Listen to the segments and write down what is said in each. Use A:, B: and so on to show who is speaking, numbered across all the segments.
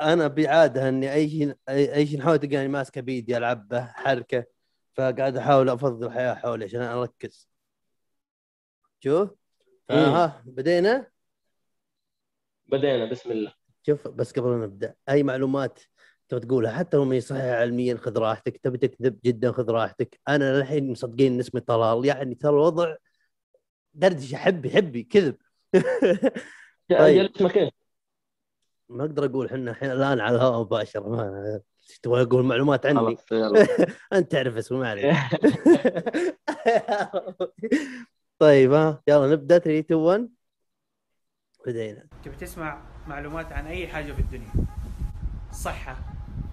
A: أنا بعادة اني اي شيء اي أي شيء نحاول تلقاني ماسكه بيدي العب به حركه فقاعد احاول افضل الحياة حولي عشان اركز. شوف فها بدينا؟
B: بدينا بسم الله.
A: شوف بس قبل ما نبدأ أي معلومات تبغى تقولها؟ حتى لو ما هي صحيحة علميا خذ راحتك. تبي تكذب جدا خذ راحتك. أنا للحين مصدقين إن اسمي طلال. يعني ترى الوضع دردشة حبي حبي كذب. طيب.
B: اسمك إيش؟
A: ما أقدر أقول إحنا الحين الآن على الهواء مباشر ما تبغى أقول معلومات عني؟
B: خلاص يلا.
A: أنت تعرف اسمه ما عليك. طيب ها يلا نبدأ 3 2 1 بدينا.
C: تبي تسمع معلومات عن أي حاجة في الدنيا؟ صحة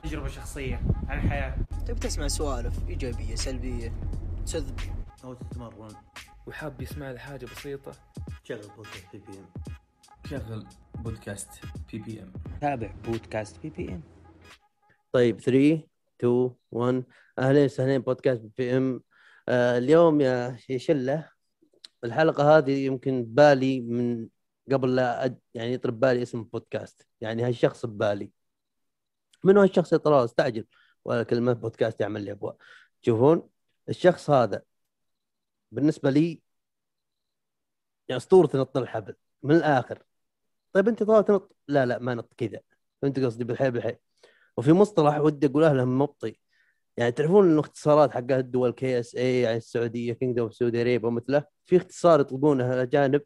C: تجربة شخصية عن الحياة.
D: تبي تسمع سوالف إيجابية سلبية تذب.
A: أو تتمرن.
E: وحاب يسمع لي حاجة بسيطة.
A: شغل بودكاست بي ام
E: شغل بودكاست بي بي ام
F: تابع بودكاست بي بي ام
A: طيب 3 2 1 أهلين وسهلين بودكاست بي بي ام آه اليوم يا يا شلة. الحلقة هذه يمكن بالي من قبل لا أد... يعني يطري ببالي اسم البودكاست يعني هالشخص ببالي. من هو الشخص يا طلال استعجل. ولا كلمة بودكاست يعمل لي أبواب. تشوفون الشخص هذا بالنسبة لي يعني أسطورة نط الحبل. من الآخر. طيب أنت طلال تنط لا لا ما نط كذا. فهمت قصدي؟ بالحيل بالحيل. وفي مصطلح ودي اقوله لهم مبطي. يعني تعرفون إنه اختصارات حقت الدول KSA يعني السعودية Kingdom of Saudi Arabia ومثله في اختصار يطلقونه الاجانب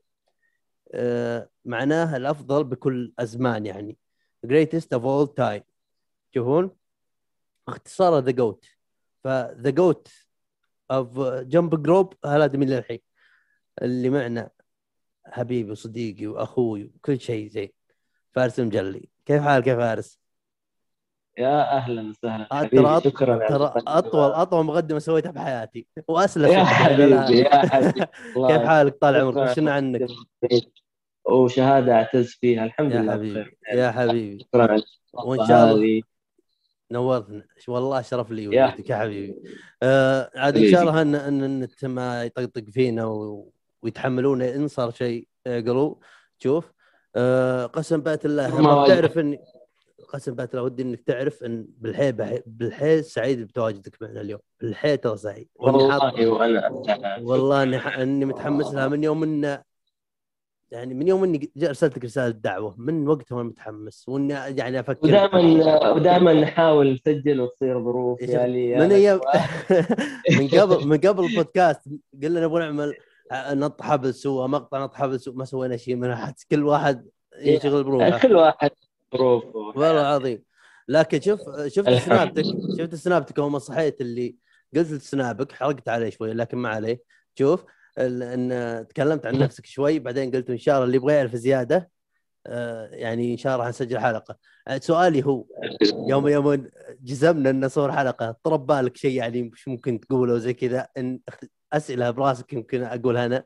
A: آه معناه الأفضل بكل أزمان يعني. Greatest of all time. تشوفون اختصاره ذا GOAT فذا GOAT of jump rope هذا من للحين اللي معنا. حبيبي وصديقي وأخوي وكل شيء زين. فارس المجلي كيف حالك يا فارس؟
B: يا أهلا وسهلا. حبيبي
A: ترى
B: شكرا
A: ترى. أطول أطول مقدمة سويتها بحياتي وأسلف
B: يا حبيبي يا حبيبي.
A: كيف حالك طال عمرك. وشنا عنك
B: وشهادة أعتز فيها. الحمد
A: يا
B: لله
A: حبيبي
B: بخير.
A: يا حبيبي.
B: شكرا
A: وإن شاء الله. نورتنا. والله شرف لي
B: يا
A: وجودك يا حبيبي. آه عاد إن شاء الله ان ان النت ما يطقطق فينا و... ويتحملونا إن صار شيء يقروا شوف آه قسم بأت الله
B: ما.
A: تعرف اني قسم بأت الله ودي إنك تعرف إن بالحيل بح- بالحيل سعيد بتواجدك معنا اليوم بالحيل ترى سعيد
B: والله وأنا.
A: والله إني. إني متحمس لها من يوم ان يعني من يوم إني جا- ارسلت لك رسالة دعوة من وقتها وأنا متحمس وإني يعني أفكر
B: ودائما ودائما نحاول نسجل وتصير ظروف
A: يا
B: لي
A: من أيام من قبل من قبل البودكاست قلنا نبغى نعمل نط حبل سوا مقطع نط حبل سوا ما سوينا شيء من احد كل واحد ينشغل بروحه.
B: كل واحد ظروف
A: والله العظيم. لكن شوف شفت. سنابتك شفت سنابتك ما صحيت اللي قلت سنابك حرقت عليه شوي لكن ما عليه. شوف إن تكلمت عن نفسك شوي بعدين قلت إن شاء الله اللي يبغى يعرف زيادة آه، يعني إن شاء الله حنسجل حلقة. آه، سؤالي هو يوم يوم جزمنا إن نصور حلقة طرب بالك شيء يعني مش ممكن تقوله زي كذا؟ إن أسئلة براسك يمكن أقولها أنا.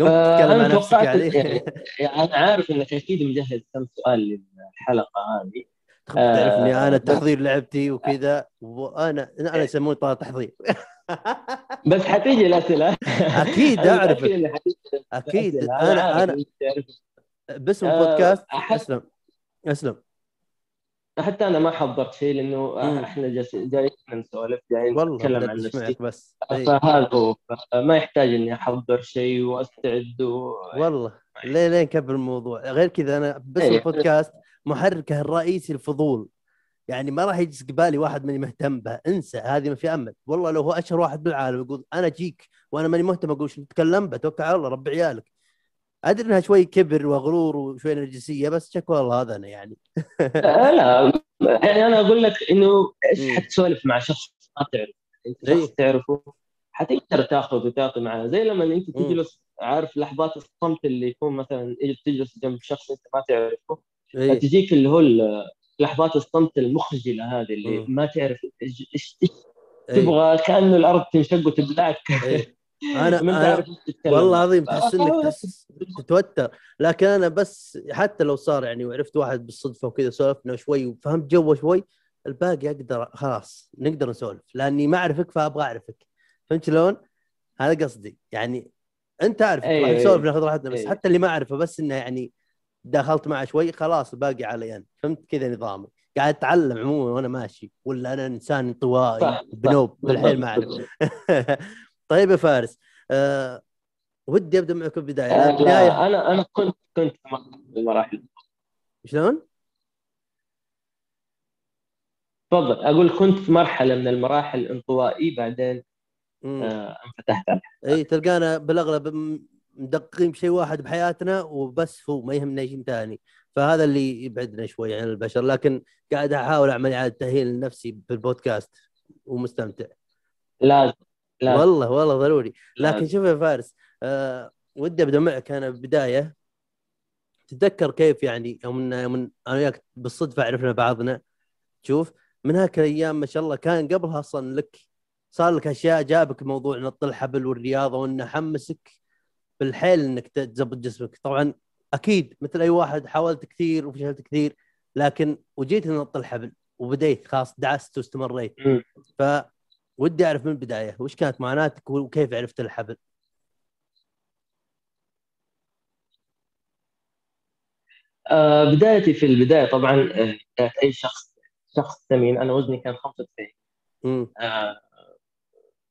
A: قمت
B: آه،
A: تتكلم عن نفسك يعني.
B: يعني- أنا عارف إنك أكيد مجهز كم سؤال للحلقة هذه.
A: تعرفني
B: آه، أنا
A: التحضير لعبتي وكذا وأنا أنا يسموني طالب تحضير.
B: بس حتيجي الأسئلة.
A: أكيد
B: حتيجي
A: أكيد.
B: أنا أنا.
A: باسم
B: آه،
A: البودكاست أسلم. أسلم.
B: حتى أنا ما حضرت شيء لأنه
A: مم.
B: إحنا جالسين جايين نسولف جايين نتكلم عن نفسي.
A: بس.
B: فهذا هو. ما يحتاج إني أحضر شيء وأستعد و...
A: والله. ليه ليه نكبر الموضوع؟ غير كذا أنا باسم
B: إيه.
A: البودكاست محركه الرئيسي الفضول يعني ما راح يجي قبالي واحد ماني مهتم به. انسى هذه ما في أمل. والله لو هو أشهر واحد بالعالم يقول أنا أجيك وأنا ماني مهتم أقول شو نتكلم به. توكل على الله رب عيالك. أدري إنها شوي كبر وغرور وشوي نرجسية بس شك والله هذا أنا يعني
B: آه، لا يعني أنا أقول لك إنه
A: إيش.
B: حتسولف مع شخص ما تعرف
A: أنت.
B: شخص تعرفه حتقدر تاخذ وتعطي معاه زي لما
A: أنت.
B: تجلس عارف لحظات الصمت اللي يكون مثلا تجلس جنب شخص أنت ما تعرفه. فتجيك اللي هو لحظات الصمت المخجلة هذه اللي. ما تعرف إيش. تبغى كأنه الأرض تنشق وتبلعك. أنا تتكلم.
A: والله العظيم تحس إنك تتوتر لكن أنا بس حتى لو صار يعني وعرفت واحد بالصدفة وكذا سولفنا شوي وفهمت جوه شوي الباقي أقدر خلاص نقدر نسولف لأني ما أعرفك فأبغى أعرفك فهمت شلون؟ هذا قصدي يعني أنت عارف راح نسولف
B: أيوة.
A: ناخذ راحتنا بس
B: أيوة.
A: حتى اللي ما أعرفه بس إنه يعني دخلت معه شوي خلاص باقي علي أنا فهمت كذا نظامي قاعد أتعلم عموما وأنا ماشي ولا أنا إنسان انطوائي بنوب بالحيل ما. أعرف طيب يا فارس أه ودي أبدأ معك البدايه
B: آه، البداية. أنا أنا كنت كنت في المراحل
A: شلون؟
B: تفضل. أقول كنت في مرحلة من المراحل انطوائي بعدين. آه انفتحت على
A: إي تلقانا بالأغلب مدققين بشيء واحد بحياتنا وبس هو ما يهمنا شيء ثاني. فهذا اللي يبعدنا شوي عن البشر. لكن قاعد أحاول أعمل إعادة تأهيل لنفسي بالبودكاست ومستمتع.
B: لازم. لازم
A: والله والله ضروري. لكن
B: لازم.
A: شوف يا فارس آه ودي أبدأ معك. أنا بداية تتذكر كيف يعني يوم يوم أنا وياك بالصدفة عرفنا بعضنا. شوف من هاك الأيام ما شاء الله كان قبلها أصلا لك صار لك أشياء جابك موضوع نط الحبل والرياضه وإنه حمسك بالحيل إنك تظبط جسمك. طبعا أكيد مثل أي واحد حاولت كثير وفشلت كثير لكن وجيت نط الحبل وبديت خلاص دعست واستمريت.
B: مم.
A: فودي أعرف من البدايه وش كانت معاناتك وكيف عرفت الحبل؟
B: آه بدايتي في البداية طبعا آه، بدايه أي شخص شخص سمين أنا وزني كان 95
A: امم
B: آه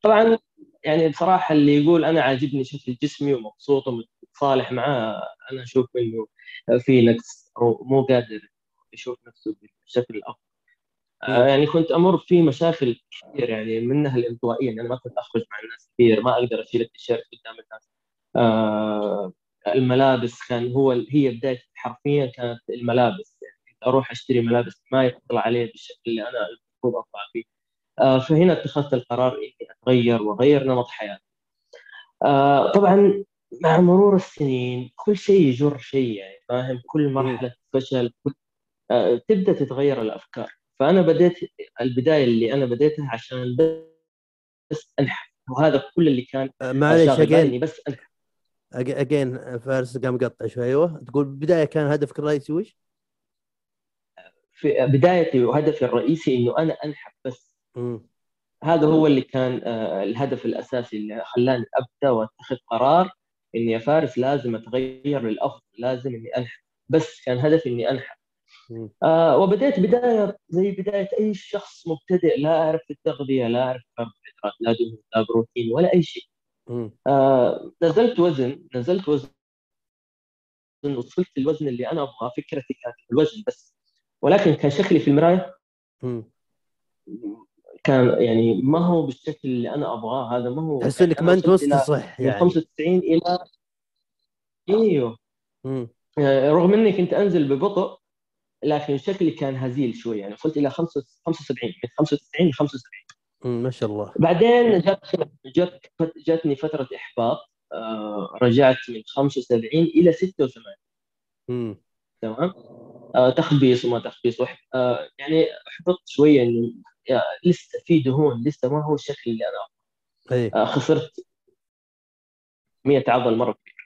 B: طبعا يعني بصراحة اللي يقول أنا عاجبني شكل جسمي ومبسوط ومتصالح معاه أنا أشوف إنه في نقص أو مو قادر يشوف نفسه بالشكل الافضل. يعني كنت أمر في مشاكل كثير يعني منها الانطوائية يعني أنا ما كنت أخرج مع الناس كثير ما أقدر أشيل التيشيرت قدام الناس. آه الملابس كان هو هي بدايه حرفيا كانت الملابس يعني كنت أروح أشتري ملابس ما يطلع عليه بالشكل اللي أنا المفروض أطلع فيه. آه فهنا اتخذت القرار إني أتغير وأغير نمط حياتي. آه طبعا مع مرور السنين كل شيء يجر شيء يعني فاهم؟ كل مرحلة فشل كل آه تبدأ تتغير الأفكار. فأنا بديت البداية اللي أنا بديتها عشان بس أنحف وهذا كل اللي كان شاغل بالي أجين. بس أنحف.
A: أجين فارس قام قطع شوي أيوه. تقول بداية كان هدفك الرئيسي وش؟
B: في بدايتي وهدفي الرئيسي إنه أنا أنحف بس.
A: امم
B: هذا هو اللي كان آه، الهدف الأساسي اللي خلاني أبدأ وأتخذ قرار إني يا فارس لازم أتغير للأفضل لازم إني أنحف. بس كان هدفي إني
A: أنحف.
B: آه وبدأت بداية زي بداية أي شخص مبتدئ لا أعرف التغذية لا أعرف كربوهيدرات لا دهون لا بروتين ولا أي شيء. آه نزلت وزن نزلت وزن. وصلت الوزن اللي أنا أبغاه فكرتي كانت في الوزن بس. ولكن كان شكلي في المراية كان يعني ما هو بالشكل اللي أنا أبغاه هذا ما هو
A: تحس
B: يعني
A: انك
B: أنا
A: ما أنت
B: وصلت إلى
A: مستصح
B: من
A: يعني.
B: 95 إلى أيوه.
A: امم
B: آه، رغم إني كنت أنزل ببطء لكن شكلي كان هزيل شوي يعني وصلت إلى 75 من 95 ل 75
A: أمم، ما شاء الله.
B: بعدين جت جت جتني فترة إحباط آه، رجعت من 75 إلى 86
A: امم
B: تمام؟ آه، تخبيص وما تخبيص وح... آه، يعني أحبطت شوية انه يا- لسه في دهون لسه ما هو الشكل اللي أنا
A: اي
B: آه، خسرت 100 عضل مرة كبير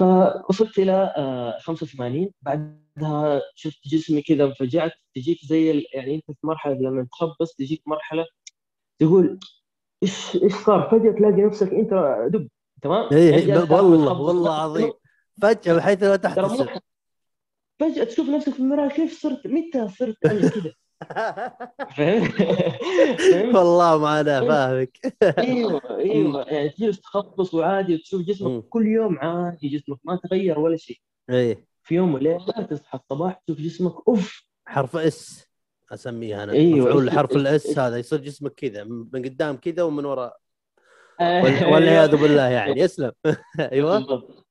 B: فوصلت إلى آه، 85 بعدها شفت جسمي كذا انفجعت. تجيك زي يعني أنت في مرحلة لما تخبص تجيك مرحلة تقول إيش إيش صار؟ فجأة تلاقي نفسك أنت دب. تمام؟
A: اي
B: يعني
A: والله. والله عظيم فجأة بحيث لا تحتسب.
B: فجأة تشوف نفسك في المرايه كيف صرت متى صرت أنا كذا؟
A: والله ما أنا فاهمك.
B: أيوه أيوه. يعني تجلس تخبص وعادي وتشوف. جسمك كل يوم عادي جسمك ما تغير ولا شيء.
A: إي.
B: في يوم وليلة تصحى الصباح تشوف جسمك أوف!
A: حرف S أسميها أنا.
B: أيوة،
A: مفعول حرف ال
B: S.
A: هذا يصير جسمك كذا من قدام كذا ومن وراء وال- والعياذ بالله يعني. يسلم. أيوه.
B: بالضبط.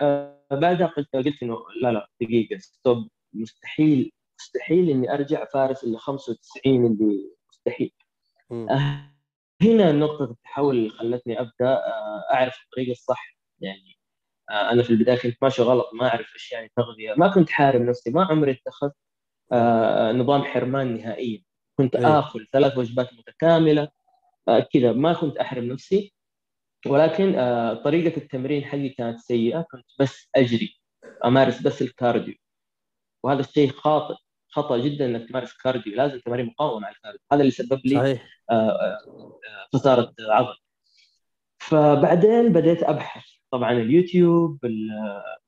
B: آه بعدها قلت قلت إنه لا لا دقيقة. stop. مستحيل. مستحيل إني أرجع فارس اللي 95 اللي مستحيل.
A: مم.
B: آه هنا نقطة التحول اللي خلتني أبدأ آه أعرف الطريقة الصح. يعني آه أنا في البداية كنت ماشي غلط ما أعرف إيش يعني تغذية ما كنت حارم نفسي ما عمري اتخذت نظام حرمان نهائيا. كنت
A: أيوة.
B: آكل ثلاث وجبات متكاملة كذا. ما كنت أحرم نفسي ولكن طريقة التمرين حقي كانت سيئة. كنت بس أجري أمارس بس ال cardio. وهذا الشيء خاطئ. خطأ جدا إنك تمارس cardio لازم تمارين مقاومة مع ال cardio. هذا اللي سبب لي
A: صحيح.
B: آه، آه، آه، خسارة عضل. فبعدين بديت أبحث. طبعا اليوتيوب ال-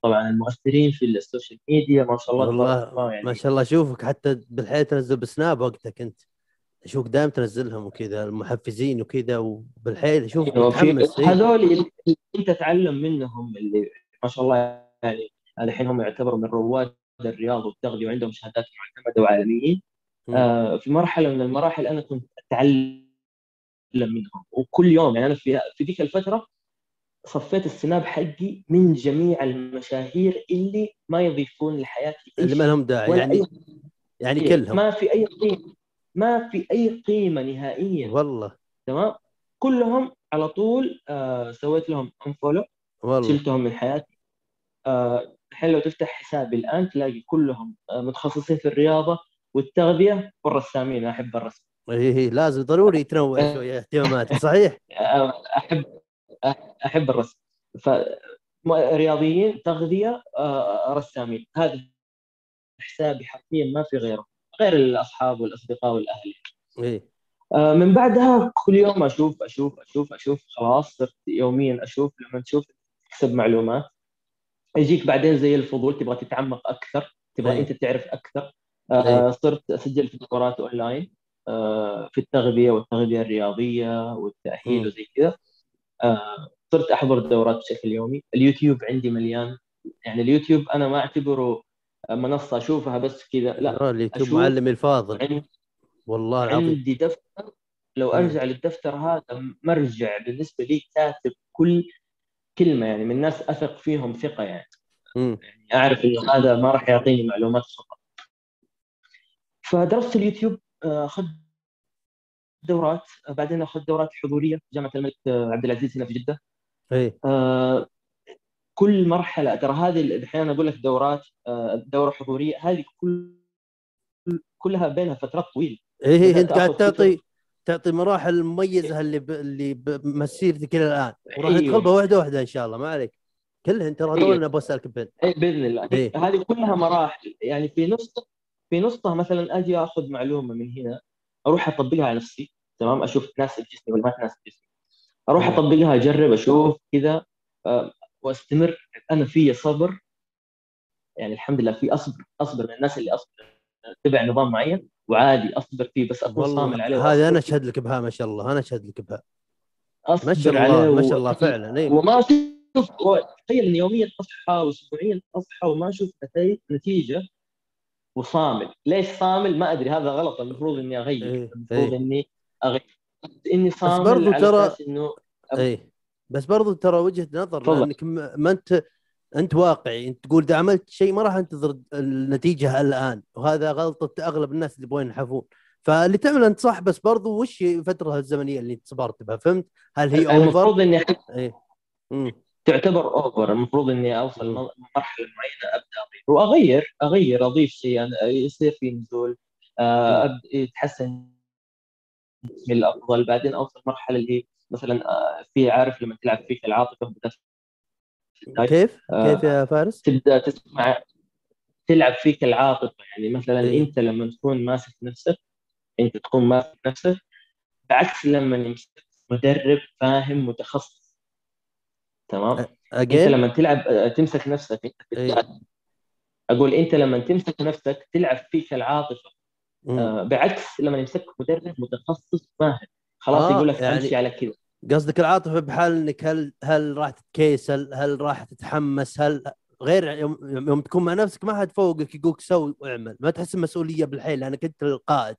B: طبعا المؤثرين في ال social media ما شاء الله
A: والله
B: يعني.
A: ما شاء الله. اشوفك حتى بالحياة تنزل ب Snap وقتك أنت. أشوفك دائما تنزلهم وكذا المحفزين وكذا وبالحياة أشوفك
B: أيوة،
A: متحمس. إيه.
B: هذول اللي أنت تتعلم منهم اللي ما شاء الله يعني الحين هم يعتبروا من رواد الرياض والتغذيه وعندهم شهادات معتمدة وعالميين.
A: مم.
B: آه، في مرحلة من المراحل أنا كنت أتعلم منهم. وكل يوم يعني أنا في في ذيك الفترة صفيت السناب حقي من جميع المشاهير اللي ما يضيفون لحياتي
A: اللي ما لهم داعي. يعني
B: أي
A: يعني
B: شيء.
A: كلهم.
B: ما في أي قيمة. ما في أي قيمة نهائيا.
A: والله.
B: تمام؟ كلهم على طول آه سويت لهم انفولو
A: والله.
B: شلتهم من حياتي. آه، الحين لو تفتح حسابي الآن تلاقي كلهم آه، متخصصين في الرياضة والتغذية والرسامين أحب الرسم.
A: إيه، لازم ضروري يتنوع شوية اهتماماتك صحيح؟
B: آه، أحب أحب الرسم. ف رياضيين تغذية آه، رسامين. هذا حسابي حرفيا ما في غيره غير الأصحاب والأصدقاء
A: والأهل.
B: إيه من بعدها كل يوم أشوف أشوف أشوف أشوف خلاص صرت يوميا أشوف لما تشوف تكسب معلومات. يجيك بعدين زي الفضول تبغى تتعمق أكثر تبغى
A: أي.
B: أنت تعرف
A: أكثر.
B: آه، صرت أسجل في دورات أونلاين آه، في التغذية والتغذية الرياضية والتأهيل
A: مم.
B: وزي كذا آه، صرت أحضر دورات بشكل يومي اليوتيوب عندي مليان يعني اليوتيوب أنا ما أعتبره منصة أشوفها بس كذا لا
A: اليوتيوب معلمي الفاضل
B: عندي
A: والله العظيم
B: عندي دفتر لو. أرجع للدفتر هذا مرجع بالنسبة لي كاتب كل كلمة يعني من ناس أثق فيهم ثقة يعني.
A: مم.
B: يعني أعرف إنه هذا ما راح يعطيني معلومات خطا فدرست اليوتيوب آه، اخذت دورات آه، بعدين اخذت دورات حضورية جامعة الملك آه، عبد العزيز هنا في جدة.
A: إيه
B: آه، كل مرحلة ترى هذه الحين أنا أقول لك دورات آه، دورة حضورية هذه كل كلها بينها فترات
A: طويلة. إيه أنت قاعد تعطي تعطي مراحل مميزة اللي ب... اللي بمسيرتك إلى الآن. وراح
B: أيوه.
A: ندخل واحدة واحدة إن شاء الله ما عليك. كلها انت هذول
B: أيوه.
A: أنا أبغى أسألك بين
B: اي بإذن الله.
A: إيه.
B: هذه كلها مراحل. يعني في نص في نصها مثلا أجي أخذ معلومة من هنا أروح أطبقها على نفسي. تمام؟ أشوف تناسب جسمي ولا ما تناسب جسمي
A: أروح.
B: أطبقها أجرب أشوف كذا آه، وأستمر. أنا في صبر. يعني الحمد لله في أصبر أصبر من الناس اللي أصبر. اتبع نظام معين. وعادي أصبر فيه بس اكون صامل عليه
A: هذه
B: أنا
A: أشهد لك بها ما شاء الله أنا أشهد لك بها ما شاء الله ما شاء الله فعلا إي
B: وما أشوف تخيل اني يوميا أصحى واسبوعيا أصحى وما أشوف نتيجة وصامل، ليش صامل؟ ما أدري هذا غلط المفروض إني أغير،
A: إيه،
B: المفروض
A: إيه.
B: إني أغير بس اني صامل
A: برضو
B: على
A: ترى-
B: إنه
A: إي بس برضو ترى وجهة نظر. لأنك ما أنت أنت واقعي أنت تقول إذا عملت شيء ما راح أنتظر النتيجة الآن وهذا غلطة أغلب الناس اللي يبغون ينحفون. فاللي تعمل أنت صح بس برضو وش الفترة الزمنية اللي صبرت بها؟ فهمت؟ هل هي over؟
B: المفروض
A: إني امم
B: تعتبر over المفروض إني أوصل مرحلة معينة أبدأ اغير وأغير أغير أضيف شيء أنا يصير في نزول آه، يتحسن من الأفضل. بعدين أوصل مرحلة اللي هي مثلا آه، في عارف لما تلعب فيك العاطفة بدأت
A: كيف؟
B: آه.
A: كيف يا فارس؟
B: تبدأ تسمع تلعب فيك العاطفة يعني مثلا
A: إيه.
B: أنت لما تكون ماسك نفسك أنت تكون ماسك نفسك بعكس لما يمسك مدرب فاهم متخصص تمام أنت
A: أجين؟
B: لما تلعب آه، تمسك نفسك أنت
A: إيه.
B: أقول أنت لما تمسك نفسك تلعب فيك
A: العاطفة.
B: آه، بعكس لما يمسك مدرب متخصص فاهم خلاص
A: آه،
B: يقول لك
A: يعني-
B: أمشي على كذا
A: قصدك العاطفة بحال إنك هل هل راح تتكيسل؟ هل راح تتحمس؟ هل غير يوم, يوم تكون مع نفسك ما حد فوقك يقولك سوي واعمل، ما تحس المسؤوليه بالحيل لأنك أنت القائد،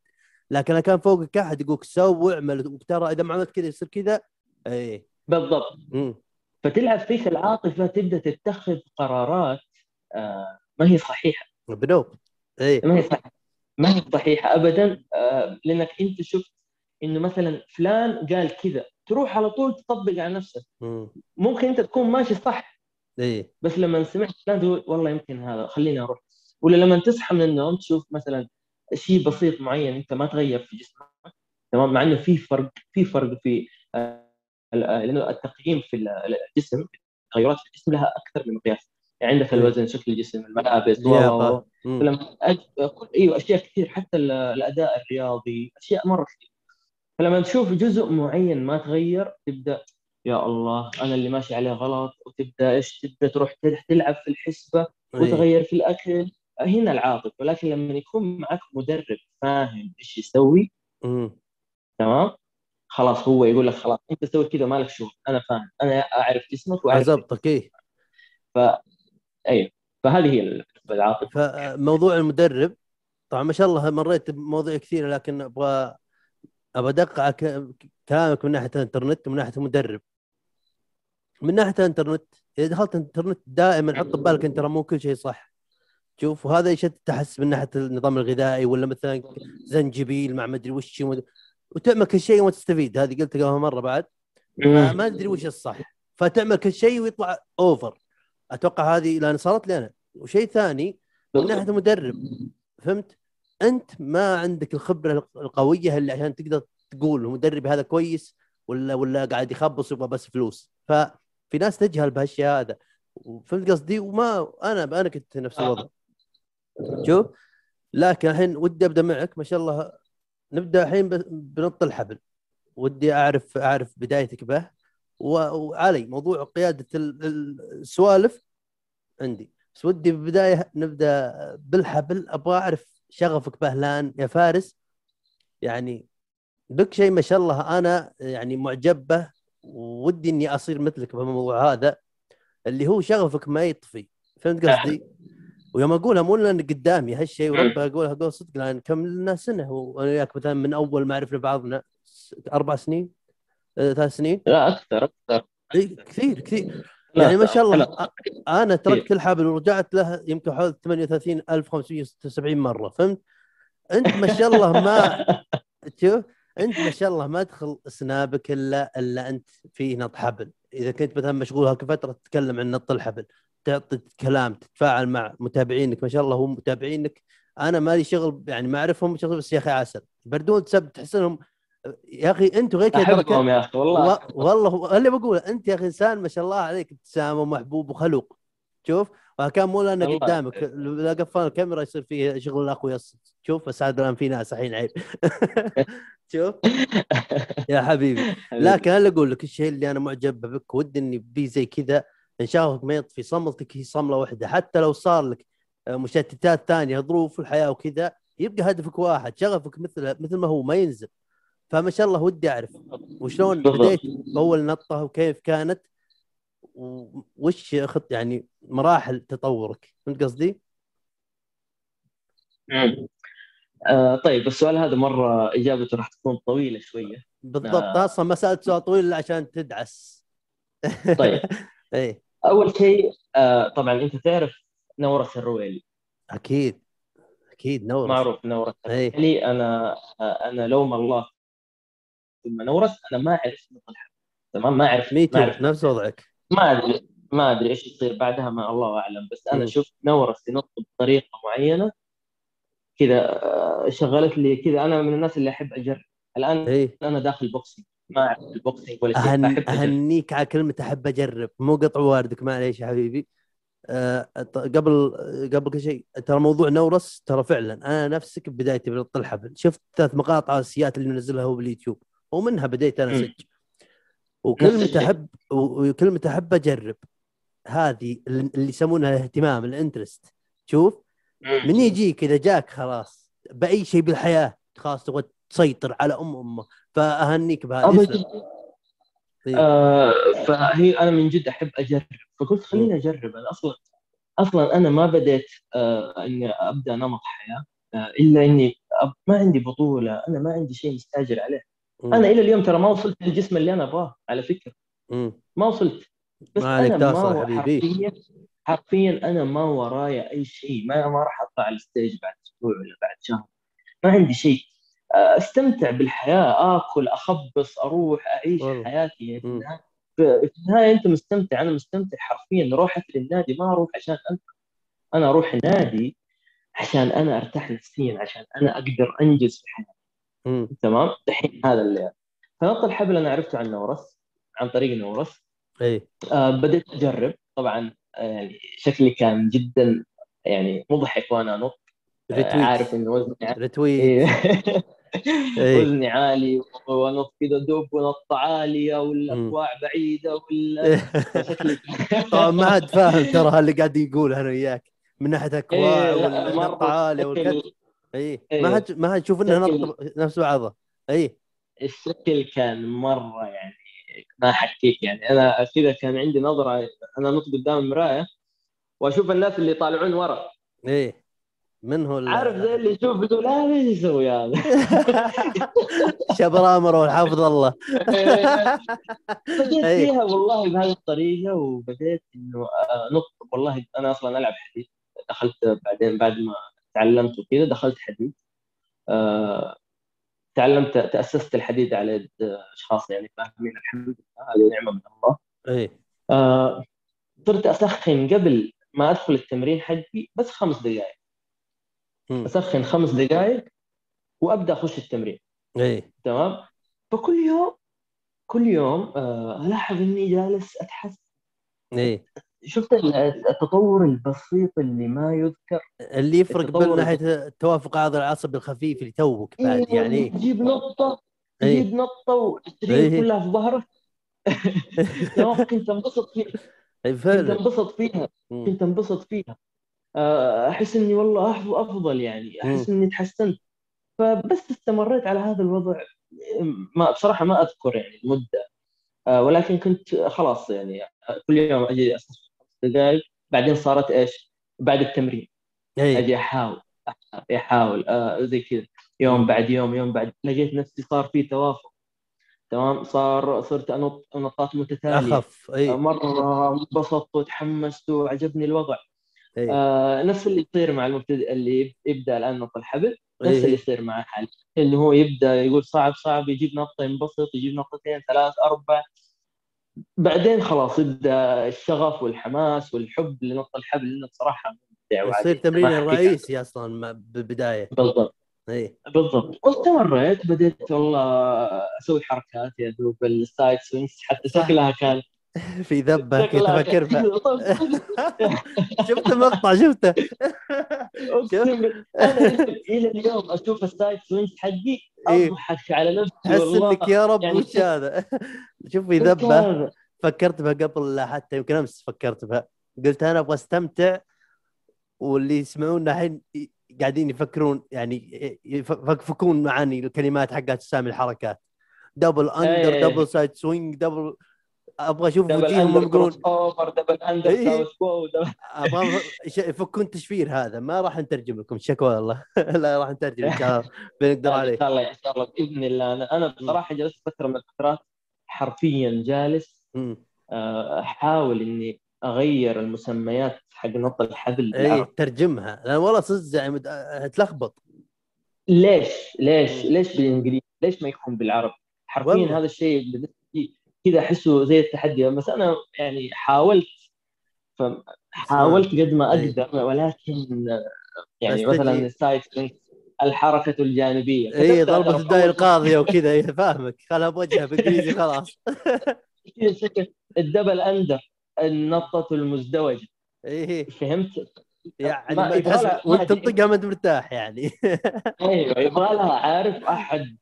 A: لكن لو كان فوقك أحد يقولك سوي واعمل وترى إذا ما عملت كذا يصير كذا إيه.
B: بالضبط.
A: مم.
B: فتلعب فيك العاطفة تبدأ تتخذ قرارات آه، ما هي صحيحة.
A: بنوب. إيه.
B: ما هي صحيحة. ما هي صحيحة ابدا آه، لأنك أنت شفت إنه مثلا فلان قال كذا. تروح على طول تطبق على نفسك.
A: مم.
B: ممكن انت تكون ماشي صح
A: إيه.
B: بس لما سمعت فلان تقول والله يمكن هذا خليني أروح. ولا لما تصحى من النوم تشوف مثلا شيء بسيط معين أنت ما تغير في جسمك تمام؟ مع إنه في فرق في فرق في آه، آه، لأنه التقييم في ال- الجسم التغيرات في الجسم لها أكثر من مقياس يعني عندك الوزن شكل الجسم الملابس و-. فلما أيوه أشياء كثير حتى ال- الأداء الرياضي أشياء مرة كثير. فلما تشوف جزء معين ما تغير تبدأ يا الله أنا اللي ماشي عليه غلط وتبدأ إيش؟ تبدأ تروح تل- تلعب في الحسبة
A: إيه.
B: وتغير في الأكل. هنا العاطفه ولكن لما يكون معك مدرب فاهم إيش يسوي. تمام؟ خلاص هو يقول لك خلاص أنت سوي كذا مالك شغل أنا فاهم أنا أعرف جسمك وأعرف
A: ظبطك إيه
B: أيوه فهذه هي بالنسبة للعاطفه
A: فموضوع المدرب طبعا ما شاء الله مريت بمواضيع كثيرة لكن أبغى أبغى ادقق على كلامك من ناحية الإنترنت ومن ناحية المدرب. من ناحية الإنترنت إذا دخلت الإنترنت دائما حط ببالك أنت ترى مو كل شيء صح. شوف وهذا يشتت تحس من ناحية النظام الغذائي ولا مثلا زنجبيل مع مدري وش وتعمل كل شيء وما تستفيد. هذه قلتها قبل مرة بعد. ما ما أدري وش الصح. فتعمل كل شيء ويطلع اوفر أتوقع هذه لأن صارت لي أنا وشيء ثاني من ناحية المدرب فهمت؟ أنت ما عندك الخبرة القوية اللي عشان تقدر تقول المدرب هذا كويس ولا ولا قاعد يخبص يبغى بس فلوس. ففي ناس تجهل بهالشيء هذا. فهمت قصدي؟ وما أنا أنا كنت نفس الوضع. شوف لكن الحين ودي أبدأ معك. ما شاء الله. نبدأ الحين بنط الحبل. ودي اعرف أعرف بدايتك به. وعلي موضوع قيادة ال- ال- السوالف عندي. بس ودي بالبداية نبدأ بالحبل. أبغى أعرف شغفك به الان يا فارس. يعني بك شيء ما شاء الله أنا يعني معجب به ودي إني أصير مثلك بالموضوع هذا اللي هو شغفك ما يطفي. فهمت قصدي؟ ويوم أقولها مو لأن قدامي هالشيء وربع أقولها أقول صدق لأن كملنا سنة وأنا وياك مثلا من أول ما عرفنا بعضنا. أربع سنين؟ آه، ثلاث سنين؟
B: لا أكثر أكثر.
A: إي، كثير كثير. يعني ما شاء الله
B: لا.
A: أ- أنا تركت الحبل ورجعت له يمكن حول 38576 مرة فهمت؟ أنت ما شاء الله ما شوف أنت ما شاء الله ما تدخل سنابك إلا إلا أنت في نط حبل إذا كنت مثلا مشغول هاك فترة تتكلم عن نط الحبل تعطي كلام تتفاعل مع متابعينك ما شاء الله هم متابعينك أنا مالي شغل يعني ما أعرفهم شغل بس يا أخي عسل يبردون تسب تحس إنهم يا أخي أنتم غير كذا
B: احبهم يا أخي والله.
A: و... والله اللي بقول أنت يا أخي إنسان ما شاء الله عليك ابتسام ومحبوب وخلوق. شوف وكان مو لأنه
B: الله
A: قدامك لا قفل الكاميرا يصير فيه شغل الاخويا شوف بس هذا الآن في ناس الحين عيب. شوف. يا حبيبي. لكن أنا أقول لك الشيء اللي أنا معجب بك ودي إني بي زي كذا إن شغفك ما يطفي صملتك هي صملة واحدة. حتى لو صار لك آه، مشتتات ثانية ظروف الحياة وكذا يبقى هدفك واحد شغفك مثل مثل ما هو ما ينزل. فما شاء الله ودي أعرف وشلون. بديت باول نطة وكيف كانت وش خط يعني مراحل تطورك؟ فهمت قصدي؟
B: آه طيب السؤال هذا مرة إجابته راح تكون طويلة شوية.
A: بالضبط.
B: آه.
A: أصلا ما سألت سؤال طويل إلا عشان تدعس.
B: طيب.
A: إيه.
B: أول شيء آه طبعا أنت تعرف نورس الرويلي.
A: أكيد. أكيد نور
B: معروف نورس
A: إيه.
B: الرويلي. أنا آه أنا لوم الله ثم نورس أنا ما أعرف الحبل تمام؟ ما
A: أعرف
B: ما
A: تو
B: أعرف.
A: نفس وضعك.
B: ما أدري ما أدري إيش يصير بعدها ما الله أعلم. بس
A: أنا.
B: شفت نورس ينط بطريقة معينة كذا آه، شغلت لي كذا. أنا من الناس اللي أحب أجرب. الآن
A: إيه
B: أنا داخل boxing ما أعرف ال boxing ولا شيء
A: أهن...
B: أجرب.
A: أهنيك على كلمة أحب أجرب. مو قطع واردك معليش يا حبيبي. أه قبل قبل كل شيء ترى موضوع نورس ترى فعلا أنا نفسك بدايتي الحبل شفت ثلاث مقاطع اسيات اللي منزلها هو باليوتيوب. ومنها بديت أنا
B: مم.
A: سج وكلمه. احب وكلمه احب أجرب هذه اللي يسمونها الاهتمام ال interest شوف من يجيك اذا جاك خلاص بأي شيء بالحياة خلاص تبغى تسيطر على أم أمه فأهنيك بهذا. إيه.
B: آه فهي أنا من جد أحب أجرب فقلت خليني أجرب أنا أصلا أصلا أنا ما بديت آه إني أبدأ نمط حياة آه إلا إني. ما عندي بطولة أنا ما عندي شيء مستاجر عليه. أنا إلى اليوم ترى ما وصلت للجسم اللي أنا أبغاه على فكرة.
A: مم.
B: ما وصلت. بس
A: ما عليك
B: ما
A: حبيبي.
B: حرفيا حرفيا أنا ما ورايا أي شيء. ما ما راح أطلع على الستيج بعد أسبوع ولا بعد شهر. ما عندي شيء. آه، أستمتع بالحياة. آكل أخبص أروح أعيش
A: والله.
B: حياتي. يعني في. النهاية في النهاية أنت مستمتع. أنا مستمتع حرفيا. روحك للنادي ما أروح عشان أنت. أنا أروح النادي عشان أنا أرتاح نفسيا عشان أنا أقدر أنجز في حياتي.
A: مم.
B: تمام؟ الحين هذا اللي فنط الحبل أنا عرفته عن نورس عن طريق نورس.
A: إيه
B: آه بديت أجرب. طبعا آه، يعني شكلي كان جدا يعني مضحك وأنا أنط. آه،
A: ريتويت
B: عارف انه وزني. إيه. وزني عالي ونط كذا دب ونط عالية والاكواع بعيدة ولا شكلي
A: طبعا ما حد فاهم ترى اللي قاعد يقول أنا وياك من ناحية أكواع
B: إيه، لا،
A: ولا
B: مرة
A: نط عالي والكل
B: شكل- إي.
A: ما حد ما حد يشوف نط نفس بعضها إي.
B: الشكل كان مرة يعني ما حكيك يعني. أنا كذا كان عندي نظرة أنا نط قدام المرايه وأشوف الناس اللي يطالعون ورا.
A: إي. من هو ال-
B: عارف زي اللي يشوف يقول لا إيش يسوي هذا.
A: شبرامر والحافظ الله.
B: بديت. فيها والله بهذه الطريقة وبديت إنه آه، نط والله أنا أصلا ألعب حديد. دخلت بعدين بعد ما تعلمت وكذا دخلت حديد. آه، تعلمت تأسست الحديد على يد اشخاص يعني فاهمين الحمد لله هذه نعمة من الله.
A: اي
B: آه، صرت أسخن قبل ما أدخل التمرين حقي بس خمس دقائق. أسخن خمس دقائق وأبدأ أخش التمرين.
A: اي
B: تمام؟ فكل يوم كل يوم آه، ألاحظ إني جالس أتحسن.
A: اي
B: شفت التطور البسيط اللي ما يذكر؟
A: اللي يفرق بين ناحية توافق عضل العصب الخفيف اللي توك بعد
B: إيه،
A: يعني
B: تجيب نقطة
A: إيه.
B: تجيب نقطة والتشريط
A: إيه.
B: كلها في ظهرك. كنت انبسط فيها.
A: اي
B: كنت
A: فعلا.
B: انبسط فيها. كنت انبسط فيها. أحس إني والله أفضل يعني. أحس إني تحسنت. فبس استمريت على هذا الوضع. ما بصراحة ما أذكر يعني المدة. آه، ولكن كنت خلاص يعني كل يوم أجي دقائق بعدين صارت إيش؟ بعد التمرين.
A: اي
B: أجي أحاول أحاول آه زي كذا. يوم بعد يوم يوم بعد لقيت نفسي صار في توافق. تمام؟ صار صرت أنط نطات متتالية.
A: أخف اي
B: آه، مرة انبسطت وتحمست وعجبني الوضع.
A: اي
B: آه نفس اللي يصير مع المبتدئ اللي يبدأ الآن نط الحبل. نفس
A: إيه.
B: اللي يصير معه حاليا انه هو يبدأ يقول صعب صعب يجيب نقطة ينبسط يجيب نقطتين ثلاث أربع. بعدين خلاص يبدأ الشغف والحماس والحب لنط الحبل لأنه بصراحه
A: يصير. تمرين. الرئيسي أصلا بالبداية
B: بالضبط
A: إي
B: بالضبط واستمريت بديت والله أسوي حركات يا دوب ال side swings
A: حتى.
B: شكلها كان
A: في ذبة كنت
B: أفكر
A: شفت؟ المقطع شفته.
B: أنا إلى اليوم أشوف ال side swings حقي
A: إيه.
B: أضحك على نفسي
A: تحس
B: والله.
A: انك يا رب
B: يعني
A: وش هذا؟ شوف في
B: ذبة؟
A: فكرت بها قبل حتى يمكن أمس فكرت بها. قلت أنا أبغى أستمتع واللي يسمعونا الحين قاعدين يفكرون يعني يفكفكون معاني الكلمات حقت سامي الحركات.
B: double
A: under. double side swing double أبغى
B: أشوف
A: وجيههم يقولون
B: double under
A: إيه. أبغى يفكون تشفير هذا ما راح نترجم لكم شكوى والله. لا راح نترجم إن شاء الله بنقدر
B: إن
A: عليه.
B: شاء الله إن شاء الله بإذن الله. أنا أنا بصراحة جلست فترة من الفترات حرفيا جالس. آه، أحاول إني أغير المسميات حق نط الحبل
A: اي ترجمها. لأن والله صدق يعني تلخبط
B: ليش؟ ليش. ليش بالإنجليزي؟ ليش ما يكون بالعربي؟ حرفيا
A: والله.
B: هذا الشيء بالنسبة لي كذا أحسه زي التحدي. بس أنا يعني حاولت حاولت قد ما
A: إيه.
B: أقدر ولكن يعني مثلا
A: تجي-
B: السايد الحركة الجانبية.
A: اي ضربة الداية القاضية وكذا إيه، فاهمك. خلها بوجهها بالانجليزي خلاص.
B: شكل الدبل أندر النطة المزدوجة.
A: إيه.
B: فهمت؟
A: يعني
B: ما- وأنت.
A: تنطقها ما أنت مرتاح يعني.
B: أيوه يبغى لها عارف
A: أحد.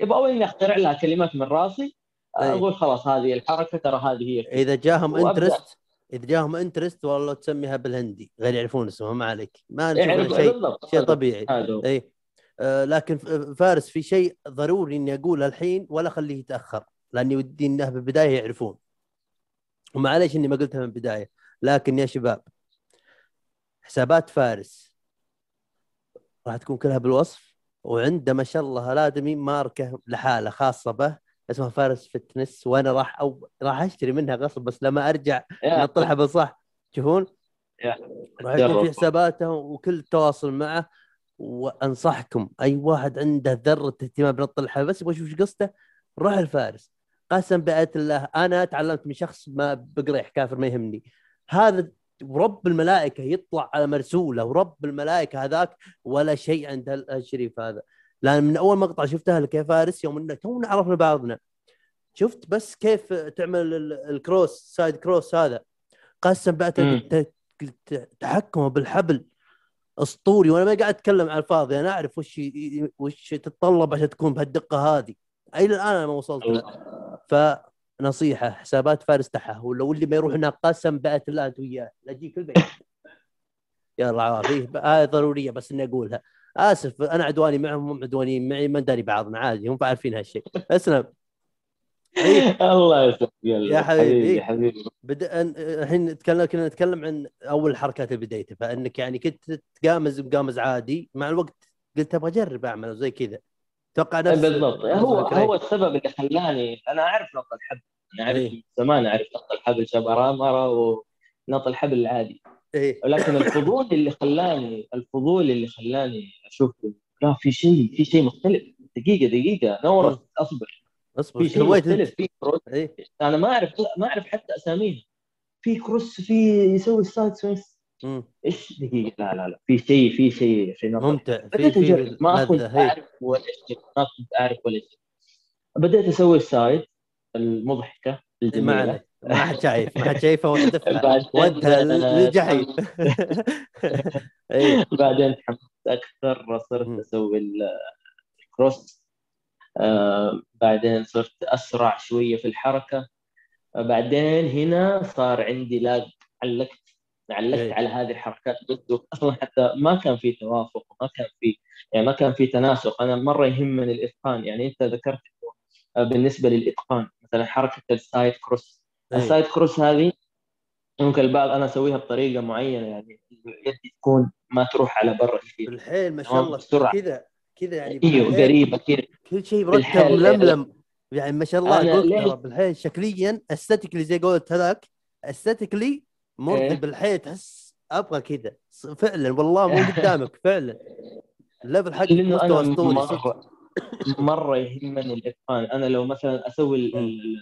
B: يبغى اني اخترع لها كلمات من راسي. أقول خلاص هذه الحركة ترى هذه هي
A: إذا جاهم. interest إذا جاهم interest والله تسميها بالهندي غير يعرفون اسمها ما عليك. ما نشوف شيء شيء طبيعي. اي آه لكن فارس في شيء ضروري إني أقوله الحين ولا أخليه يتأخر لاني ودي إنه بالبداية يعرفون. ومعليش إني ما قلتها من البداية لكن يا شباب حسابات فارس. راح تكون كلها بالوصف وعنده ما شاء الله الآدمي ماركة لحالة خاصة به. اسمها فارس فتنس وأنا راح أو راح أشتري منها غصب بس لما أرجع
B: يا.
A: نطلعها بالصح تشوفون
B: يا.
A: راح يكون. في حساباته وكل التواصل معه وأنصحكم أي واحد عنده ذرة اهتمام بنط الحبل بس يبغى يشوف إيش قصته روح الفارس. قسم بآية الله أنا تعلمت من شخص ما بقريح كافر ما يهمني. هذا ورب الملائكة يطلع على مرسوله ورب الملائكة هذاك ولا شيء عند الشريف هذا. لأن من أول مقطع شفتها لك يا فارس يوم إنه تونا عرفنا بعضنا. شفت بس كيف تعمل ال- الكروس سايد كروس هذا. قسم ت- تحكمه بالحبل أسطوري وأنا ما قاعد أتكلم على الفاضي. أنا أعرف وش وش تتطلب عشان تكون بهالدقة هذه. إلى الآن أنا ما وصلت. لها فنصيحة حسابات فارس تحة. ولو اللي ما يروح هناك قسم بات الله أنت وياه. لا تجيك البيت. يلا عوافي هاي ضرورية بس إني أقولها. آسف أنا عدواني معهم هم عدوانيين معي ما نداري بعضنا عادي هم عارفين هالشيء اسلم.
B: الله يسلمك
A: يا حبيبي.
B: حبيبي
A: بدا الحين نتكلم كنا نتكلم عن أول حركات بدايته فإنك يعني كنت تقامز مقامز عادي مع الوقت قلت أبغى أجرب أعمل زي كذا أتوقع نفس
B: بالضبط هو. هو السبب اللي خلاني أنا أعرف نط الحبل أنا
A: أعرف.
B: من زمان أعرف نط الحبل شبرامره ونط الحبل العادي
A: إيه.
B: ولكن الفضول اللي خلاني الفضول اللي خلاني أشوف لا في شيء في شيء مختلف. دقيقة دقيقة. نورس أصبر.
A: أصبر.
B: في شيء مختلف في cross
A: إيه.
B: أنا ما أعرف ما أعرف حتى أساميها. في cross في يسوي ال side
A: swing.
B: إيش؟ دقيقة. لا لا لا. في شيء في شيء. في نط
A: ممتع. في في
B: ما كنت
A: إيه.
B: أعرف ولا شيء. ما كنت أعرف ولا شيء. بديت أسوي السايد المضحكة
A: ما الجميلة. ما حد شايف ما حد شايفه وانت وانت للجحيم إيه.
B: بعدين تحمست أكثر صرت. أسوي ال- الكروس. آه بعدين صرت أسرع شوية في الحركة. آه بعدين هنا صار عندي لاج علقت علقت
A: إيه.
B: على هذه الحركات بس أصلا حتى ما كان في توافق وما كان في يعني ما كان في تناسق. أنا مرة يهمني الإتقان. يعني أنت ذكرت آه، بالنسبة للإتقان مثلا حركة السايد كروس
A: إيه.
B: ال side cross هذه ممكن البعض أنا أسويها بطريقة معينة يعني يدي تكون ما تروح على برا كثير.
A: بالحيل ما شاء الله.
B: بسرعة.
A: كذا كذا يعني أيوه
B: قريبة كذا.
A: كل شيء مرتب. ململم يعني ما شاء الله بالحيل شكليا aesthetically زي قولت هذاك aesthetically مرضي
B: إيه.
A: بالحيل تحس أبغى كذا. فعلا والله مو قدامك فعلا. ال
B: level
A: حقك
B: لأنه
A: أنا أسطوري.
B: مرة مرة يهمني الاتقان أنا لو مثلا أسوي ال-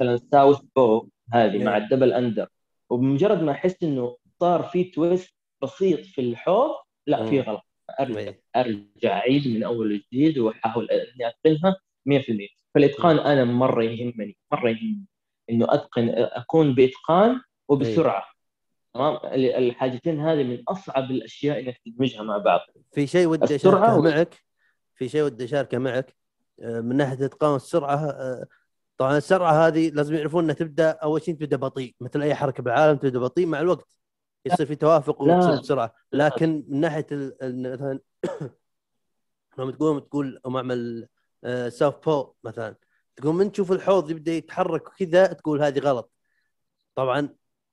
B: مثلا ال southpaw هذه مع
A: إيه.
B: ال double under. وبمجرد ما أحس إنه صار في twist بسيط في الحوض لا في
A: مم.
B: غلط. أرجع
A: إيه.
B: أرجع أعيد من أول وجديد وأحاول إني أتقنها 100% فالإتقان أنا مرة يهمني مرة يهمني. إنه أتقن أكون بإتقان وبسرعة. تمام؟ ال- الحاجتين هذه من أصعب الأشياء إنك تدمجها مع بعض.
A: في شيء ودي
B: أشاركه
A: معك في شيء ودي أشاركه معك آه، من ناحية إتقان السرعة آه، طبعا السرعة هذه لازم يعرفون إنها تبدأ أول شيء تبدأ بطيء مثل أي حركة بالعالم تبدأ بطيء مع الوقت يصير في توافق
B: لا.
A: وتصير بسرعة لكن من ناحية مثلا لما تقوم تقول أم اعمل آه، ساوث بو مثلا تقوم من تشوف الحوض يبدأ يتحرك كذا تقول هذه غلط طبعا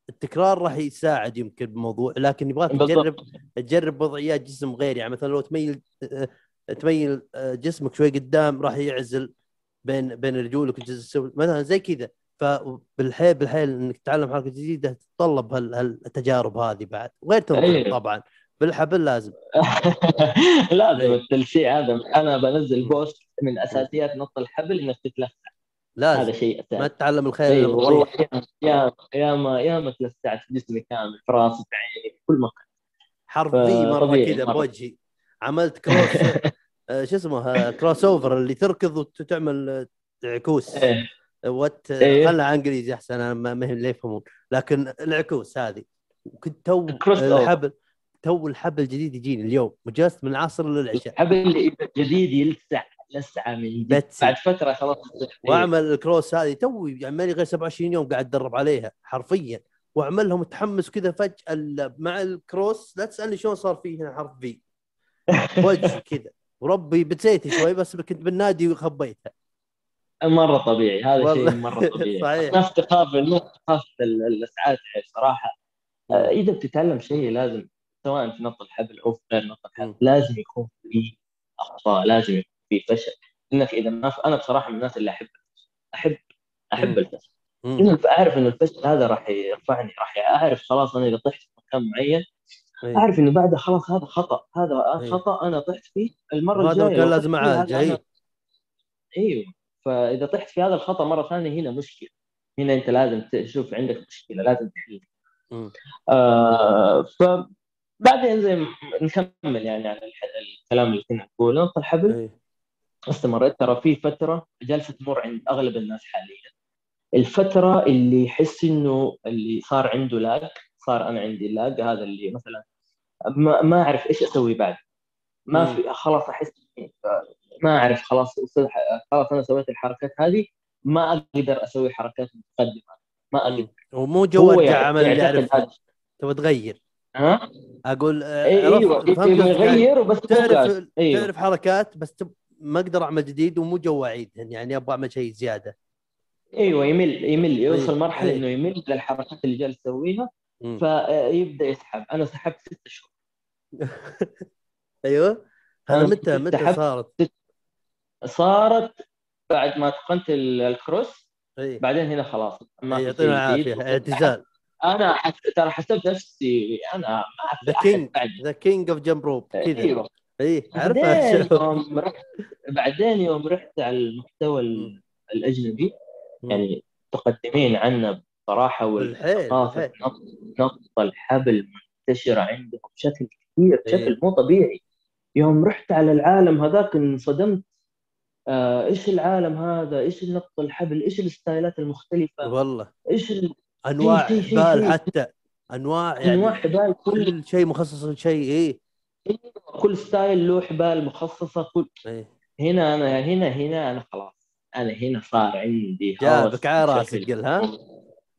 A: التكرار راح يساعد يمكن بالموضوع لكن يبغاك. تجرب تجرب وضعيات جسم غير يعني مثلا لو تميل آه، تميل آه، جسمك شوي قدام راح يعزل بين بين رجولك والجزء السفلي مثلا زي كذا. فبالحيل بالحيل إنك تتعلم حركة جديدة تتطلب هال- هالتجارب هذه بعد. وغير تنضرب
B: أيه.
A: طبعا. بالحبل لازم.
B: لازم
A: إيه.
B: التلسيع هذا. أنا بنزل post من أساسيات نط الحبل إنك تتلسع هذا
A: لازم
B: شيء أساسي.
A: ما تتعلم الخيل
B: اي
A: الا
B: والله يا يا ما يا ما تلسعت جسمي كامل. في راسي في عيني في كل مكان.
A: حرف في مره كذا. بوجهي. عملت cross شو اسمه آه، cross over اللي تركض وتعمل آه، عكوس
B: إيه.
A: what
B: إيه.
A: خلها إنجليزي أحسن أنا ما هم يفهمون لكن العكوس هذه وكنت تو. الحبل تو الحبل الجديد يجيني اليوم وجلست من العصر للعشاء
B: الحبل اللي إذا جديد يلسع لسعه من. بعد فترة خلاص. وأعمل
A: ال cross هذه توي يعني مالي غير 27 يوم قاعد أتدرب عليها حرفيا واعملها متحمس كذا فجأة مع ال cross لا تسألني شلون صار فيه هنا حرف في وجهي كذا وربي بتسيتي شوي بس كنت بالنادي وخبيتها
B: مرة طبيعي هذا. شيء مرة طبيعي
A: صحيح.
B: الناس تخاف الناس تخاف ال- الاسعاف صراحة آه، إذا بتتعلم شيء لازم سواء في نط الحبل أو في غير نط الحبل. لازم يكون في أخطاء لازم يكون في فشل إنك إذا ما ف... أنا بصراحة من الناس اللي أحب احب
A: أحب.
B: الفشل. لأنه أعرف انه الفشل هذا راح يرفعني راح أعرف خلاص أنا إذا طحت في مكان معين
A: إيه.
B: أعرف إنه بعدها خلاص هذا خطأ هذا
A: إيه.
B: خطأ أنا طحت فيه
A: المرة
B: الجاية
A: كان لازم اعالجه اي
B: أنا- إيوه فإذا طحت في هذا الخطأ مرة ثانية هنا مشكلة هنا أنت لازم تشوف عندك مشكلة لازم تحل
A: مم.
B: آه فبعدين زي ما نكمل يعني على الح- الكلام اللي كنا نقوله نط الحبل
A: إيه.
B: استمريت ترى في فترة جالسه تمر عند أغلب الناس حاليا الفترة اللي يحس إنه اللي صار عنده لاج صار أنا عندي lag هذا اللي مثلا ما, ما أعرف إيش أسوي بعد. ما. في خلاص أحس ما أعرف خلاص خلاص أنا سويت الحركات هذه ما أقدر أسوي حركات متقدمة. ما
A: أقدر. ومو جو ارجع عمل اللي
B: هذا.
A: تبغى تغير.
B: ها؟
A: أقول آه،
B: إيه،
A: أيوه يعني
B: يغير وبس.
A: تعرف
B: أيوه.
A: تعرف حركات بس تب... ما أقدر أعمل جديد ومو جو اعيدهن يعني أبغى أعمل شيء زيادة.
B: أيوه يمل يمل يوصل
A: إيه،
B: مرحلة
A: إيه.
B: إنه يمل للحركات اللي جالس يسويها. فيبدا يسحب. أنا سحبت ست شهور.
A: أيوه. هذا متى متى صارت؟
B: صارت بعد ما اتقنت ال- ال
A: cross. إي.
B: بعدين هنا خلاص ما
A: يعطينا. العافية اعتزال.
B: أنا حس... ترى حسبت نفسي أنا ما
A: the
B: king.
A: the king of jump rope كذا.
B: أيوه.
A: إي
B: بعدين
A: عارفها
B: يوم رحت بعدين يوم رحت على المحتوى ال-
A: الأجنبي.
B: يعني متقدمين عنا بصراحة
A: والثقافة
B: نط الحبل منتشرة عندهم بشكل كبير
A: إيه.
B: بشكل مو طبيعي. يوم رحت على العالم هذاك انصدمت. آه إيش العالم هذا؟ إيش نط الحبل؟ إيش الستايلات المختلفة؟
A: والله.
B: إيش ال- أنواع
A: حبال. حتى. أنواع يعني
B: أنواع حبال كل
A: كل شيء مخصص لشيء اي
B: كل style له حبال مخصصة كل
A: اي
B: هنا أنا هنا هنا أنا خلاص. أنا هنا صار عندي
A: جابك على راسك قل ها؟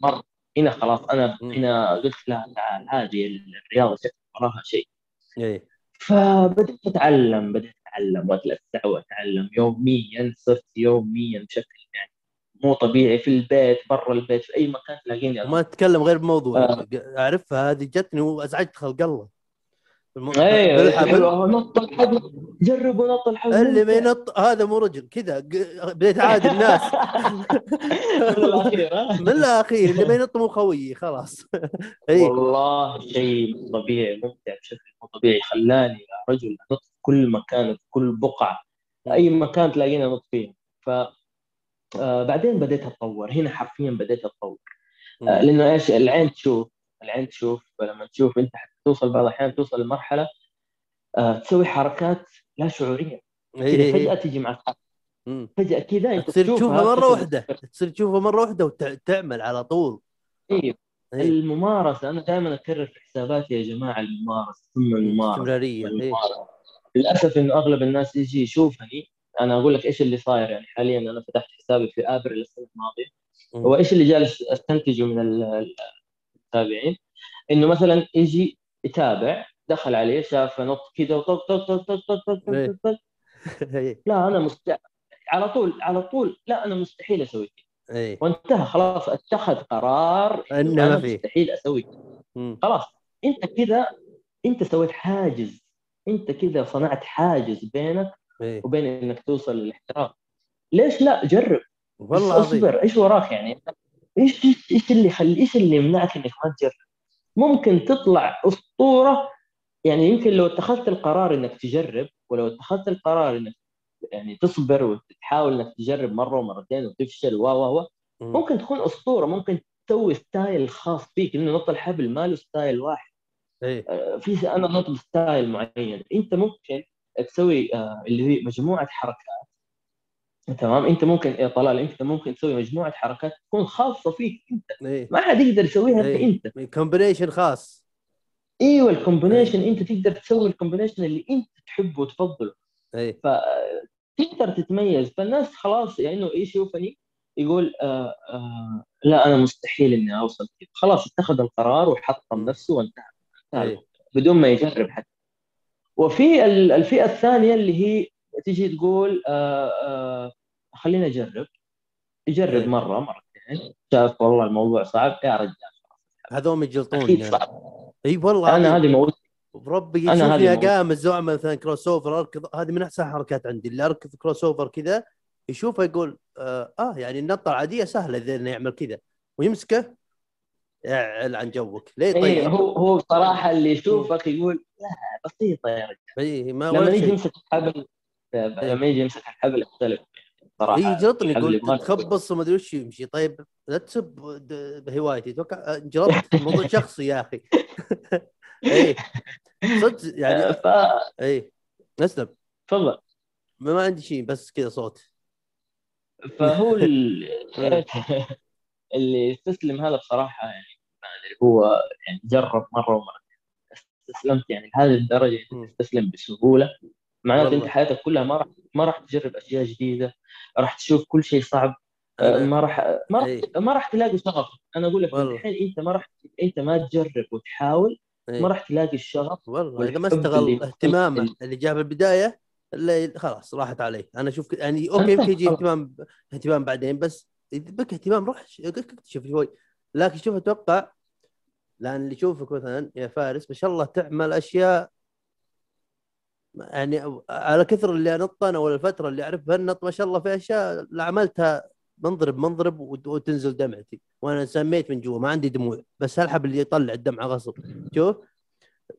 B: مره هنا خلاص.
A: أنا.
B: هنا قلت لا تعال هذه الرياضة شكل وراها شيء.
A: اي
B: فبدأت أتعلم بدأت أتعلم وأتلسع وأتعلم يوميا صرت يوميا بشكل يعني مو طبيعي في البيت برا البيت في أي مكان تلاقيني
A: وما تتكلم غير بموضوع.
B: آه.
A: اعرفها هذه جتني وأزعجت خلق الله.
B: أيوه نط الحبل. جربوا نط الحبل.
A: اللي ما
B: ممتع.
A: ينط هذا مو رجل كذا بديت أعادي الناس.
B: من الأخير
A: اللي ما ينط مو خويي خلاص. اي
B: والله شيء مو طبيعي ممتع بشكل مو طبيعي خلاني يا رجل أنط في كل مكان في كل بقعة. أي مكان تلاقيني أنط فيه. ف آه بعدين بديت أتطور. هنا حرفيا بديت أتطور. آه لأنه إيش العين تشوف. العين تشوف لما تشوف أنت حتى توصل بعض الأحيان توصل لمرحلة آه تسوي حركات لا شعورية كذا
A: إي.
B: فجأة تجي معك. فجأة كذا أنت
A: تصير تشوفها مرة
B: واحدة.
A: تصير تشوفها مرة واحدة وتعمل على طول أيوه.
B: الممارسة أنا دائما أكرر في حساباتي يا جماعة الممارسة ثم الممارسة استمرارية. للأسف إنه أغلب الناس يجي يشوفني أنا أقول لك إيش اللي صاير يعني حاليا أنا فتحت حسابي في ابريل السنة الماضية
A: مم.
B: هو إيش اللي جالس أستنتجه من المتابعين إنه مثلا يجي يتابع دخل عليه شاف نط كذا وطق طق طق طق طق طق
A: إيه.
B: طق طق
A: إي.
B: لا أنا مست... على طول على طول لا أنا مستحيل أسوي كذا
A: اي
B: وانتهى خلاص اتخذ قرار
A: إنه ما في.
B: مستحيل أسوي كذا. خلاص أنت كذا أنت سويت حاجز أنت كذا صنعت حاجز بينك
A: إي.
B: وبين إنك توصل للاحتراف ليش لا جرب
A: والله
B: اصبر إيش وراك يعني إيش إيش إيش اللي يخلي إيش اللي يمنعك إنك ما تجرب؟ ممكن تطلع أسطورة. يعني يمكن لو اتخذت القرار إنك تجرب ولو اتخذت القرار إنك يعني تصبر وتحاول إنك تجرب مرة ومرتين وتفشل و و و
A: مم.
B: ممكن تكون أسطورة. ممكن تسوي style خاص فيك لأنه نط الحبل ما له style واحد.
A: اي
B: آه، في أنا نط ب style معين. أنت ممكن تسوي آه، اللي هي مجموعة حركات. تمام؟ انت ممكن يا طلال انت ممكن تسوي مجموعة حركات تكون خاصة فيك انت.
A: اي
B: ما حد يقدر يسويها الا
A: إيه.
B: انت.
A: combination خاص.
B: أيوه ال combination انت تقدر تسوي ال combination اللي انت تحبه وتفضله.
A: اي
B: فتقدر تتميز. فالناس خلاص يعني إنه يشوفني يقول آه آه لا أنا مستحيل إني أوصل كذا. خلاص اتخذ القرار وحطم. نفسه وانتهى. بدون ما يجرب حتى. وفي ال- الفئة الثانية اللي هي تيجي تقول آه آه خلينا اجرب يجرب
A: إيه.
B: مرة مرتين شاف والله الموضوع صعب يا رجال
A: هذول يجلطوني
B: أكيد
A: يعني.
B: صعب
A: إي والله أنا.
B: هذه موت
A: بربي
B: هذه موت.
A: اقامز واعمل مثلا cross over أركض هذه من أحسن الحركات عندي اللي أركض cross over كذا يشوفه يقول آه, آه يعني النطة العادية سهلة إذا إنه يعمل كذا ويمسكه يعل عن جوك ليه
B: إيه
A: طيب؟
B: هو هو بصراحه اللي يشوفك يقول لا بسيطة يا رجال
A: اي ما
B: لما يجي يمسك الحبل لما يجي يمسك الحبل يختلف صراحة
A: اي جلطني
B: الحبل
A: يقول تخبص وما أدري وش يمشي. طيب لا تسب بهوايتي. أتوقع جربت موضوع شخصي يا أخي. اي صدق يعني
B: ف
A: اي اسلم
B: تفضل.
A: ما عندي شيء بس كذا صوت.
B: فهو ال- اللي يستسلم هذا بصراحة يعني ما أدري هو يعني جرب مرة ومرتين استسلمت يعني لهذه الدرجة تستسلم بسهولة. معناته. أنت حياتك كلها ما راح ما راح تجرب أشياء جديدة راح تشوف كل شيء صعب آه، ما راح ما راح
A: إيه.
B: ما راح تلاقي شغف أنا أقول لك. الحين أنت ما راح أنت ما تجرب وتحاول
A: إيه.
B: ما راح تلاقي الشغف
A: والله إذا ما استغل
B: اللي-
A: اهتمامه
B: اللي-
A: اللي جاه بالبداية اللي خلاص راحت عليه أنا أشوف يعني أوكي يمكن يجي اهتمام اهتمام بعدين بس إذا بك اهتمام روح اكتشف شوي لكن شوف أتوقع لأن اللي يشوفك مثلا يا فارس ما شاء الله تعمل أشياء يعني على كثر اللي انط أنا ولا الفترة اللي أعرف بنط ما شاء الله في أشياء عملتها منضرب منضرب وت- وتنزل دمعتي. وأنا سميت من جوا ما عندي دموع بس الحب اللي يطلع الدمعه غصب. شوف؟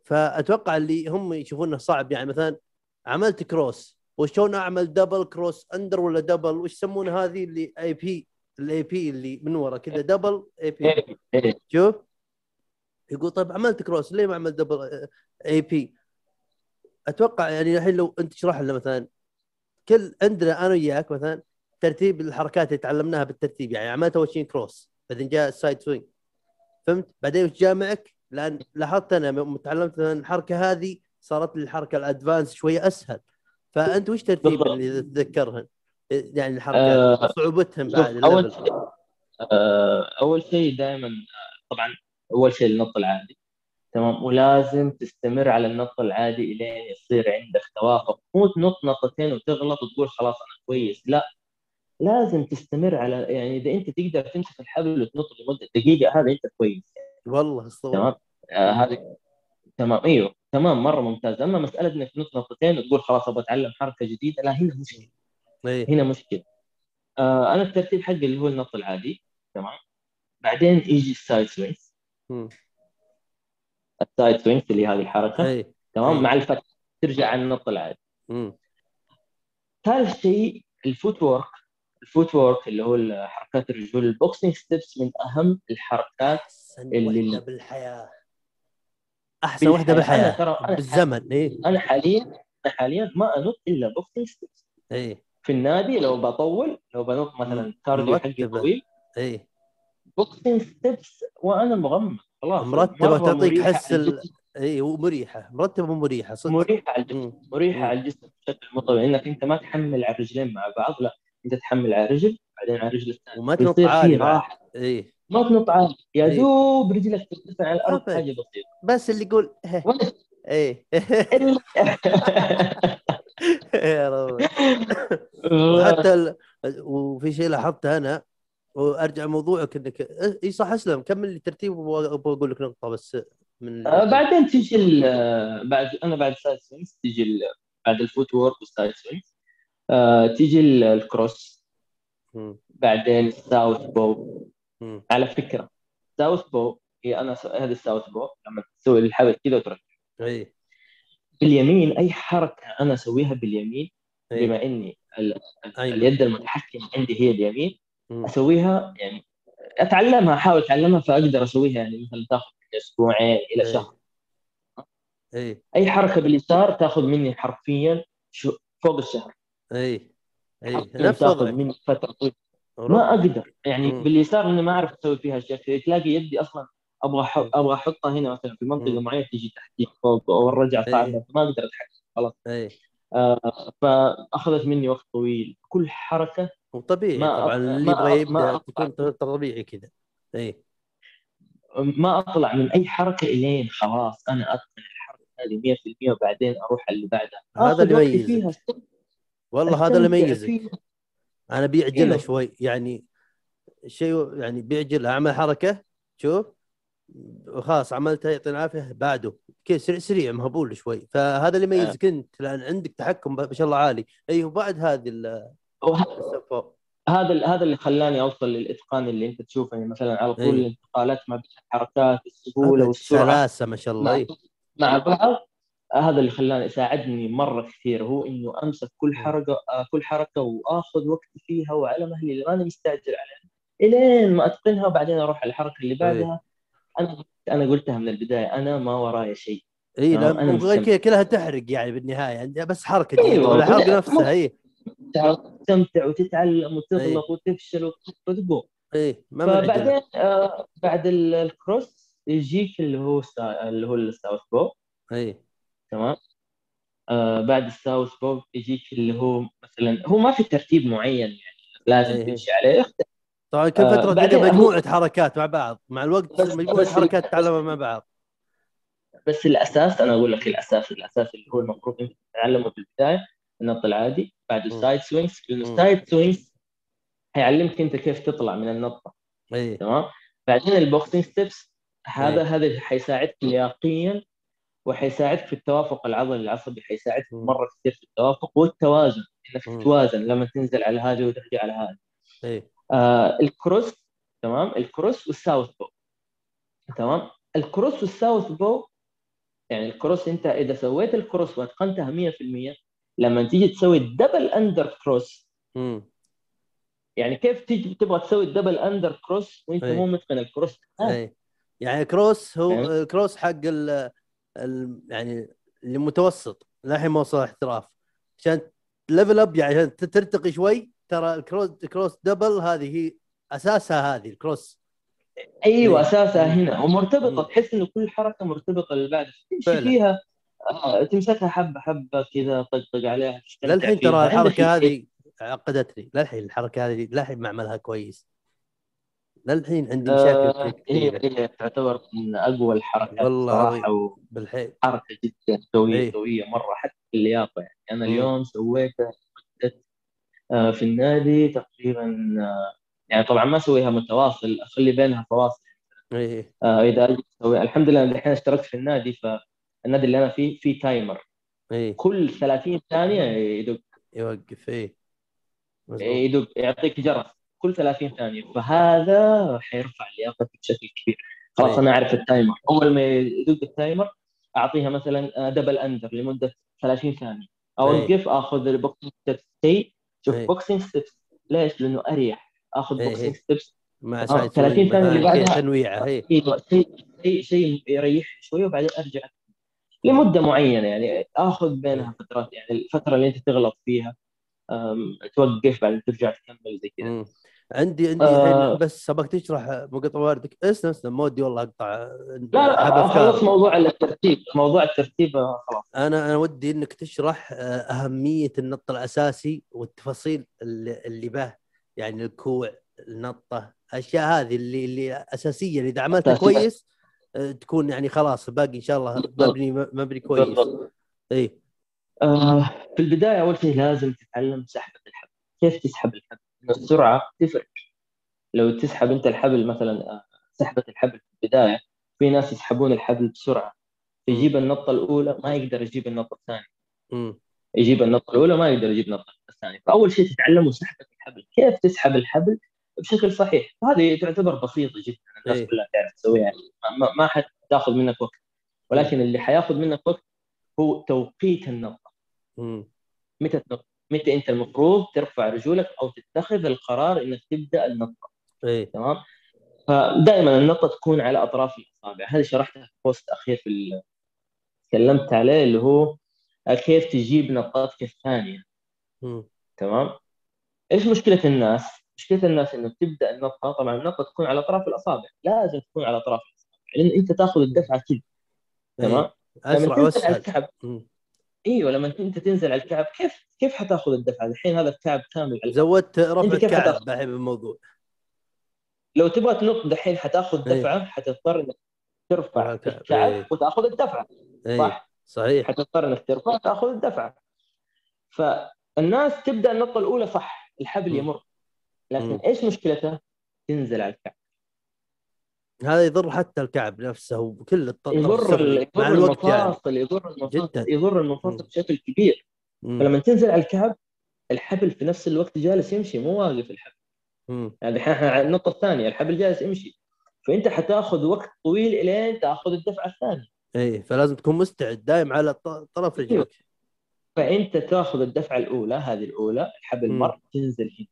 A: فأتوقع اللي هم يشوفونه صعب. يعني مثلا عملت cross. وشلون أعمل double cross under ولا double وش يسمونه هذه اللي EB ال EB اللي من ورا كذا
B: double EB.
A: شوف؟ يقول طيب عملت cross ليه ما عملت double EB أتوقع يعني الحين لو أنت تشرح لنا مثلا كل عندنا أنا وياك مثلا ترتيب الحركات اللي تعلمناها بالترتيب يعني عملت أول شيء cross بعدين جاء ال side swing فهمت؟ بعدين وش جاء معك؟ لأن لاحظت أنا يوم تعلمت الحركة هذه صارت لي الحركة الأدفانس شوية أسهل. فأنت وش ترتيب. اللي تتذكرهن يعني الحركات
B: آه،
A: صعوبتهم بعد أول
B: شيء آه، أول شيء دائما طبعا أول شيء النط العادي. تمام. ولازم تستمر على النط العادي إلين يصير عندك توافق. مو تنط نطتين وتغلط وتقول خلاص أنا كويس. لا. لازم تستمر على يعني إذا أنت تقدر تمسك الحبل وتنط لمدة دقيقة هذا أنت كويس.
A: والله الصوت
B: تمام. آه هذه تمام. إيوه. تمام. مرة ممتاز. أما مسألة إنك تنط نطتين وتقول خلاص أبغى أتعلم حركة جديدة لا هنا مشكلة.
A: إيه.
B: هنا مشكلة. آه أنا الترتيب حقي اللي هو النط العادي. تمام. بعدين يجي ال side
A: مم.
B: ال side swings اللي هذه الحركة.
A: إيه.
B: تمام؟
A: أي.
B: مع الفتح ترجع على النط العادي
A: مم.
B: ثالث شيء ال footwork ال footwork اللي هو حركات الرجول. ال boxing steps من أهم الحركات
A: أحسن
B: اللي-
A: وحده بالحياة. أحسن وحدة.
B: بالحياة. أنا ترى- أنا
A: بالزمن. إيه.
B: أنا حاليا أنا حاليا ما أنط إلا boxing steps.
A: إيه.
B: في النادي لو بطول لو بنط مثلا cardio حقي. طويل
A: إيه.
B: boxing steps وأنا مغمض. خلاص
A: مرتبة
B: مريحة
A: حس ال... إيه ومريحة مرتبة ومريحه صدق.
B: مريحة على الجسم.
A: مريحة.
B: على الجسم بشكل مو طبيعي إنك أنت ما تحمل على الرجلين مع بعض لا أنت تحمل على رجل بعدين على الرجل الثانية
A: وما تنط عالي إيه
B: ما تنط عالي يا
A: إيه.
B: دوب رجلك ترتفع على
A: الأرض.
B: حاجة بسيطة.
A: بس اللي يقول إيه. يا رب وحتى ال... وفي شيء لاحظته أنا وأرجع موضوعك إنك إي صح أسلم كمل لي ترتيب وأبغى أقول لك نقطة بس من
B: آه، بعدين آه، بعد أنا بعد side swings تيجي ال- بعد ال footwork وال side swings آه، تيجي ال- ال
A: cross.
B: بعدين ال southpaw
A: مم.
B: على فكرة southpaw هي أنا هذا ال southpaw لما تسوي الحبل كذا وتركب
A: إيه
B: باليمين أي حركة أنا أسويها باليمين بما إني ال-
A: أيمن.
B: اليد المتحكم عندي هي اليمين. أسويها يعني أتعلمها أحاول أتعلمها فأقدر أسويها يعني مثلا تاخذ أسبوعين إلى
A: إيه.
B: شهر.
A: إيه.
B: أي حركة باليسار تاخذ مني حرفيا شو فوق الشهر.
A: إيه.
B: حرفياً
A: نفس
B: تاخذ مني فترة طويلة. ما أقدر. يعني
A: مم.
B: باليسار اني ما أعرف أسوي فيها اشياء كثير تلاقي يدي أصلا أبغى أحط أبغى أحطها هنا مثلا في
A: منطقة.
B: معينة تيجي تحتي فوق أو ارجع
A: إيه.
B: صعبه ما أقدر أتحكم.
A: إيه.
B: آه فأخذت مني وقت طويل. كل حركة
A: وطبيعي
B: ما
A: طبعا اللي يبغى يبدأ تكون طبيعي كذا إيه.
B: ما أطلع من أي حركة إلين خلاص أنا اتقن الحركة هذه 100% وبعدين أروح اللي بعدها.
A: هذا اللي يميزك. والله هذا اللي يميزك. أنا بيعجلها
B: إيوه.
A: شوي. يعني شيء يعني بيعجلها أعمل حركة شوف. وخلاص عملتها يعطينا العافية بعده. كذا سريع سريع مهبول شوي. فهذا اللي يميزك أنت لأن عندك تحكم ما شاء الله عالي. أي وبعد هذه
B: هذا هذا اللي خلاني أوصل للإتقان اللي أنت تشوفه. يعني مثلا على طول
A: إيه.
B: الانتقالات ما بين الحركات السهوله والسرعه
A: سلاسه ما شاء الله
B: مع,
A: اي
B: مع بعض هذا اللي خلاني ساعدني مرة كثير هو إنه أمسك كل حركة آه، كل حركة وآخذ وقتي فيها وعلى مهلي اللي ماني مستعجل عليها. إلين ما أتقنها وبعدين أروح على الحركة اللي بعدها. أنا أنا قلتها من البداية أنا ما ورايا شيء.
A: إي لا وغير. كذا كلها تحرق يعني بالنهاية يعني بس حركة
B: أيوة،
A: ولا الحركه
B: كلها-
A: نفسها إي.
B: تستمتع وتتعلم وتغلط وتفشل وتقوم.
A: إي.
B: فبعدين آه بعد ال- ال cross يجيك اللي هو سا... اللي هو ال southpaw
A: إي.
B: تمام؟ آه بعد ال southpaw يجيك اللي هو مثلا هو ما في ترتيب معين يعني لازم. تمشي عليه.
A: طبعا كل
B: آه،
A: فترة
B: بعدين هو-
A: مجموعه حركات مع بعض مع الوقت
B: بس-
A: مجموعة
B: بس-
A: حركات تتعلمها مع بعض
B: بس الأساس أنا أقول لك الاساس الأساس اللي هو المفروض انت تتعلمه في البداية النط العادي بعده
A: مم.
B: side swings لأنه.
A: ال
B: side swings هيعلمك أنت كيف تطلع من النطه
A: إي
B: تمام بعدين ال boxing steps هذا
A: إيه.
B: هذا حيساعدك لياقيا وحيساعدك في التوافق العضلي العصبي حيساعدك. مرة كثير في التوافق والتوازن انك. تتوازن لما تنزل على هذه وترجع على هذه
A: إي
B: آه ال cross تمام؟ ال cross وال southpaw. تمام؟ ال cross وال southpaw يعني ال cross انت إذا سويت ال cross واتقنتها 100% لما تيجي تسوي ال double under
A: cross
B: يعني كيف تيجي تبغى تسوي ال double under cross وانت
A: أي.
B: مو متقن ال cross؟ آه.
A: أي. يعني cross هو
B: فهمت؟
A: ال cross حق ال يعني اللي متوسط للحين ما وصل احتراف عشان level up يعني عشان ترتقي شوي ترى ال cross ال cross double هذه هي أساسها هذه ال
B: cross
A: أيوه
B: إيه.
A: أساسها.
B: هنا ومرتبطة
A: مم.
B: تحس إنه كل حركة مرتبطة اللي بعدها تمشي. فيها آه، تمسكها حبة حبة كذا طقطق عليها
A: للحين. ترى
B: الحركة
A: هذه عقدتني للحين الحركة هذه للحين ما اعملها كويس للحين عندي
B: آه،
A: مشاكل
B: هي هي تعتبر من أقوى الحركات
A: والله
B: صراحة
A: بالحين
B: وحركه جدا قوية
A: إيه.
B: قوية مرة حتى في اللياقة يعني
A: أنا.
B: اليوم سويتها في النادي تقريبا آه، يعني طبعا ما أسويها متواصل أخلي بينها فواصل.
A: إيه.
B: آه، إذا أجي أسوي الحمد لله الحين اشتركت في النادي فالنادي اللي أنا فيه في تايمر
A: إيه.
B: كل 30 ثانية يدق.
A: يوقف إيه. مظبوط.
B: يدق يعطيك جرس. كل 30 ثانية. فهذا حيرفع لياقتي بشكل كبير. خلاص
A: إيه.
B: أنا أعرف ال timer أول ما يدق ال timer أعطيها مثلا double under لمدة 30 ثانية. أوقف أخذ ال boxing steps شيء شوف
A: إيه.
B: boxing steps ليش؟ لأنه أريح آخذ
A: إيه.
B: boxing steps
A: مع
B: آه،
A: side
B: 30
A: swing
B: ثانية اللي
A: كذا
B: بعدها.
A: تنويعه إيه
B: أيوه شيء شيء شيء يريح شوية وبعدين أرجع لمدة معينة يعني آخذ بينها فترات يعني الفترة اللي أنت تغلط فيها توقف بعدين ترجع تكمل زي كذا.
A: عندي عندي
B: آه.
A: بس ابغاك تشرح مقطع واردك اسلم اسلم ما ودي والله أقطع
B: لا لا
A: أفكار
B: موضوع الترتيب موضوع الترتيب خلاص
A: أنا أنا ودي إنك تشرح آه، أهمية النط الأساسي والتفاصيل اللي, اللي به يعني الكوع النطة الاشياء هذه اللي اللي أساسية اللي إذا عملتها. كويس آه، تكون يعني خلاص باقي إن شاء الله. مبني مبني كويس. اي
B: آه في البداية أول شيء لازم تتعلم سحبه الحبل كيف تسحب الحبل السرعه تفرق. لو تسحب أنت الحبل مثلا آه، سحبه الحبل في البداية في ناس يسحبون الحبل بسرعة. يجيب النطة الأولى ما يقدر يجيب النطة
A: الثانية.
B: يجيب النطة الأولى ما يقدر يجيب النطة الثانية. فأول شيء تتعلموا سحبه الحبل. كيف تسحب الحبل؟ بشكل صحيح. هذه تعتبر بسيطة جدا الناس
A: إيه.
B: كلها تعرف تسويها. يعني ما- ما, حتاخذ منك وقت. ولكن اللي حياخذ منك وقت هو توقيت
A: النطة.
B: متى تنط؟ متى أنت المفروض ترفع رجولك أو تتخذ القرار إنك تبدأ النطة.
A: اي
B: تمام؟ فدائما النطة تكون على أطراف الأصابع. هذه شرحتها في بوست أخير في ال- تكلمت عليه اللي هو كيف تجيب نطاتك
A: الثانية.
B: تمام؟ إيش مشكلة الناس؟ مشكلة الناس إنه تبدأ النطة طبعا النطة تكون على أطراف الأصابع. لازم تكون على أطراف الأصابع لأن أنت تأخذ الدفعة كذا. تمام؟
A: إيه. اسرع وأسهل.
B: إيوه لما أنت تنزل على الكعب كيف كيف حتأخذ الدفعة؟ الحين هذا الكعب كامل على
A: زودت رفع الكعب؟ دحين بالموضوع
B: لو تبغى تنط دحين حتأخذ
A: إيه.
B: دفعة حتضطر إنك ترفع
A: رفع
B: الكعب.
A: إيه.
B: وتأخذ الدفعة
A: اي
B: صح
A: صحيح
B: حتضطر إنك ترفع وتاخذ الدفعة فالناس تبدأ النطه الأولى صح الحبل. يمر لكن
A: مم.
B: إيش مشكلته؟ تنزل على الكعب
A: هذا يضر حتى الكعب نفسه وكل الط- الطرف
B: يضر
A: مع
B: يضر
A: يعني
B: المفاصل يضر المفاصل. يضر المفاصل. بشكل كبير
A: مم.
B: فلما تنزل على الكعب الحبل في نفس الوقت جالس يمشي مو واقف الحبل. يعني إحنا على النقطة الثانية الحبل جالس يمشي فأنت حتاخذ وقت طويل إلين تأخذ الدفعة الثانية
A: اي فلازم تكون مستعد دائم على طرف. رجلك
B: فأنت تأخذ الدفعة الأولى هذه الأولى الحبل. مر تنزل هنا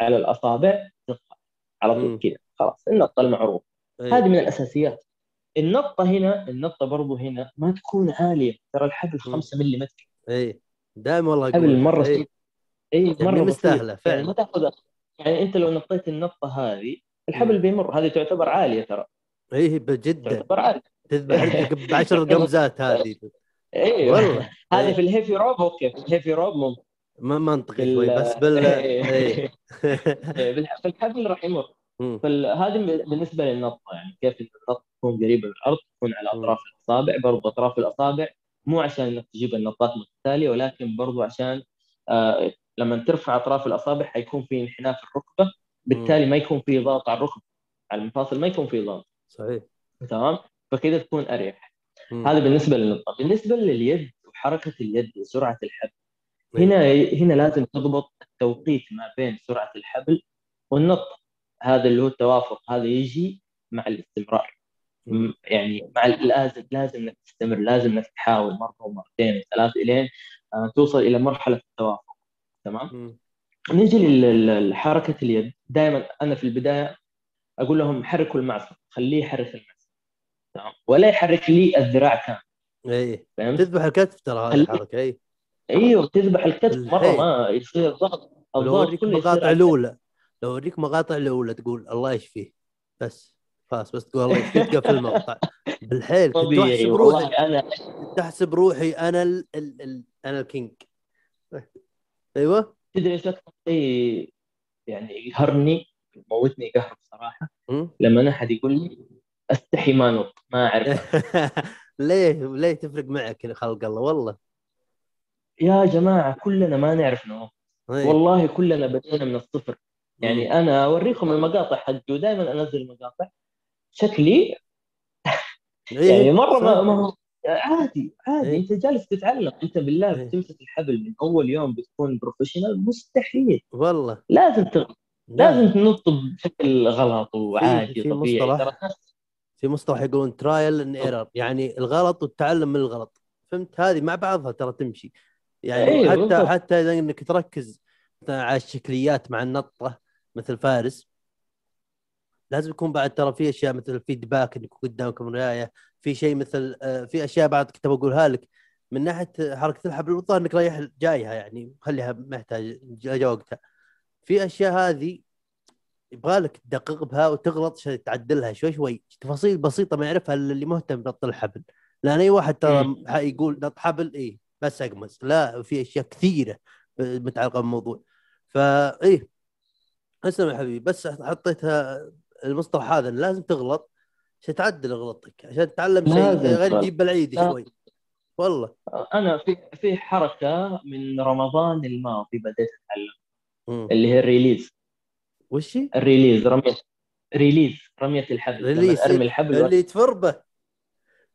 B: على الأصابع تطلع على. طول كذا خلاص النقطه المعروفه
A: إي.
B: هذه من الأساسيات النقطة هنا النقطة برضو هنا ما تكون عالية ترى الحبل
A: مم.
B: 5 ملم
A: اي دائما والله
B: حبل
A: أقول
B: مرة
A: إي.
B: سيء اي
A: يعني
B: مرة بسيط.
A: مستاهلة فعلا.
B: يعني ما تأخذ يعني أنت لو نطيت النطه هذه الحبل. بيمر هذه تعتبر عالية ترى
A: اي جدا
B: تعتبر عالية
A: تذبح بعشر قمزات هذه
B: أيوه
A: والله
B: هذه
A: إيه.
B: في ال heavy rope okay في ال heavy rope ممكن
A: ما منطقي شوي بس بال إيه.
B: إيه. بالح- في الحبل راح يمر. فهذه بالنسبة للنطة يعني كيف إن النطة تكون قريبة من الأرض تكون على. أطراف الأصابع برضو أطراف الأصابع مو عشان إنك تجيب النطات متتالية ولكن برضو عشان آه لما ترفع أطراف الأصابع حيكون في انحناء في الركبة بالتالي ما يكون في ضغط على الركبة على المفاصل ما يكون في ضغط.
A: صحيح.
B: تمام؟ فكذا تكون أريح.
A: مم.
B: هذا بالنسبة للنطة. بالنسبة لليد وحركة اليد وسرعة الحبل
A: إيه.
B: هنا هنا لازم تضبط التوقيت ما بين سرعة الحبل والنطة. هذا اللي هو التوافق هذا يجي مع الاستمرار. يعني مع لازم لازم إنك تستمر لازم إنك تحاول مرة ومرتين وثلاث إلين آه، توصل إلى مرحلة التوافق. تمام؟ لل- لحركة اليد. دائما أنا في البداية أقول لهم حركوا المعصم خليه يحرك المعصم. تمام؟ ولا يحرك لي الذراع كامل. فهمت؟
A: تذبح الكتف ترى هذه الحركة اي
B: أيوه تذبح الكتف مرة
A: الحيل.
B: ما يصير ضغط. الضغط كله يصير
A: مقاطع الأولى. لو اوريك مقاطع الأولى تقول الله يشفيه. بس خلاص بس تقول الله يشفيه تقفل المقطع. بالحيل كنت
B: طبيعي
A: احسب
B: والله
A: روحي
B: أنا
A: كنت احسب روحي أنا ال... ال... ال... أنا الكينج. أيوه.
B: تدري إيش أكثر شيء يعني يقهرني؟ موتني قهر بصراحه. لما أحد يقول لي أستحي ما نط ما اعرف
A: ليه؟ ليه تفرق معك يا خلق الله؟ والله.
B: يا جماعة كلنا ما نعرف نط
A: إيه.
B: والله كلنا بدينا من الصفر. يعني أنا أوريكم المقاطع حقي ودائما أنزل مقاطع شكلي
A: إيه،
B: يعني مرة ما. ما هو عادي عادي
A: إيه.
B: أنت جالس تتعلم أنت بالله
A: إيه.
B: بتمسك الحبل من أول يوم بتكون professional مستحيل
A: والله
B: لازم تغلط
A: لا.
B: لازم تنط بشكل غلط وعادي
A: في
B: طبيعي
A: مصطلح. في مصطلح يقولون trial and error يعني الغلط والتعلم من الغلط فهمت هذه مع بعضها ترى تمشي يعني
B: أيوة،
A: حتى
B: بالضبط.
A: حتى إذا إنك تركز على الشكليات مع النطة مثل فارس. لازم يكون بعد ترى في أشياء مثل الفيدباك إنك قدامك مرايه في شيء مثل آه، في أشياء بعد كنت بقولها لك. من ناحية حركة الحبل والظاهر إنك رايح جايها يعني خليها محتاج جا وقتها. في أشياء هذه يبغى لك تدقق بها وتغلط عشان تعدلها شوي شوي. تفاصيل بسيطة ما يعرفها اللي مهتم بنط الحبل. لأن أي واحد ترى يقول نط حبل إيه بس اقمز لا في أشياء كثيرة متعلقة بالموضوع. فا إيه اسلم يا حبيبي بس حطيتها المصطلح هذا لازم تغلط عشان تعدل غلطك عشان تتعلم شيء غير. تجيب بالعيد. شوي. والله.
B: أنا في في حركة من رمضان الماضي بديت
A: أتعلم.
B: اللي هي ال release.
A: وش هي؟
B: ال release رمية. release رمية الحبل.
A: release.
B: أرمي الحبل
A: اللي تفربه.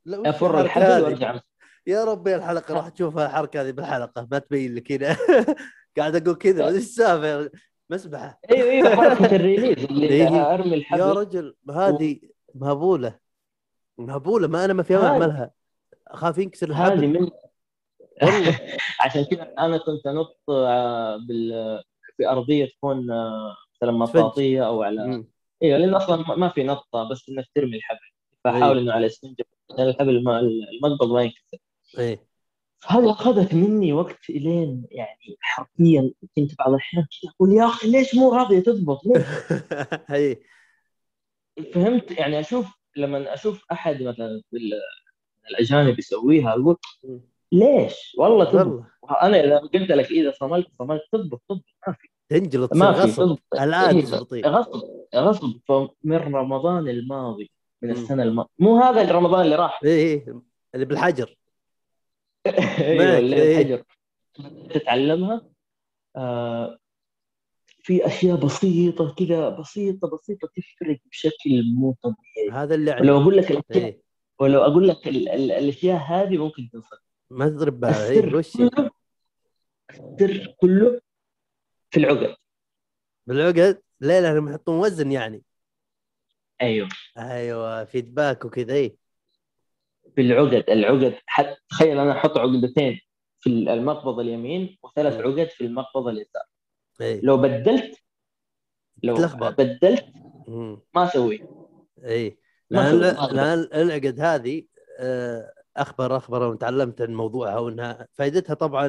A: لا وش أفر
B: الحبل؟ وأرجع.
A: يا ربي الحلقة راح تشوفها الحركة هذه بالحلقة ما تبين لك. هنا قاعد أقول كذا إيش السالفة؟ مسبحة.
B: أيوه أيوه حركة الريليز اللي
A: إيه.
B: أرمي
A: يا
B: الحبل
A: رجل هذه مهبولة. مهبولة ما أنا ما في
B: هذه-
A: أعملها. أخاف ينكسر
B: هذه
A: الحبل
B: من
A: والله.
B: عشان كذا أنا كنت أنط آه، بال في أرضية تكون آه، مثلا. مطاطية أو على. أيوه لأن أصلا ما- في نطة بس إنك ترمي الحبل. فحاول
A: أيوه.
B: إنه على اسفنج عشان الحبل ما المقبض ما ينكسر.
A: إيه.
B: هذه أخذت مني وقت إلين يعني حرفيا كنت بعض الأحيان كذا أقول يا أخي ليش مو راضية تضبط؟ فهمت؟ يعني أشوف لما أشوف أحد مثلا الأجانب يسويها أقول ليش؟ والله تضبط. أنا إذا قلت لك إذا صملت صملت تضبط تضبط ما في.
A: تنجلط
B: ما في
A: غصب. الآن
B: إيه، غصب غصب. فمن رمضان الماضي من. السنة الماضيه مو هذا رمضان اللي راح.
A: إيه إيه اللي بالحجر.
B: أيوه اللي
A: إيه.
B: الحجر تتعلمها. آه في أشياء بسيطة كذا بسيطة بسيطة تفرق بشكل مو طبيعي.
A: هذا اللي
B: ولو
A: يعني
B: أقول لك الاشياء
A: إيه.
B: ولو أقول لك ال- ال- الأشياء هذه ممكن تنصد
A: ما تضرب إيه
B: السر؟ كله السر كله في العقد.
A: بالعقد؟ ليه لانهم يحطون وزن يعني.
B: أيوه.
A: أيوه فيدباك وكذا إيه.
B: في العقد العقد حتى تخيل أنا أحط عقدتين في المقبض اليمين وثلاث. عقد في المقبض اليسار.
A: إيه.
B: لو بدلت لو
A: تلخبط.
B: بدلت. ما
A: أسوي.
B: ما لأن.
A: لأن العقد هذه آه، أخبر أخبر وتعلمت عن موضوعها وإنها فائدتها طبعا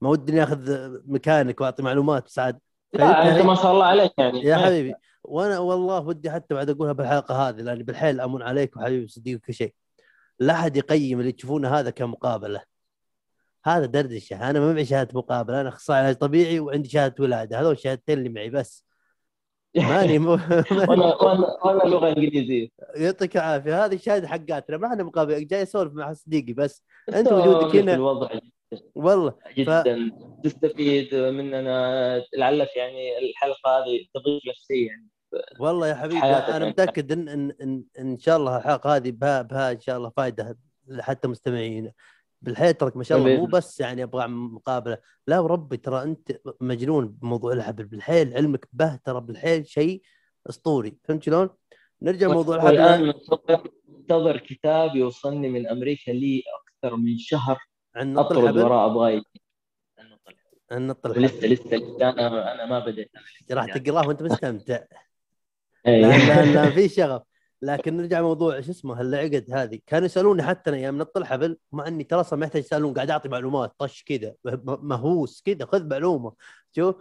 A: ما ودي آخذ مكانك وأعطي معلومات بس عاد
B: لا
A: أنت
B: ما شاء الله عليك يعني.
A: يا حبيبي. وأنا والله ودي حتى بعد أقولها بالحلقة هذه لأني بالحيل أمون عليك وحبيبي صديقك كل شيء. لا أحد يقيم اللي تشوفونه هذا كمقابلة. هذا دردشه أنا ما معي شهادة مقابلة. أنا أخصائي علاج طبيعي وعندي شهادة ولادة. هذول الشهادتين اللي معي بس. ماني مو...
B: وأنا وأنا لغة إنجليزية.
A: يعطيك العافية. هذه الشهادة حقاتنا. ما إحنا مقابل جاي أسولف مع صديقي بس.
B: أنت
A: وجودك هنا.
B: الوضع
A: والله.
B: جدا. تستفيد مننا لعلك يعني الحلقة هذه تضيف نفسيه يعني
A: والله يا حبيبي
B: أنا.
A: متأكد ان ان ان, إن شاء الله الحلقة هذه بها بها إن شاء الله فائده حتى مستمعين. بالحياة ترك ما شاء الله مو. بس يعني أبغى مقابلة. لا وربي ترى أنت مجنون بموضوع الحبل. بالحيل علمك به ترى بالحيل شيء أسطوري. فهمت شلون؟ نرجع موضوع
B: والآن
A: الحبل.
B: منتظر منتظر كتاب يوصلني من أمريكا لي أكثر من شهر.
A: عن نط الحبل؟
B: وراء أبغى
A: عن نط الحبل.
B: لسه لسه أنا أنا ما بديت.
A: راح تقراه وأنت مستمتع.
B: إيه.
A: لا لا لا في شغف لكن نرجع موضوع شو اسمه العقد هذه كانوا يسألوني حتى أنا أيام نط الحبل مع إني ترى ما يحتاج يسألون قاعد أعطي معلومات طش كذا مهووس كذا خذ معلومة شوف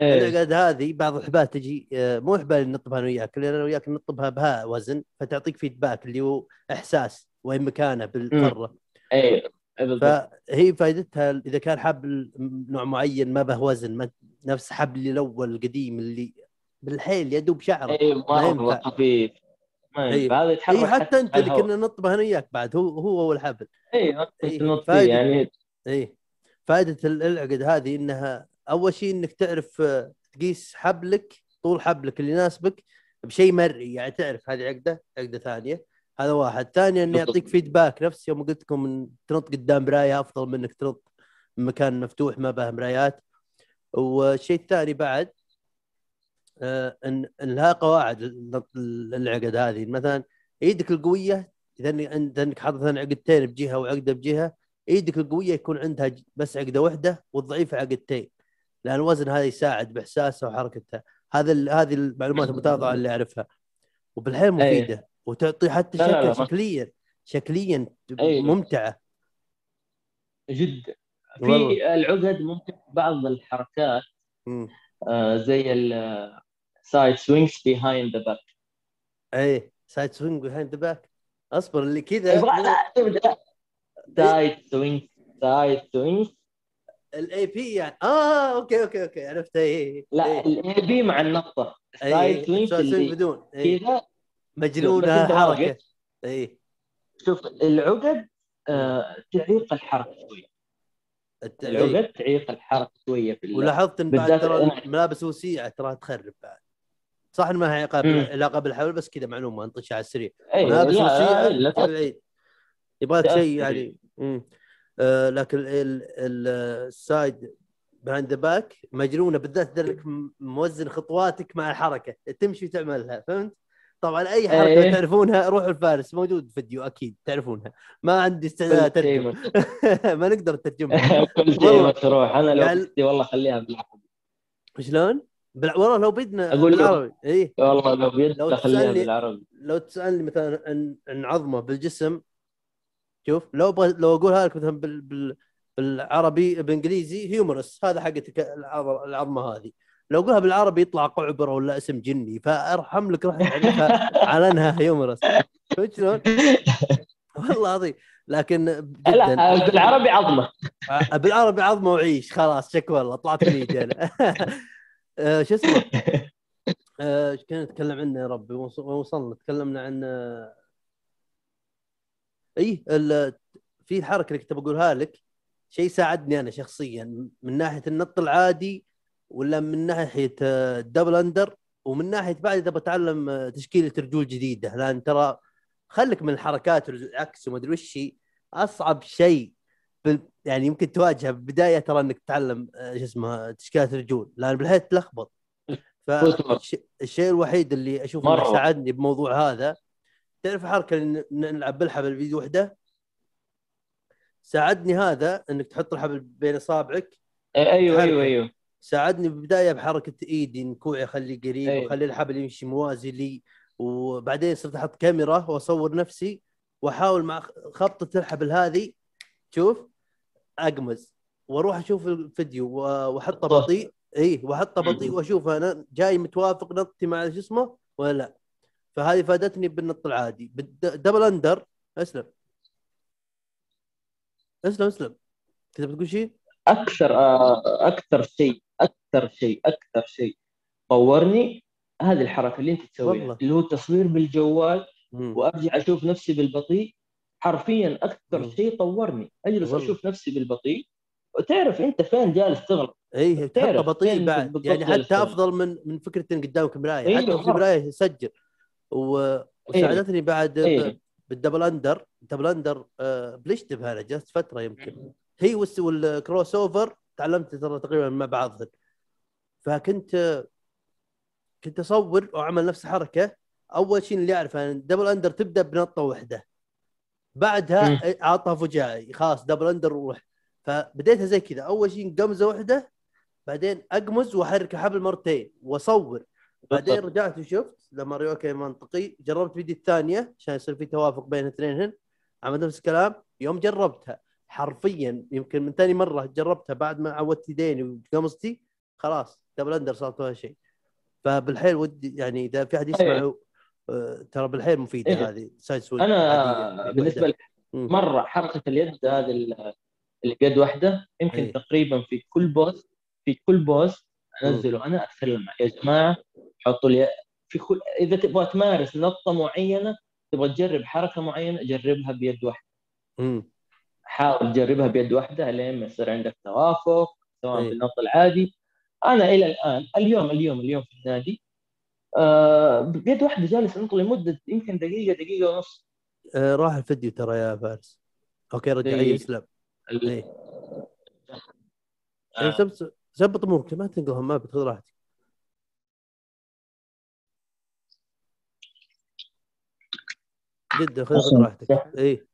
B: إيه.
A: العقد هذه بعض الحبال تجي آه، مو حبال نطبها أنا وياك اللي أنا وياك نطبها بها وزن فتعطيك فيدباك اللي هو إحساس وين مكانه بالقاره
B: إيه بالضبط.
A: فهي فائدتها إذا كان حبل نوع معين ما به وزن ما نفس حبل الأول القديم اللي بالحيل يدوب شعره
B: إيه
A: ما
B: مره. خفيف
A: إيه.
B: هذا يتحرك
A: اي حتى
B: أنت
A: اللي. كنا نطبه أنا وياك بعد هو هو والحبل
B: إيه
A: إيه.
B: تنط فيه. يعني
A: اي فائده ال- العقد هذه إنها أول شيء إنك تعرف آه، تقيس حبلك طول حبلك اللي يناسبك بشيء مرئي يعني تعرف هذه عقدة عقدة ثانية هذا واحد ثانيا
B: إنه.
A: يعطيك فيدباك نفس يوم قلت لكم تنط قدام مراية أفضل من إنك تنط مكان مفتوح ما به مرايات والشيء الثاني بعد ان إن لها قواعد العقد هذه مثلا إيدك القوية إذا إذا إنك حاطط مثلا عقدتين بجهة وعقده بجهة إيدك القوية يكون عندها بس عقدة واحدة والضعيفه عقدتين لأن الوزن هذا يساعد باحساسها وحركتها هذا هذه المعلومات المتواضعة اللي أعرفها وبالحيل
B: أي.
A: مفيدة وتعطي حتى
B: لا، لا،
A: شكل
B: لا، ما-
A: شكليا شكليا
B: أي.
A: ممتعة
B: جدا. في العقد ممكن بعض الحركات. آه، زي ال side swings behind the back
A: اي side swing behind the back أصبر اللي كذا
B: side swing side swing
A: ال EB يعني. آه أوكي أوكي أوكي عرفت. اي
B: لا
A: إي.
B: ال EB مع swing
A: side swing
B: اللي
A: بدون. اي
B: كذا.
A: مجنونة
B: واقف.
A: اي
B: شوف العقد آه، تعيق الحركة
A: شوية إي.
B: العقد تعيق الحركة شوية في
A: ولاحظت إن بعد ترى الملابس وسيعة ترى تخرب بعد. صح ما لها علاقه بالحبل بس كذا معلومة انطشها على السريع
B: أي،
A: ملابس
B: لا، لا،
A: في العيد يبغى لك. شيء يعني. آه لكن ال- ال- ال side behind the back مجنونة بالذات م- موزن خطواتك مع الحركة تمشي وتعملها فهمت؟ طبعا أي حركة
B: إيه.
A: تعرفونها روحوا الفارس موجود فيديو أكيد تعرفونها ما عندي استعداد اترجم ما نقدر نترجمها
B: كل شيء. مشروع أنا لو
A: يعني-
B: والله خليها بالعربي
A: شلون؟ بال... والله لو بدنا
B: أقول له-
A: بالعربي إي.
B: والله لو خليها
A: تسألني-
B: بالعربي.
A: لو تسألني مثلا عن عن عظمه بالجسم شوف لو أبغى لو اقولها لك مثلا بال... بال... بالعربي بالإنجليزي هيومرس هذا حقتك العظ- العظمة هذه. لو أقولها بالعربي يطلع قعبرة ولا اسم جني فأرحم لك روح على انها هيومرس فهمت شلون؟ والله العظيم. لكن جدا.
B: لا بالعربي عظمة.
A: آه، بالعربي عظمة وعيش خلاص شك والله طلعت ايدي أنا آه، شو اسمه؟ آه، إيش كنا نتكلم عنه يا ربي وصلنا تكلمنا عن آه، اي في الحركه اللي كنت بقولها لك شيء ساعدني أنا شخصيا من ناحية النط العادي ولا من ناحية آه، الدبل اندر ومن ناحية بعد إذا بتعلم آه، تشكيلة رجول جديدة. لأن ترى خليك من الحركات والعكس وما أدري وش أصعب شيء. يعني يمكن تواجهه بالبداية ترى إنك تتعلم آه، شو اسمه تشكيلات الرجول لأن بالحياة تلخبط. فالشيء الوحيد اللي أشوف
B: مرة.
A: انه ساعدني بموضوع هذا تعرف الحركه اللي نلعب بالحبل بيد وحدة ساعدني هذا إنك تحط الحبل بين إصابعك
B: أيوه
A: حركة.
B: أيوه أيوه
A: ساعدني بالبداية بحركة إيدي ان كوعي أخليه قريب
B: أي.
A: وأخلي الحبل يمشي موازي لي وبعدين صرت أحط كاميرا وأصور نفسي وأحاول مع خبطة الحبل هذه شوف أقمز وأروح أشوف الفيديو واحطه. بطيء إي واحطه بطيء وأشوف أنا جاي متوافق نطي مع شو اسمه ولا لا فهذه فادتني بالنط العادي بال double under أسلم أسلم أسلم كنت بتقول شيء؟
B: أكثر آه، أكثر شيء أكثر شيء أكثر شيء طورني هذه الحركة اللي أنت تسويها. اللي هو التصوير بالجوال. وأرجع أشوف نفسي بالبطيء حرفيا
A: أكثر.
B: شيء طورني. أجلس
A: والله.
B: أشوف نفسي بالبطيء. وتعرف أنت فين جالس تغلط؟
A: اي
B: تعرف
A: بطيء بعد. يعني حتى. أفضل من من فكرة إن قدامك مراية.
B: أيوة،
A: حتى في. مراية سجل و... وساعدتني بعد
B: أيوة.
A: بال double under. ال double under آه، بلشتب أنا جلست فترة يمكن. هي وال crossover تعلمت ترى تقريبا مع بعضهن فكنت كنت أصور وأعمل نفس الحركه أول شيء اللي أعرفه أن ال double under تبدأ بنطة واحدة. بعدها اعطها فجائي خلاص double under وروح فبديتها زي كذا. أول شيء قمزة واحدة بعدين أقمز واحرك الحبل مرتين وأصور. بعدين. رجعت وشفت لما رأي أوكي منطقي. جربت فيديو الثانية عشان يصير في توافق بين الاثنين عملت نفس الكلام. يوم جربتها حرفيا يمكن من ثاني مرة جربتها بعد ما عودت يديني وقمصتي خلاص double under صارت ولا شيء. فبالحيل ودي يعني إذا في أحد يسمع. آه، ترى بالحيل مفيدة
B: أيوة.
A: هذه side swing
B: أنا
A: عادية،
B: بالنسبة
A: وحدة.
B: لي. مرة حركه اليد هذه ال- اللي بيد واحدة يمكن
A: أي.
B: تقريبا في كل post في كل post أنزله أنا اتكلم يا جماعة حطوا لي في كل إذا تبغى تمارس نقطة معينة تبغى تجرب حركة معينة جربها بيد واحدة
A: مم.
B: حاول تجربها بيد واحدة لين ما يصير عندك توافق سواء. في النط العادي أنا إلى الآن اليوم اليوم اليوم في النادي آه بيد واحدة جالس انط لمدة يمكن دقيقة دقيقة ونص.
A: آه، راح الفيديو ترى يا فارس. أوكي رجع
B: إيه.
A: اي أسلم.
B: ال-
A: اي
B: آه.
A: اي زبط زبط امورك ما تنقلهم ما بتاخذ راحتك. جدا خذ. راحتك. اي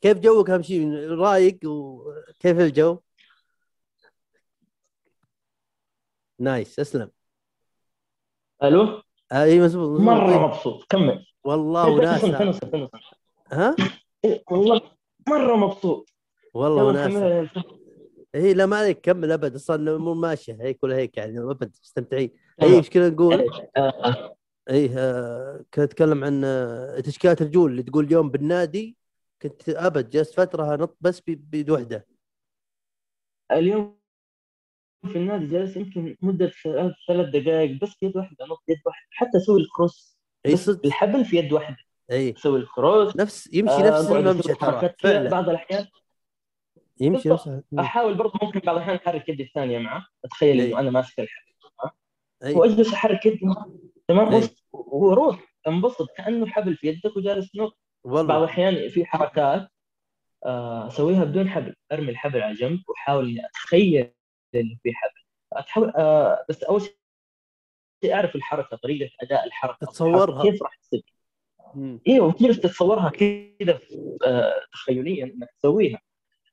A: كيف جوك أهم شيء رايق وكيف الجو؟ nice أسلم.
B: ألو؟
A: آه، اي مزبوط.
B: مرة
A: إيه.
B: مبسوط. كمل.
A: والله
B: تنصت وناسة.
A: ها؟
B: إيه، والله مرة مبسوط.
A: والله
B: وناسة.
A: اي لا ما عليك كمل أبد. أصلا الأمور ماشيه هيك ولا هيك يعني أبد مستمتعين. اي إيش كنا نقول؟ إيه آه، كنت اتكلم عن آه، تشكيلات الرجول اللي تقول اليوم بالنادي كنت أبد جلست فترة نط بس بيد وحده
B: اليوم في النادي جالس يمكن مدة ثلاث دقائق بس يد واحدة نط يد واحدة حتى أسوي الكروس.
A: أي
B: بس
A: صدق.
B: بالحبل في يد واحدة.
A: أي.
B: أسوي الكروس.
A: نفس يمشي
B: آه،
A: نفس الممشى ترى.
B: بعض الأحيان.
A: يمشي. نفس
B: أحاول برضه ممكن بعض الأحيان أحرك يدي الثانية معه.
A: أتخيل.
B: إنه أنا ماسك الحبل
A: أي.
B: وأجلس أحرك يدي. تمام؟ وأروح انبسط. كأنه حبل في يدك وجالس بعض
A: والله.
B: الأحيان في حركات آه، أسويها بدون حبل. أرمي الحبل على جنب وأحاول أتخيل انه في حبل اتحاول آه، بس أول شيء أعرف الحركة طريقة أداء الحركة.
A: تتصورها.
B: كيف راح تصير. إيوه وتجلس تتصورها؟ كذا آه، تخيليا إنك تسويها.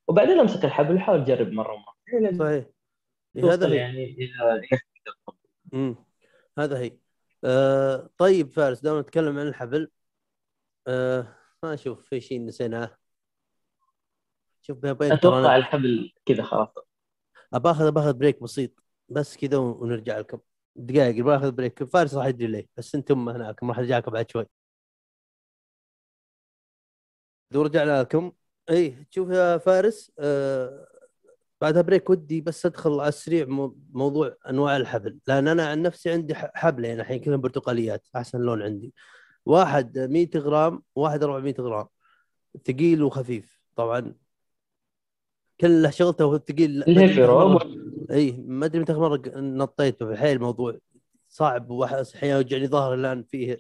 B: وبعدين أمسك الحبل وحاول تجرب مرة ومرة.
A: صحيح. هذا هي.
B: يعني إلى إنك تقدر تطبق.
A: مم. هذا هي. آه طيب فارس دام نتكلم عن الحبل آه ما أشوف في شيء نسيناه. شوف بين
B: أتوقع
A: أنا
B: الحبل كذا خلاص.
A: باخذ باخذ break بسيط. بس كذا ونرجع لكم. دقائق باخذ break فارس راح يدري ليه. بس أنتم هناك راح ارجع لكم بعد شوي. لو رجعنا لكم. اي شوف يا فارس آه بعدها بريك ودي بس أدخل على السريع مو- موضوع أنواع الحبل. لأن أنا عن نفسي عندي حبلين الحين كلهم برتقاليات أحسن لون عندي. واحد 100 غرام واحد 400 غرام. ثقيل وخفيف. طبعا كل شغلته هو الثقيل
B: في
A: إي ما أدري متى مرة ق- نطيت بالحيل الموضوع صعب وأح- أحيانا يوجعني ظهري الآن فيه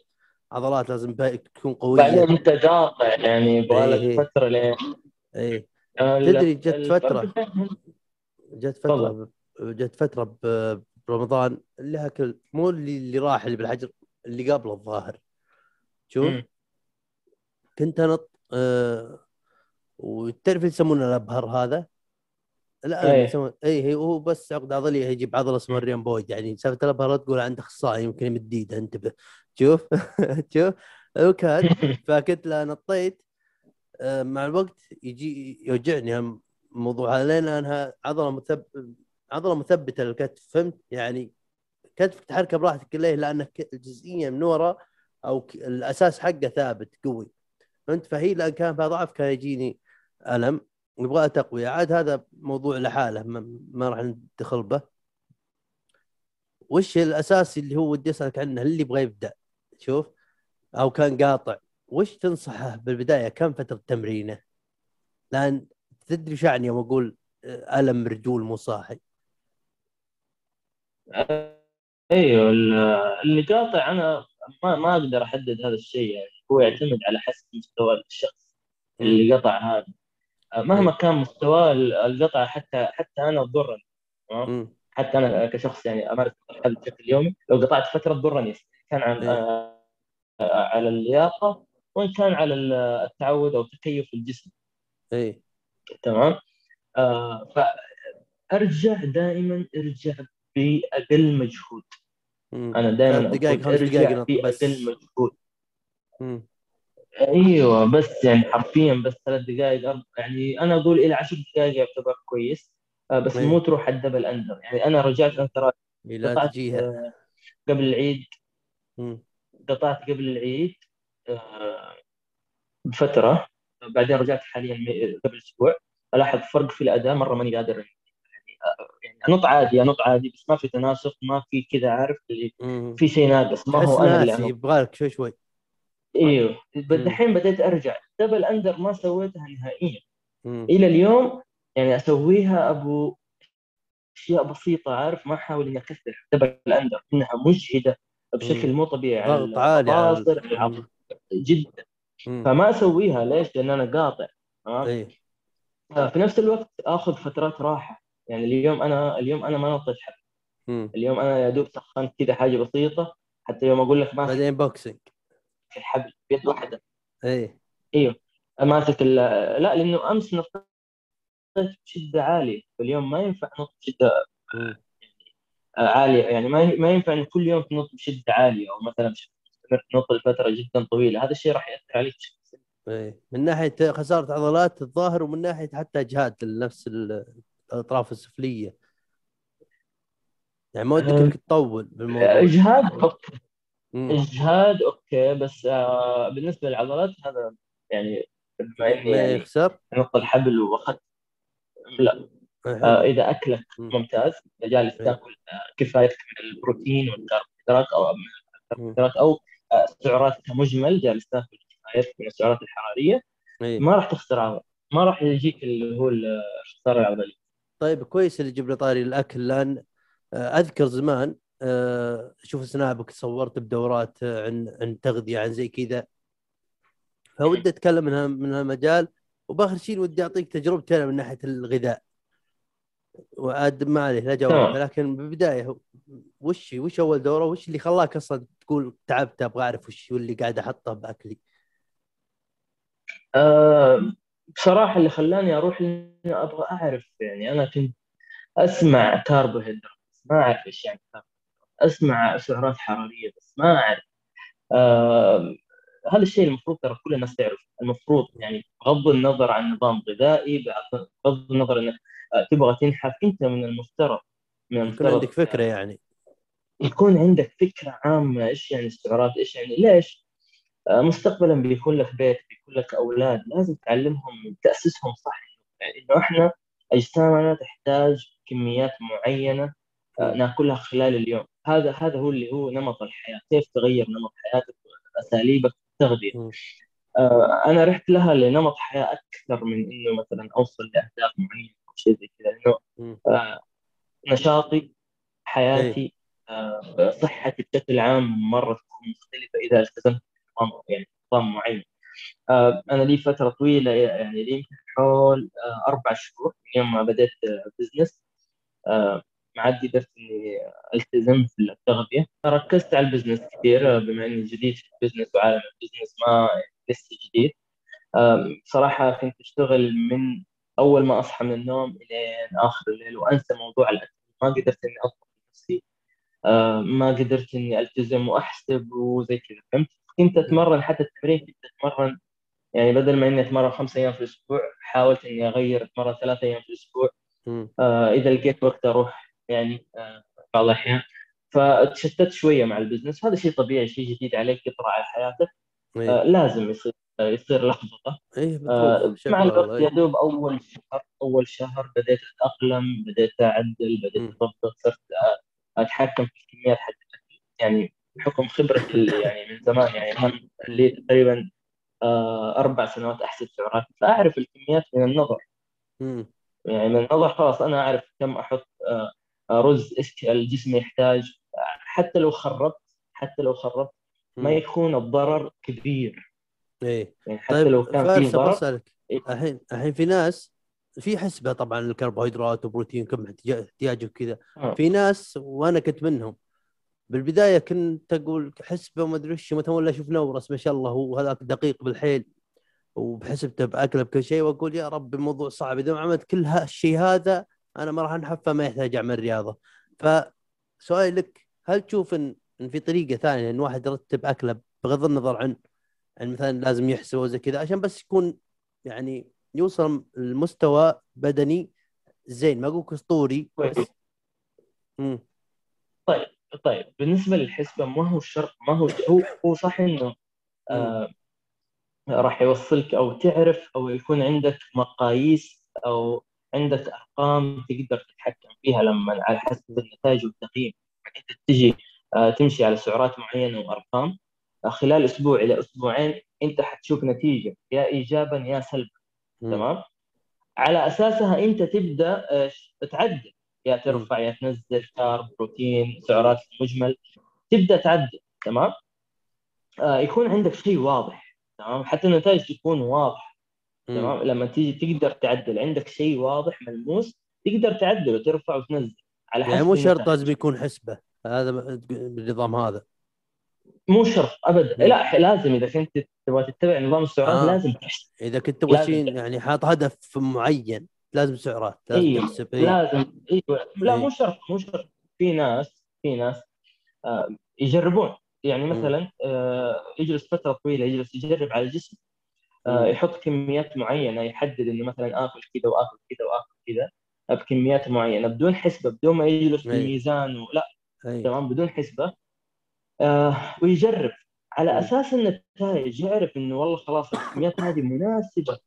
A: عضلات لازم تكون قويه
B: بعدين أنت قاطع يعني يبغى
A: إيه.
B: فترة لين
A: إي
B: آه،
A: تدري جت فترة. جت فترة جت فترة برمضان اللي هاكل مو اللي اللي راح اللي بالحجر اللي قبله الظاهر شوف. كنت أنط آه وتعرف يسمونه الأبهر هذا؟ لا
B: أي.
A: أي. يسمون اي هي هو بس عقد عضلية يجيب عضلة اسمها ال rhomboid يعني سالفة الأبهر تقول عند اخصائي يمكن يمد ايده انتبه. شوف. شوف. وكان فكنت لا نطيت. آه، مع الوقت يجي يوجعني الموضوع. هذا لين انها عضلة مثب عضلة مثبتة للكتف فهمت؟ يعني كتفك تحركه براحتك ليه؟ لانك الجزئيه من ورا أو الأساس حقه ثابت قوي. فهمت؟ فهي لأن كان فيها ضعف كان يجيني ألم. ويبغى تقوية. عاد هذا موضوع لحاله. ما, راح ندخل به. وش الاساسي اللي هو ودي أسألك عنه؟ اللي يبغى يبدأ. شوف. أو كان قاطع. وش تنصحه بالبداية؟ كم فترة تمرينه؟ لأن تدري وش يعني يوم أقول آه، ألم رجول مو صاحي؟
B: أيوه. ال- اللي قاطع أنا ما ما أقدر أحدد هذا الشيء. يعني هو يعتمد على حسب مستوى الشخص اللي قطع هذا. مهما كان مستوى ال- القطع حتى حتى أنا تضرني تمام. حتى أنا كشخص يعني أمارس الحل بشكل يومي لو قطعت فترة تضرني كان عن
A: إيه.
B: آه، على اللياقة وإن كان على ال- التعود أو تكيف الجسم
A: اي
B: تمام آه فارجع دائما أرجع بأقل مجهود
A: مم.
B: أنا دائما
A: دقائق خمس دقائق بس
B: بأقل مجهود
A: مم.
B: أيوه بس يعني حرفيا بس ثلاث دقائق أربع يعني أنا أقول إلى عشر دقائق يعتبر كويس. آه، بس
A: إيه.
B: مو تروح ال double under. يعني أنا رجعت ترى
A: لا
B: قطعت
A: تجيها
B: آه، قبل العيد.
A: مم.
B: قطعت قبل العيد آه، بفترة. بعدين رجعت حاليا قبل أسبوع. ألاحظ فرق في الأداء مرة ماني قادر يعني يعني أنط عادي أنط عادي بس ما في تناسق ما في كذا عارف. في شيء ناقص. ما هو أنا اللي
A: يبغالك شوي شوي.
B: أيوه دحين بديت أرجع. double under ما سويتها نهائيا.
A: مم.
B: إلى اليوم يعني أسويها أبو أشياء بسيطة عارف؟ ما أحاول إني أكثر double under إنها مجهدة بشكل مو طبيعي
A: ضغط عالي على
B: جدا.
A: مم.
B: فما أسويها. ليش؟ لأن أنا قاطع. تمام؟
A: اي
B: في نفس الوقت آخذ فترات راحة. يعني اليوم أنا اليوم أنا ما نطيت
A: مم.
B: اليوم أنا يا دوب سخنت كذا حاجة بسيطة. حتى يوم أقول لك ماسك
A: بعدين boxing
B: الحبل بيد واحدة.
A: اي
B: إيوه. ماسك ال- لا لأنه أمس نطيت بشدة عالية. فاليوم ما ينفع نط
A: بشدة.
B: عالية. يعني ما ما ينفع ان كل يوم تنط بشدة عالية أو مثلا مستمر تنط لفترة جدا طويلة. هذا الشيء راح يأثر عليك بشكل سلبي.
A: اي من ناحية خسارة عضلات الظاهر ومن ناحية حتى اجهاد لنفس ال- الأطراف السفلية. يعني ما ودك
B: أه،
A: إنك تطول بالموضوع.
B: اجهاد. إجهاد okay بس آه بالنسبة للعضلات هذا يعني بما اني
A: ما
B: يعني.
A: يخسر؟
B: نط الحبل واخذت لا. آه إذا أكلك
A: مم.
B: ممتاز إذا جالس
A: إيه.
B: تأكل آه، كفايتك من البروتين والكربوهيدرات أو من. الكربوهيدرات أو آه، السعرات كمجمل جالس تأكل كفايتك من السعرات الحرارية
A: اي
B: ما راح تخسر عضل. ما راح يجيك اللي هو الخسارة العضلية.
A: طيب كويس اللي جبنا طاري الأكل لأن آه، أذكر زمان آه، أشوف سنابك صورت بدورات آه، عن عن تغذية عن زي كذا. فودي أتكلم من من هالمجال. وبآخر شيء ودي أعطيك تجربتي أنا من ناحية الغذاء. وعاد ما عليه لا جواب.
B: تمام.
A: لكن بالبداية وش وش أول دورة؟ وش اللي خلاك أصلا تقول تعبت أبغى أعرف وش اللي قاعد أحطه بأكلي؟
B: آه، بصراحة اللي خلاني أروح إني أبغى أعرف يعني أنا كنت أسمع كربوهيدرات بس ما أعرف إيش يعني كربوهيدرات أسمع سعرات حرارية بس ما أعرف. آه هذا الشيء المفروض ترى كل الناس تعرف المفروض يعني بغض النظر عن نظام غذائي بغض النظر انك آه، تبغى تنحف أنت من المفترض من
A: يكون
B: المفترض
A: عندك فكرة يعني.
B: يكون عندك فكرة عامة إيش يعني السعرات إيش يعني ليش؟ آه، مستقبلا بيكون لك بيت بيكون لك أولاد لازم تعلمهم تأسسهم صح. يعني إنه إحنا أجسامنا تحتاج كميات معينة ناكلها خلال اليوم. هذا هذا هو اللي هو نمط الحياة. كيف تغير نمط حياتك اساليبك في
A: التغذية.
B: آه، أنا رحت لها لنمط حياة أكثر من إنه مثلا أوصل لأهداف معينة أو شيء زي كذا.
A: لأنه.
B: آه، نشاطي حياتي آه، صحتي بشكل عام مرة تكون مختلفة إذا التزمت بنظام يعني نظام معين. آه، أنا لي فترة طويلة يعني لي حول آه، أربع شهور من يوم ما بديت آه، business عاد قدرت إني التزم في التغذيه ركزت على ال business كثير آه، بما إني جديد في ال business وعالم ال business ما لسه جديد. صراحة كنت أشتغل من أول ما أصحى من النوم الين آخر الليل وأنسى موضوع الأكل. ما قدرت إني اضبط نفسي ما قدرت إني ألتزم وأحسب وزي كذا فهمت؟ كنت أتمرن حتى التمرين كنت أتمرن يعني بدل ما إني أتمرن خمس أيام في الأسبوع حاولت إني أغير أتمرن ثلاث أيام في
A: الأسبوع.
B: آه، إذا لقيت وقت أروح يعني آه، بعض الأحيان. فتشتت شوية مع ال business. هذا شيء طبيعي شيء جديد عليك يطرى على حياتك.
A: إي.
B: آه، لازم يصير آه، يصير لخبطة.
A: بتروح
B: مع الوقت يا
A: إيه.
B: دوب أول شهر أول شهر بديت أتأقلم بديت أعدل بديت. أضبط صرت أتحكم في الكميات حق الاكل يعني بحكم خبرتي اللي يعني من زمان يعني أنا لي تقريبا أربع سنوات أحسب سعرات. فأعرف الكميات من النظر.
A: مم.
B: يعني من النظر خلاص أنا أعرف كم أحط رز إيش الجسم يحتاج حتى لو خربت حتى لو خربت ما. يكون الضرر كبير
A: إيه
B: يعني حتى
A: طيب
B: لو كان في ضرر
A: أسألك
B: إيه.
A: الحين الحين في ناس في حسبة طبعا الكربوهيدرات وبروتين كم احتياج- احتياجه وكذا
B: آه.
A: في ناس وأنا كنت منهم بالبداية كنت أقول حسبة وما أدري متى ولا أشوف نورس ما شاء الله هو هذاك دقيق بالحيل وبحسبته بأكله بكل شيء وأقول يا رب الموضوع صعب إذا ما عملت كل هالشيء هذا أنا ما راح أنحف ما يحتاج أعمل رياضة. فسؤالي لك هل تشوف إن إن في طريقة ثانية إن واحد يرتب أكله بغض النظر عن عن مثلا لازم يحسب وزي كذا عشان بس يكون يعني يوصل لمستوى بدني زين ما أقول أسطوري بس مم.
B: طيب بالنسبة للحسبة ما هو شرط ما هو هو هو صح إنه آه راح يوصلك أو تعرف أو يكون عندك مقاييس أو عندك أرقام تقدر تتحكم فيها لما على حسب النتائج والتقييم. انت تجي آه تمشي على سعرات معينة وأرقام آه خلال أسبوع إلى أسبوعين أنت حتشوف نتيجة يا ايجابا يا سلبا. تمام؟ على أساسها أنت تبدأ آه، تعدل. يا ترفع يا تنزل كارب بروتين سعرات مجمل تبدأ تعدل. تمام؟ آه يكون عندك شيء واضح. تمام؟ حتى النتائج تكون
A: واضحة.
B: تمام لما تيجي تقدر تعدل عندك شيء واضح ملموس تقدر تعدل وترفع وتنزل على حسب
A: يعني مو شرط. لازم يكون حسبة هذا بالنظام هذا
B: مو شرط ابدا. لا لازم إذا كنت تبغى تتبع نظام السعرات
A: آه.
B: لازم تحسب
A: إذا كنت تبغى يعني حاط هدف معين لازم سعرات لازم
B: أيوه
A: تحسب إيه.
B: لازم أيوه لا
A: إيه.
B: مو شرط مو شرط في ناس في ناس آه يجربون يعني. مثلا آه يجلس فترة طويلة يجلس يجرب على الجسم. يحط كميات معينة يحدد إنه مثلا آكل كذا وآكل كذا وآكل كذا بكميات معينة بدون حسبة بدون ما يجلس
A: إيه.
B: بالميزان ولا. تمام بدون حسبة آه ويجرب على. أساس النتائج يعرف إنه والله خلاص الكميات هذه
A: مناسبة.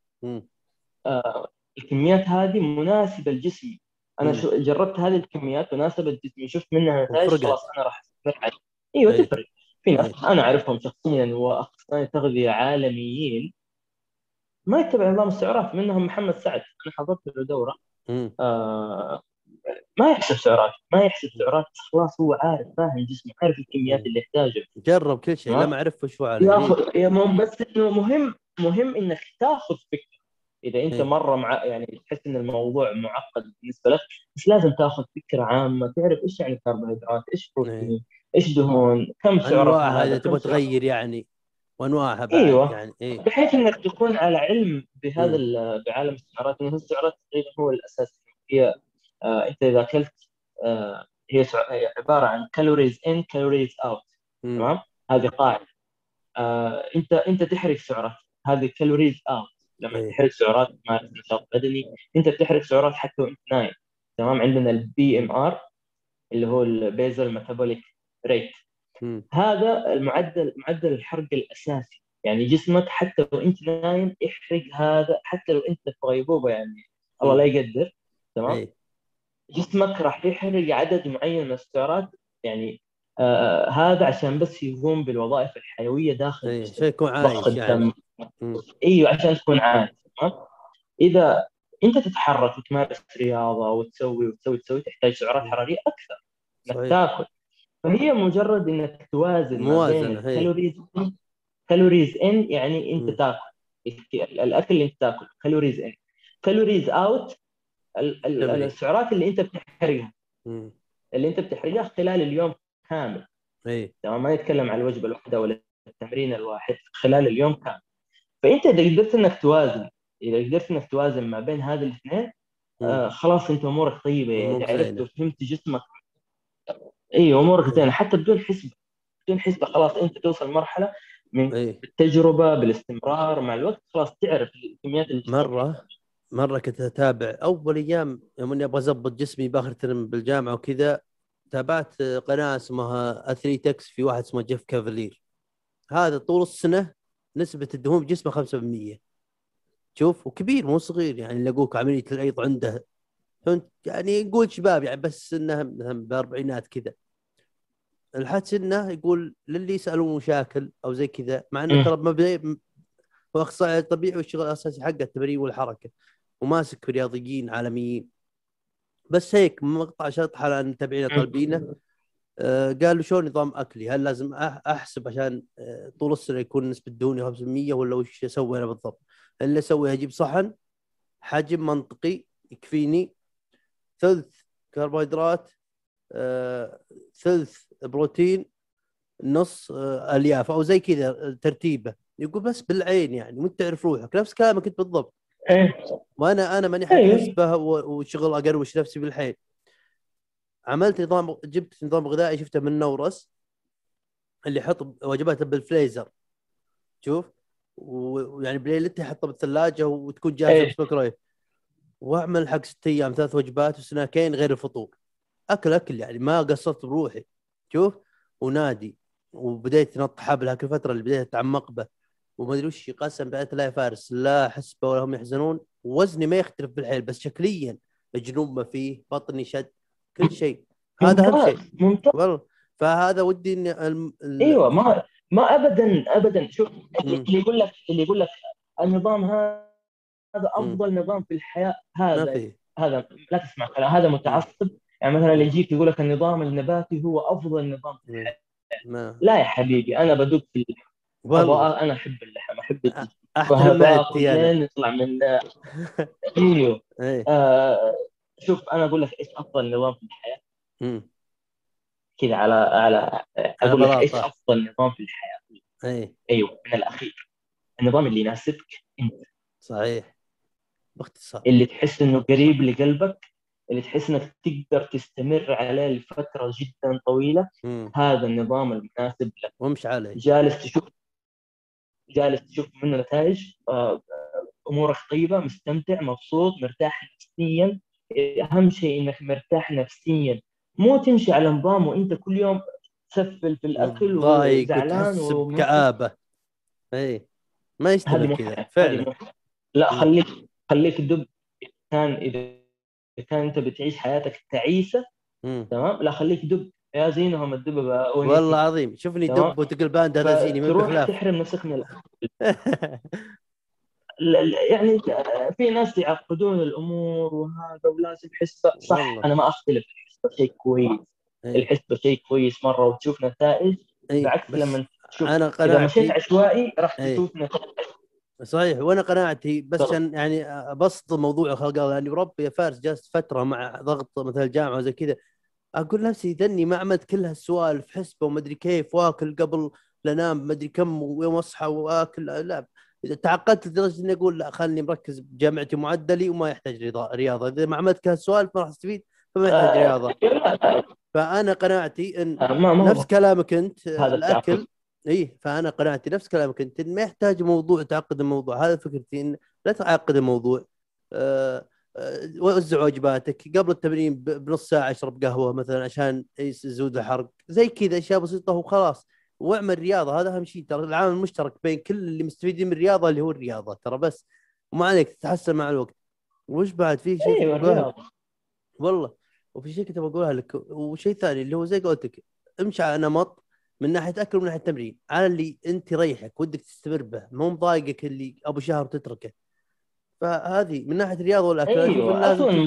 B: آه الكميات هذه مناسبة لجسمي
A: أنا.
B: شو جربت هذه الكميات وناسبت جسمي شفت منها نتائج. خلاص أنا راح
A: أيوه.
B: تفرق في ناس. أنا أعرفهم شخصيا واخصائيين تغذية عالميين ما يتبع نظام السعرات منهم محمد سعد. أنا حضرت له
A: دورة.
B: آه ما يحسب سعرات ما يحسب سعرات خلاص هو عارف فاهم جسمه عارف الكميات. اللي يحتاجها.
A: جرب كل شيء
B: تمام.
A: لا ما اعرف وش هو
B: ياخذ بس إنه مهم مهم إنك تاخذ فكرة. إذا أنت
A: إيه.
B: مرة مع يعني تحس إن الموضوع معقد بالنسبة لك بس لازم تاخذ فكرة عامة تعرف إيش يعني كربوهيدرات إيش بروتين إيش دهون كم سعر
A: انواعها اذا
B: هذا
A: تبغى تغير يعني. وانواعها بعد
B: أيوة.
A: يعني إيه.
B: بحيث إنك تكون على علم بهذا بعالم السعرات انه السعرات تقريبا هو الأساس. هي آه أنت إذا أكلت آه هي عبارة عن calories in calories
A: out.
B: تمام؟ هذه قاعدة آه أنت أنت تحرق سعرات. هذه calories out لما
A: إيه.
B: تحرق سعرات تمارس نشاط بدني أنت بتحرق سعرات حتى وأنت نايم. تمام؟ عندنا ال BMR اللي هو ال basal metabolic rate
A: مم.
B: هذا المعدل معدل الحرق الأساسي. يعني جسمك حتى لو أنت نايم يحرق هذا حتى لو أنت في غيبوبه يعني. الله لا يقدر. تمام؟
A: إيه.
B: جسمك راح يحرق عدد معين من السعرات. يعني آه هذا عشان بس يقوم بالوظائف الحيوية داخل الجسم.
A: شيء يكون عايش يعني.
B: إيوه عشان تكون عايش. تمام؟ إذا أنت تتحرك وتمارس رياضة وتسوي وتسوي تسوي تحتاج سعرات حرارية أكثر. انك تاكل. فهي مجرد إنك توازن ما بين
A: موازنة، هي.
B: ال calories calories in يعني أنت
A: مم.
B: تاكل الأكل اللي أنت تاكله calories in calories
A: out.
B: السعرات اللي أنت بتحرقها. اللي أنت بتحرقها خلال اليوم كامل تمام ما نتكلم عن الوجبة الواحدة ولا التمرين الواحد خلال اليوم كامل فأنت إذا قدرت إنك توازن إذا قدرت إنك توازن ما بين هذه الاثنين. آه خلاص أنت أمورك طيبة يعني عرفت. وفهمت جسمك أيوه امورك. زينة. حتى بدون حسبة. بدون حسبة خلاص أنت توصل مرحله من
A: إيه.
B: بالتجربه بالاستمرار مع الوقت خلاص تعرف الكميات اللي
A: مرة مرة كنت أتابع. أول أيام يوم إني أبغى اضبط جسمي بآخر ترم بالجامعة وكذا تابعت قناة اسمها Athlean-X في واحد اسمه جيف كافالير هذا طول السنة نسبة الدهون بجسمه 5% شوف وكبير مو صغير يعني اقولك عملية الأيض عنده فهمت يعني نقول شباب يعني بس إنه مثلا بأربعينات كذا الحين إنه يقول للي يسألون مشاكل أو زي كذا مع
B: إنه.
A: ترى مبدئي هو أخصائي طبيعي والشغل الأساسي حقه التمرين والحركة وماسك في رياضيين عالميين بس هيك مقطع شطحه على متابعينا
B: مم.
A: طالبينه آه، قالوا شو نظام أكلي هل لازم أحسب عشان آه، طول السنة يكون نسبة دهوني 5% ولا وش أسوي أنا بالضبط؟ اللي أسوي أجيب صحن حجم منطقي يكفيني ثلث كربوهيدرات آه، ثلث بروتين نص آه، ألياف أو زي كذا آه، ترتيبه. يقول بس بالعين يعني وانت تعرف روحك. نفس كلامك أنت بالضبط.
B: إيه.
A: وأنا أنا ماني حق. حسبه و- وشغل أقروش نفسي بالحيل عملت نظام جبت نظام غذائي شفته من نورس اللي يحط وجباته بالفريزر شوف؟ ويعني بليلتها يحطها بالثلاجة وتكون جاهزة
B: إيه.
A: في الميكرويف واعمل حق ست أيام ثلاث وجبات وسناكين غير الفطور. أكل أكل يعني ما قصرت بروحي. شوف ونادي. وبديت نط حبل هاك الفترة اللي بديت أتعمق به. وما أدري وش قسم بالله لا يا فارس لا حسبه ولا هم يحزنون. وزني ما يختلف بالحيل بس شكليا الجنوب ما فيه بطني شد كل شيء. هذا أهم شيء.
B: ممتاز.
A: والله. فهذا ودي ان ألم...
B: أيوه ما ما ابدا ابدا. شوف. اللي يقول لك اللي يقول لك النظام هذا هذا أفضل نظام في
A: الحياة
B: هذا هذا لا تسمع كلام هذا متعصب. يعني مثلا اللي يجيك يقول لك النظام النباتي هو أفضل نظام في الحياة.
A: ما
B: لا يا حبيبي أنا بدوق في اللحم.
A: والله.
B: أنا أحب اللحم
A: أحب
B: لين نطلع من إيوه.
A: إيه.
B: آه شوف أنا أقول لك إيش أفضل نظام في
A: الحياة.
B: كذا على على أقول لك
A: إيش.
B: أفضل نظام في الحياة؟
A: إيه.
B: إيوه من الأخير. النظام اللي يناسبك أنت.
A: صحيح. باختصار.
B: اللي تحس إنه قريب لقلبك اللي تحس إنك تقدر تستمر عليه لفترة جدا طويلة
A: مم.
B: هذا النظام المناسب لك.
A: وامشي عليه.
B: جالس تشوف جالس تشوف منه نتائج آه، أمورك طيبة مستمتع مبسوط مرتاح نفسيا. أهم شيء إنك مرتاح نفسيا. مو تمشي على نظام وأنت كل يوم تسفل في الأكل
A: ضايق
B: وزعلان.
A: بكآبة. إيه. ما يستمر كذا فعلا.
B: لا. خليك خليك دب كان إذا كان أنت بتعيش حياتك
A: تعيسة.
B: تمام لا خليك دب يا زينهم الدببه
A: والله عظيم شوفني. دب وتقول باند هذا زيني ما
B: تروح
A: بخلاف
B: تحرم نفسك من يعني في ناس يعقدون الأمور وهذا ولازم حسبه صح
A: والله.
B: أنا ما أختلف الحسبة شيء كويس
A: إيه.
B: الحسبة شيء كويس مرة وتشوف نتائج
A: إيه.
B: بالعكس لما تشوف
A: أنا
B: إذا مشيت
A: قناعتي
B: عشوائي راح
A: إيه.
B: تشوف نتائج
A: صحيح وأنا قناعتي بس. عشان يعني أبسط الموضوع خلق الله يعني بربي يا فارس جلست فترة مع ضغط مثل الجامعة وزي كذا. أقول نفسي ذني ما عملت كل هالسوالف حسبة وما أدري كيف وآكل قبل لا انام ما أدري كم ويوم أصحى وآكل لا. تعقدت لدرجة إني أقول لا خلني مركز بجامعتي ومعدلي وما يحتاج رياضة. إذا ما عملت كل هالسوالف ما راح أستفيد فما يحتاج
B: آه، رياضة.
A: فأنا قناعتي إن
B: آه، ما ما
A: نفس كلامك أنت
B: الأكل.
A: إي فأنا قناعتي نفس كلامك. أنت إن ما يحتاج موضوع تعقد الموضوع. هذا فكرتي إن لا تعقد الموضوع. آه، آه، وزع وجباتك. قبل التمرين بنص ساعة اشرب قهوة مثلا عشان يزود الحرق. زي كذا أشياء بسيطة وخلاص. واعمل رياضة. هذا أهم شيء ترى. العامل المشترك بين كل اللي مستفيدين من الرياضة اللي هو الرياضة ترى بس. وما عليك تتحسن مع الوقت. وش بعد؟ في شيء؟
B: الرياضة.
A: والله. وفي شيء كنت بقولها لك. وشيء ثاني اللي هو زي قلت لك امشي على نمط. من ناحية أكل ومن ناحية تمرين. على اللي أنت يريحك ودك تستمر به مو مضايقك اللي أبو شهر تتركه. فهذه من ناحية الرياضة والأكل
B: أيوه
A: لازم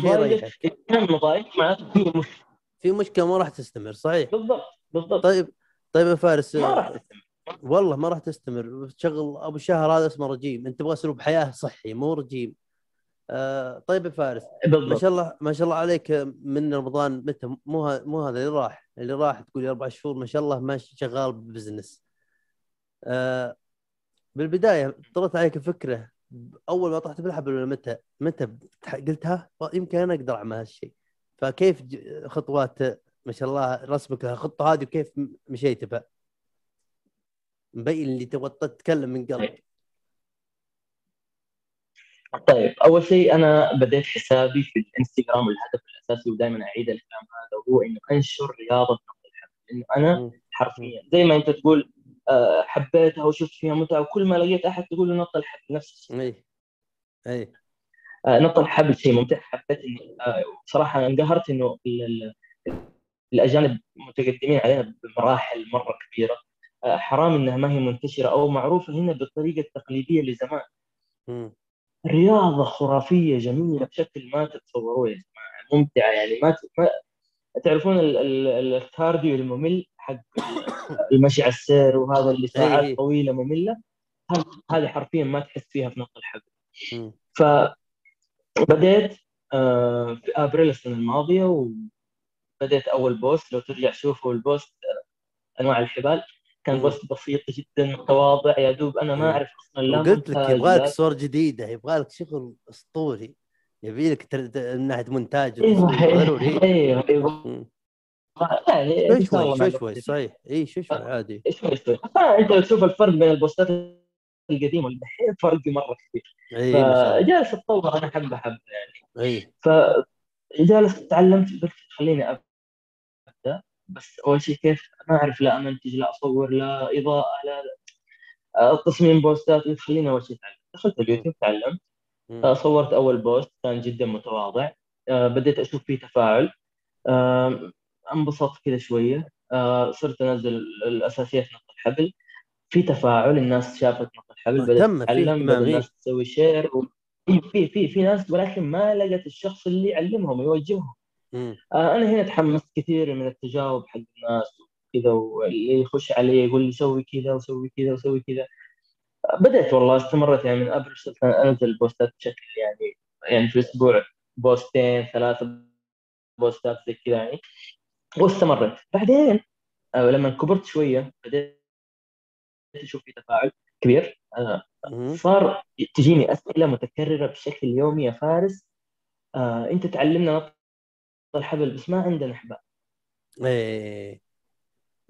A: شيء
B: مضايق معناته في مشكلة.
A: في مشكلة ما راح تستمر صحيح.
B: بالضبط بالضبط.
A: طيب طيب يا فارس
B: ما راح تستمر
A: والله ما راح تستمر. تشغل أبو شهر هذا اسمه رجيم. أنت تبغى أسلوب حياة صحي مو رجيم. طيب يا فارس ما شاء الله ما شاء الله عليك من رمضان متى؟ مو مو هذا اللي راح اللي راح تقول أربع شهور ما شاء الله ماشي شغال بزنس آه بالبداية طرت عليك الفكرة أول ما طحت بالحبل ولا متى؟ متى قلتها؟ يمكن أنا أقدر أعمل هالشيء. فكيف خطوات ما شاء الله رسمك الخطة هذه وكيف مشيت بها؟ مبين اللي تبغى تتكلم من قلب.
B: طيب أول شيء أنا بديت حسابي في الإنستغرام والهدف الأساسي ودائما أعيد الكلام هذا وهو إنه أنشر رياضة نقل الحبل لأنه
A: أنا.
B: حرفيا زي ما أنت تقول آه، حبيتها وشفت فيها متعة وكل ما لقيت أحد تقول لي نط الحبل نفس الشيء.
A: اي اي
B: آه، نط الحبل شيء ممتع. حبيت اني آه، بصراحه انقهرت إنه ال- ال- الأجانب متقدمين علينا بمراحل مرة كبيرة. حرام إنها ما هي منتشرة أو معروفة هنا بالطريقة التقليدية لزمان.
A: مم.
B: رياضة خرافية جميلة بشكل ما تتصوروه يا جماعة. ممتعة يعني. ما تعرفون ال- ال- الكارديو الممل حق المشي على السير وهذا اللي
A: إيه.
B: ساعات طويلة مملة؟ هذه- حرفيا ما تحس فيها في نط الحبل
A: مم.
B: فبديت آه، في أبريل السنة الماضية وبديت أول post. لو ترجع شوفوا ال post آه، أنواع الحبال. كان. post بسيط جدا متواضع يا دوب أنا ما. أعرف أصلا لا
A: وقلت لك يبغى لك صور جديدة يبغى لك شغل أسطوري يبي لك من ناحية مونتاج
B: أيوه
A: وتصوير ضروري. أيوه
B: أيوه
A: شوي شوي
B: مع
A: شوي شوي. صحيح. اي شوي شوي عادي.
B: شوي شوي. أنت تشوف الفرق بين ال posts القديمة والدحين فرق مرة كبير. فجالس أتطور أنا حبه حبه يعني.
A: اي
B: فجالس تعلمت قلت خليني بس أول شيء كيف ما أعرف لا امنتج لا اصور لا إضاءة لا لا. تصميم posts خليني أول شيء أتعلم دخلت اليوتيوب تعلمت. آه، صورت أول post كان جدا متواضع آه، بديت أشوف فيه تفاعل آه، انبسطت كذا شوية آه، صرت أنزل الأساسيات نط الحبل في تفاعل الناس شافت نط الحبل
A: بدأت
B: تتعلم. الناس تسوي share و... في في في ناس ولكن ما لقت الشخص اللي يعلمهم يوجههم. آه، أنا هنا تحمست كثير من التجاوب حق الناس وكذا واللي يخش علي يقول لي سوي كذا وسوي كذا وسوي كذا. بدأت والله استمرت يعني من ابريل أنزل بوستات بشكل يعني يعني في الأسبوع بوستين ثلاثة بوستات زي كذا يعني واستمرت. بعدين آه، لما كبرت شوية بدأت أشوف في تفاعل كبير آه،. صار تجيني أسئلة متكررة بشكل يومي يا فارس أنت تعلمنا الحبل بس ما عندنا حبال
A: اي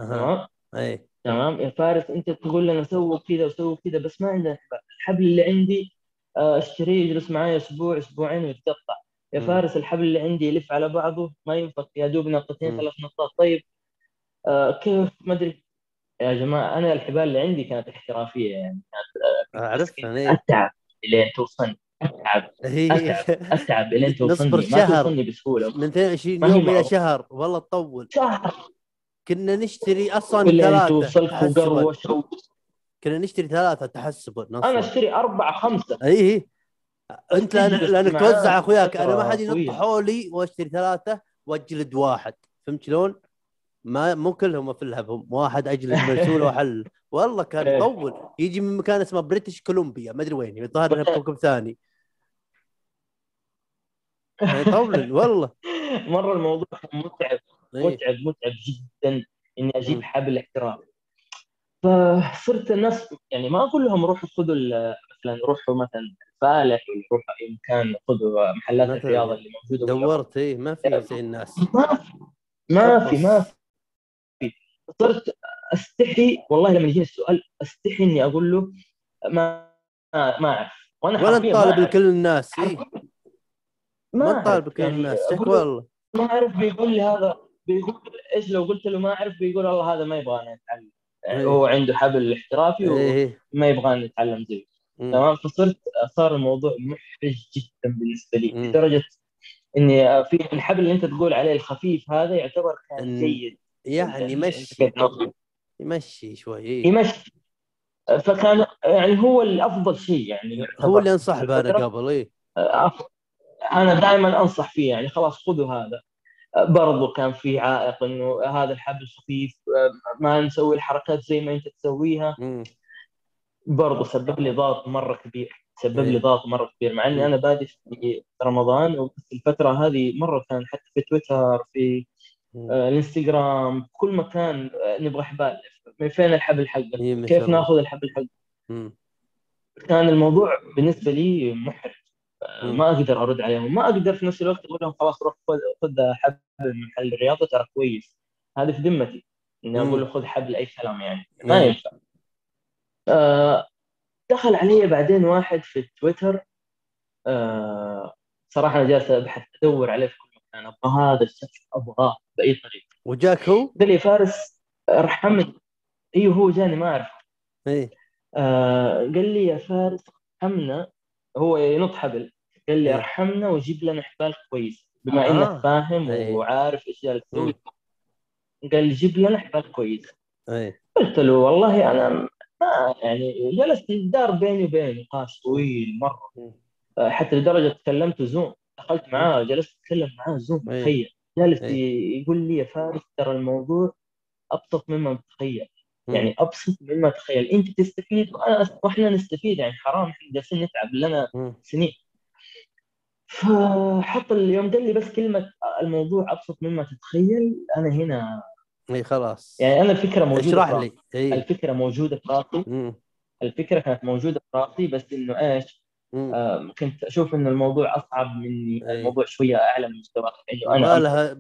A: أها.
B: تمام؟
A: اي
B: تمام؟ يا فارس أنت تقول لنا سووا كذا وسووا كذا بس ما عندنا حبال الحبل اللي عندي آه، أشتريه يجلس معي أسبوع أسبوعين ويتقطع. يا. فارس الحبل اللي عندي يلف على بعضه ما ينفك يا دوب نقطتين. ثلاث نقاط. طيب آه، كيف؟ ما أدري. يا جماعة أنا الحبال اللي عندي كانت احترافية يعني
A: اعرف أنا إيه.
B: أتعب لين توصلني.
A: أتعب
B: أتعب أتعب لين توصلني.
A: نصبر
B: ما
A: شهر.
B: توصلني بسهولة.
A: من 22
B: ما هي
A: يوم
B: إلى.
A: شهر. والله تطول.
B: شهر.
A: كنا نشتري
B: أصلا
A: ثلاثة.
B: توصلك
A: تحسبا.
B: وقروش و-
A: كنا نشتري ثلاثة تحسبا. أنا
B: أشتري أربعة خمسة.
A: إي إي. أنت لأن... لانك توزع أخوياك. أنا ما حد ينط. حولي وأشتري ثلاثة وأجلد واحد. فهمت شلون؟ ما مو كلهم أفلها واحد أجلد مرسول واحل والله كان
B: إيه.
A: يطول يجي من مكان اسمه بريتش كولومبيا ما أدري وين الظاهر انها بكوكب ثاني يطول والله
B: مرة الموضوع كان متعب
A: إيه.
B: متعب متعب جدا إني
A: أجيب.
B: حبل احترافي فصرت الناس يعني ما أقول لهم روحوا خذوا مثلا روحوا مثلا فالح ولا روحوا أي مكان خذوا محلات. الرياضة اللي موجودة
A: دورت إيه ما في زي الناس
B: ما في ما في ما. في صرت أستحي والله لما يجيني السؤال أستحي إني أقول له ما ما أعرف وأنا
A: ولا
B: أعرف.
A: لكل الناس
B: حرفياً
A: ما. نطالب لكل
B: يعني
A: الناس والله
B: ما أعرف بيقول لي هذا بيقول إيش لو قلت له ما أعرف بيقول والله هذا ما يبغى نتعلم يعني
A: إيه.
B: هو عنده حبل احترافي
A: إيه
B: وما يبغى نتعلم زيه
A: مم.
B: تمام فصرت صار الموضوع محرج جدا بالنسبة لي. لدرجة إني في الحبل اللي أنت تقول عليه الخفيف هذا يعتبر كان جيد
A: يعني
B: جداً.
A: يمشي شوي إيه.
B: يمشي فكان يعني هو الأفضل شيء يعني.
A: هو اللي انصح به
B: أنا
A: قبل
B: أف- أنا دائما أنصح فيه يعني خلاص خذوا هذا برضو كان في عائق إنه هذا الحبل خفيف ما نسوي الحركات زي ما أنت تسويها. برضو سبب لي ضغط مرة كبير سبب
A: إيه.
B: لي ضغط مرة كبير مع
A: إني.
B: أنا بادئ في رمضان وفي الفترة هذه مرة كان حتى في تويتر في آه، الانستغرام كل مكان آه، نبغى حبال. من فين الحبل حقك؟
A: إيه
B: كيف. ناخذ الحبل حقك. كان الموضوع بالنسبة لي محرج. آه،. ما أقدر أرد عليهم. ما أقدر في نفس الوقت أقول لهم خلاص روح خذ حبل من محل الرياضة ترى كويس. هذه في ذمتي.
A: إني.
B: أقول له خذ حبل أي كلام يعني. ما. ينفع. آه، دخل علي بعدين واحد في تويتر. آه، صراحة أنا جالس أبحث أدور عليه في مكان أبغى هذا الشخص أبغاه بأي طريقة.
A: وجاك هو؟
B: قال لي فارس ارحمني أيوه هو جاني ما اعرف
A: إيه.
B: آه قال لي يا فارس ارحمنا هو ينط حبل. قال لي
A: إيه.
B: ارحمنا وجيب لنا حبال كويس. بما
A: آه.
B: إنك فاهم
A: إيه.
B: وعارف إيش جالس. تسوي. قال لي جيب لنا حبال كويس.
A: إيه.
B: قلت له والله أنا ما يعني جلس دار بيني وبينه نقاش طويل
A: مرة.
B: آه، حتى لدرجة تكلمت زوم. دخلت معاه جلست أتكلم معاه زوم
A: إيه.
B: تخيل جالس
A: إيه.
B: يقول لي يا فارس ترى الموضوع أبسط مما تتخيل. يعني أبسط مما تتخيل أنت تستفيد وأنا وإحنا نستفيد يعني حرام إحنا جالسين نتعب لنا. سنين فحط اليوم قال لي بس كلمة الموضوع أبسط مما تتخيل أنا هنا
A: إيه خلاص
B: يعني أنا الفكرة موجودة
A: اشرح لي إيه
B: الفكرة موجودة في راسي. الفكرة كانت موجودة في راسي بس
A: إنه
B: إيش كنت أشوف انه الموضوع أصعب مني
A: أي.
B: الموضوع شوية أعلى من مستواي إنه أنا
A: ما. لها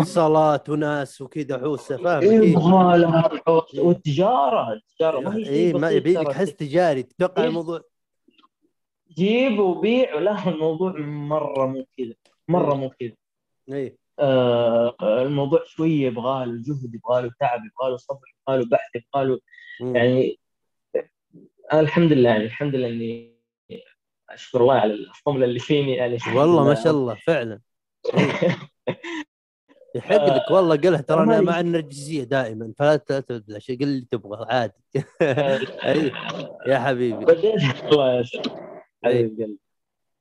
A: اتصالات وناس وكذا حوسة فاهم
B: إيه،
A: أكيد
B: يبغى لها الحوس والتجارة التجارة ما هي
A: إيه ما يبي لك. حس تجاري تتوقع
B: إيه.
A: الموضوع
B: جيب وبيع لا الموضوع مرة مو كذا مرة مو كذا
A: إيه
B: آه الموضوع شوية يبغى له جهد يبغى له تعب يبغى له صبر يبغى له بحث يبغى له. يعني أنا الحمد لله يعني الحمد لله إني أشكر الله على الصمله اللي فيني يعني.
A: والله ما شاء الله فعلا. إيه. يحق لك والله قلها ترى
B: أنا
A: مع النرجسية دائما فلا على شيء قل اللي تبغى عادي. اي يا حبيبي.
B: الله
A: إيه.
B: حبيب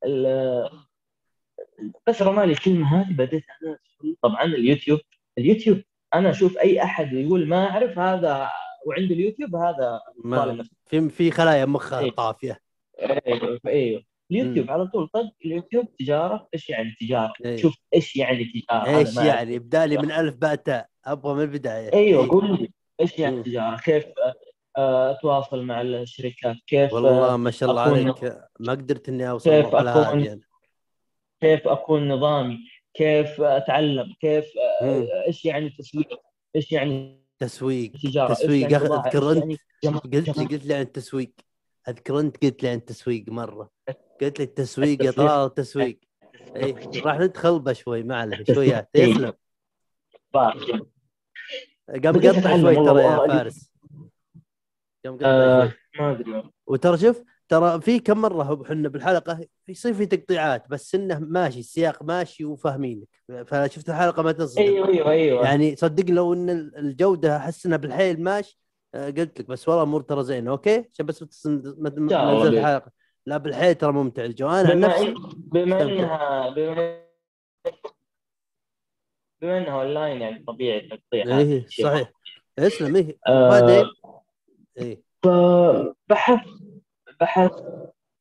B: قلبي. بس رمالي الكلمة هذه بديت أنا طبعا اليوتيوب اليوتيوب أنا أشوف أي أحد يقول ما أعرف هذا وعنده اليوتيوب هذا
A: في في خلايا مخها
B: إيه.
A: طافية.
B: أيوه أيوه اليوتيوب. على طول طق اليوتيوب تجارة إيش يعني تجارة؟
A: إيه.
B: شوف إيش يعني تجارة إيش.
A: يعني؟ بدالي من ألف باء تاء أبغى من البداية.
B: أيوه
A: إيه.
B: قول لي إيش يعني
A: مم.
B: تجارة؟ كيف آه، أتواصل مع الشركات؟ كيف
A: والله
B: آه،
A: ما شاء الله عليك. ما قدرت إني أوصل
B: كيف
A: هذه أنا.
B: كيف أكون نظامي؟ كيف أتعلم؟ كيف. آه، إيش يعني تسويق؟ إيش يعني
A: تسويق.
B: تجارة؟ إيش
A: تسويق.
B: يعني؟
A: اذكر
B: إيش
A: انت
B: يعني
A: قلت لي قلت لي عن التسويق. أذكر أنت قلت لي عن التسويق مرة. قلت لي التسويق يا. طلال التسويق. إي راح ندخل به شوي ما عليه شويات
B: إيه.
A: يسلم
B: بضاعة.
A: قام قطع شوي ترى يا. فارس. قام قطع
B: آه،
A: شوي.
B: ما أدري.
A: وترى شوف ترى في كم مرة إحنا بالحلقة يصير في تقطيعات بس إنه ماشي السياق ماشي وفاهمينك. فشفت الحلقة ما تصدم
B: أيوه أيوه أيوه.
A: يعني صدقني لو إن الجودة أحس إنها بالحيل ماشي قلت لك بس والله امور ترى زينه okay؟ عشان بس ما نزلت. الحلقة لا بالحيل ترى ممتع. الجو أنا
B: بما
A: نفسي
B: بما. انها بما بما إنها اونلاين يعني طبيعي تقطيع هذا إيه.
A: صحيح. اسلم إيه.
B: آه،
A: وبعدين إيه.
B: فبحثت بحثت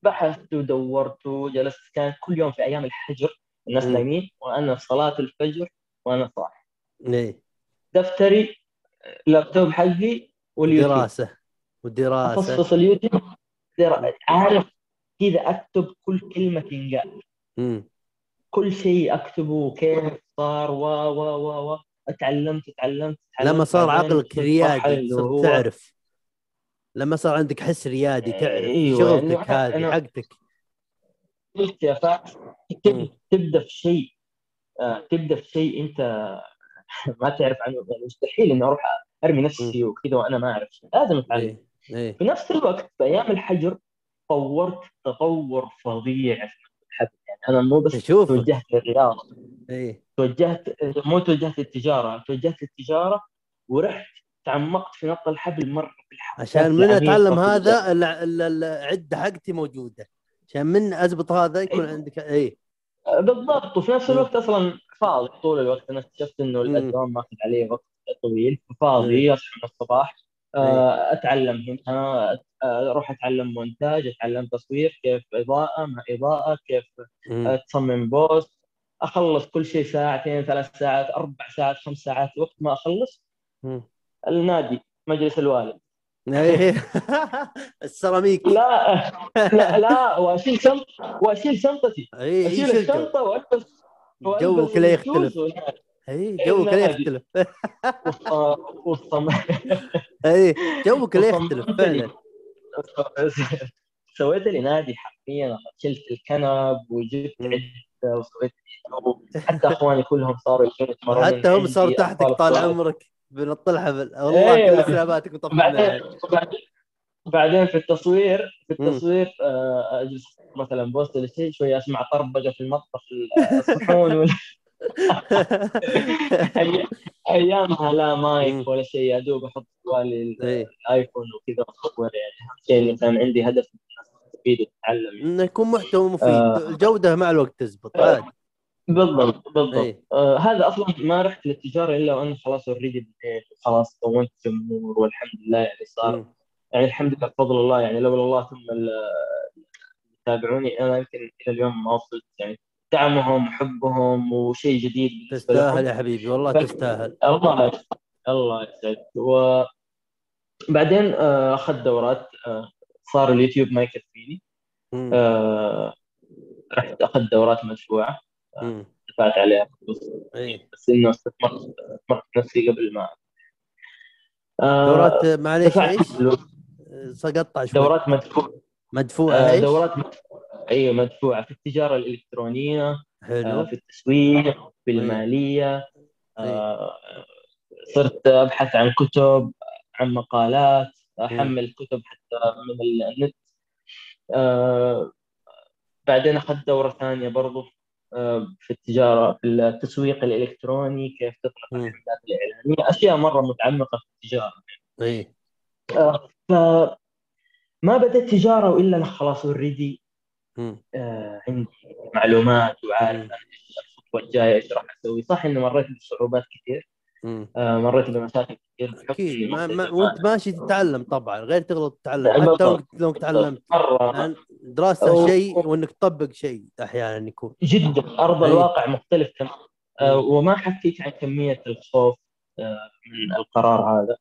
B: بحثت ودورت وجلست. كان كل يوم في أيام الحجر الناس. نايمين وأنا في صلاة الفجر وأنا صاحي.
A: إيه.
B: دفتري اللابتوب حقي واليوتيوب
A: دراسه ودراسه
B: أخصص اليوتيوب عارف كذا أكتب كل كلمة تنقال. كل شيء أكتبه كيف صار و و و و. اتعلمت اتعلمت
A: لما صار عقلك ريادي صرت تعرف. لما صار عندك حس ريادي تعرف
B: أيوة،
A: شغلتك
B: يعني
A: هذه
B: أنا-
A: حقتك.
B: قلت يا فاس تبدا في شيء آه، تبدأ في شيء أنت ما تعرف عنه. يعني مستحيل اني أروح أرمي نفسي وكذا وأنا ما أعرف لازم أتعلم.
A: إيه إيه.
B: في نفس الوقت أيام الحجر طورت تطور فظيع في الحبل يعني أنا مو بس
A: شوف.
B: توجهت للرياضة.
A: إيه.
B: توجهت مو توجهت للتجارة. توجهت للتجارة ورحت تعمقت في نط الحبل مره
A: عشان من أتعلم هذا ال- ال- العدة حقتي موجودة. عشان من اضبط هذا يكون
B: إيه.
A: عندك إيه.
B: بالضبط. وفي نفس
A: مم.
B: الوقت أصلا فاضي طول الوقت. أنا اكتشفت إنه
A: مم.
B: الادوام ماخذ علي وقت. طويل فاضي اصحى من الصباح. آه، أتعلم هنا آه، أروح أتعلم مونتاج أتعلم تصوير كيف إضاءة مع إضاءة كيف
A: مم.
B: تصمم بوست. أخلص كل شيء ساعتين ثلاث ساعات أربع ساعات خمس ساعات وقت ما أخلص
A: مم.
B: النادي مجلس الوالد.
A: إيه. السيراميك.
B: لا لا لا وأشيل شنط وأشيل شنطتي. أشيل الشنطة وألبس
A: جوك لا يختلف. إيه جوك
B: النادي.
A: يختلف
B: والص- والصم-
A: إيه جوك
B: وصممت
A: يختلف. فعلا
B: سويت لي نادي حرفيا شلت الكنب وجبت
A: مم.
B: عدة وسويت. حتى إخواني كلهم صاروا يتمرنون
A: حتى هم صاروا تحتك طال. عمرك بنط الحفل والله
B: إيه.
A: كل مطفى
B: بعدين بعدين في التصوير في. التصوير آه، أجلس مثلا بوست ولا شيء شوي أسمع طربقه في المطبخ الصحون ولا أيامها لا. مايك ولا شيء يا دوب أحط جوالي
A: إيه.
B: الايفون وكذا اصور يعني اهم شيء اللي كان عندي هدف تستفيد وتتعلم.
A: إنه يكون محتوى مفيد
B: آه.
A: الجوده مع الوقت تزبط عادي
B: بالضبط بالضبط
A: اي
B: آه هذا أصلا ما رحت للتجارة إلا وأنا خلاص already بديت وخلاص كونت جمهور والحمد لله يعني صار
A: مم.
B: يعني الحمد لله بفضل الله يعني لولا الله ثم يتابعوني أنا يمكن إلى اليوم ما وصلت يعني دعمهم وحبهم وشيء جديد
A: تستاهل يا حبيبي والله تستاهل.
B: الله يسعدك الله يسعدك. وبعدين آه، أخذت دورات آه، صار اليوتيوب ما يكفيني. آه، رحت أخذت دورات
A: مدفوعة.
B: دفعت عليها فلوس.
A: اي
B: بس إنه استثمرت استثمرت نفسي قبل ما
A: دورات معليش
B: إيش؟
A: سقطع شوي
B: دورات مدفوعة.
A: مدفوعة
B: آه،
A: إيش؟
B: دورات أيوه مدفوعة في التجارة الإلكترونية آه،
A: حلو
B: في التسويق في
A: المالية.
B: آه، صرت أبحث عن كتب عن مقالات أحمل كتب حتى من النت آه، بعدين أخذت دورة ثانية برضو آه، في التجارة في التسويق الإلكتروني كيف تطلق. الحملات الإعلانية أشياء مرة متعمقة في التجارة
A: اي
B: آه، ف ما بدأت تجارة وإلا أنا خلاص اوريدي. آه، عندي معلومات وعارف إيش الخطوة الجاية إيش راح أسوي. صح إني مريت بصعوبات كثير. آه، مريت بمشاكل كثير. أكيد.
A: ما ما وأنت ماشي تتعلم طبعا غير تغلط تتعلم.
B: بالضبط.
A: حتى لو تعلمت. لأن دراسة
B: أو-
A: شيء وإنك تطبق شيء أحيانا يكون.
B: جدا.
A: أرض.
B: الواقع مختلف تماما. آه، وما حكيت عن كمية الخوف آه، من القرار هذا.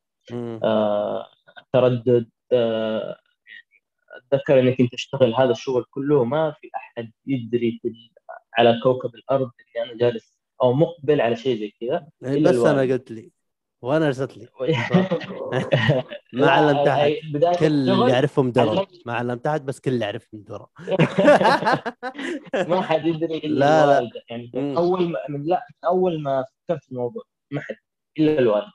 B: آه، التردد آه، يعني اتذكر إنك أنت تشتغل هذا الشغل كله ما في أحد يدري في على كوكب الأرض اللي أنا جالس أو مقبل على شيء زي كذا
A: إيه، بس
B: أنا.
A: قلت لي وأنا ارسلت لي ما علمت
B: لا، أحد
A: كل اللي يعرفهم
B: علمت.
A: ما علمت أحد بس كل اللي يعرفهم درى
B: ما حد يدري إلا
A: لا، لا.
B: الوالده يعني
A: مم.
B: من أول ما من لا أول ما فكرت في الموضوع ما حد إلا الوالده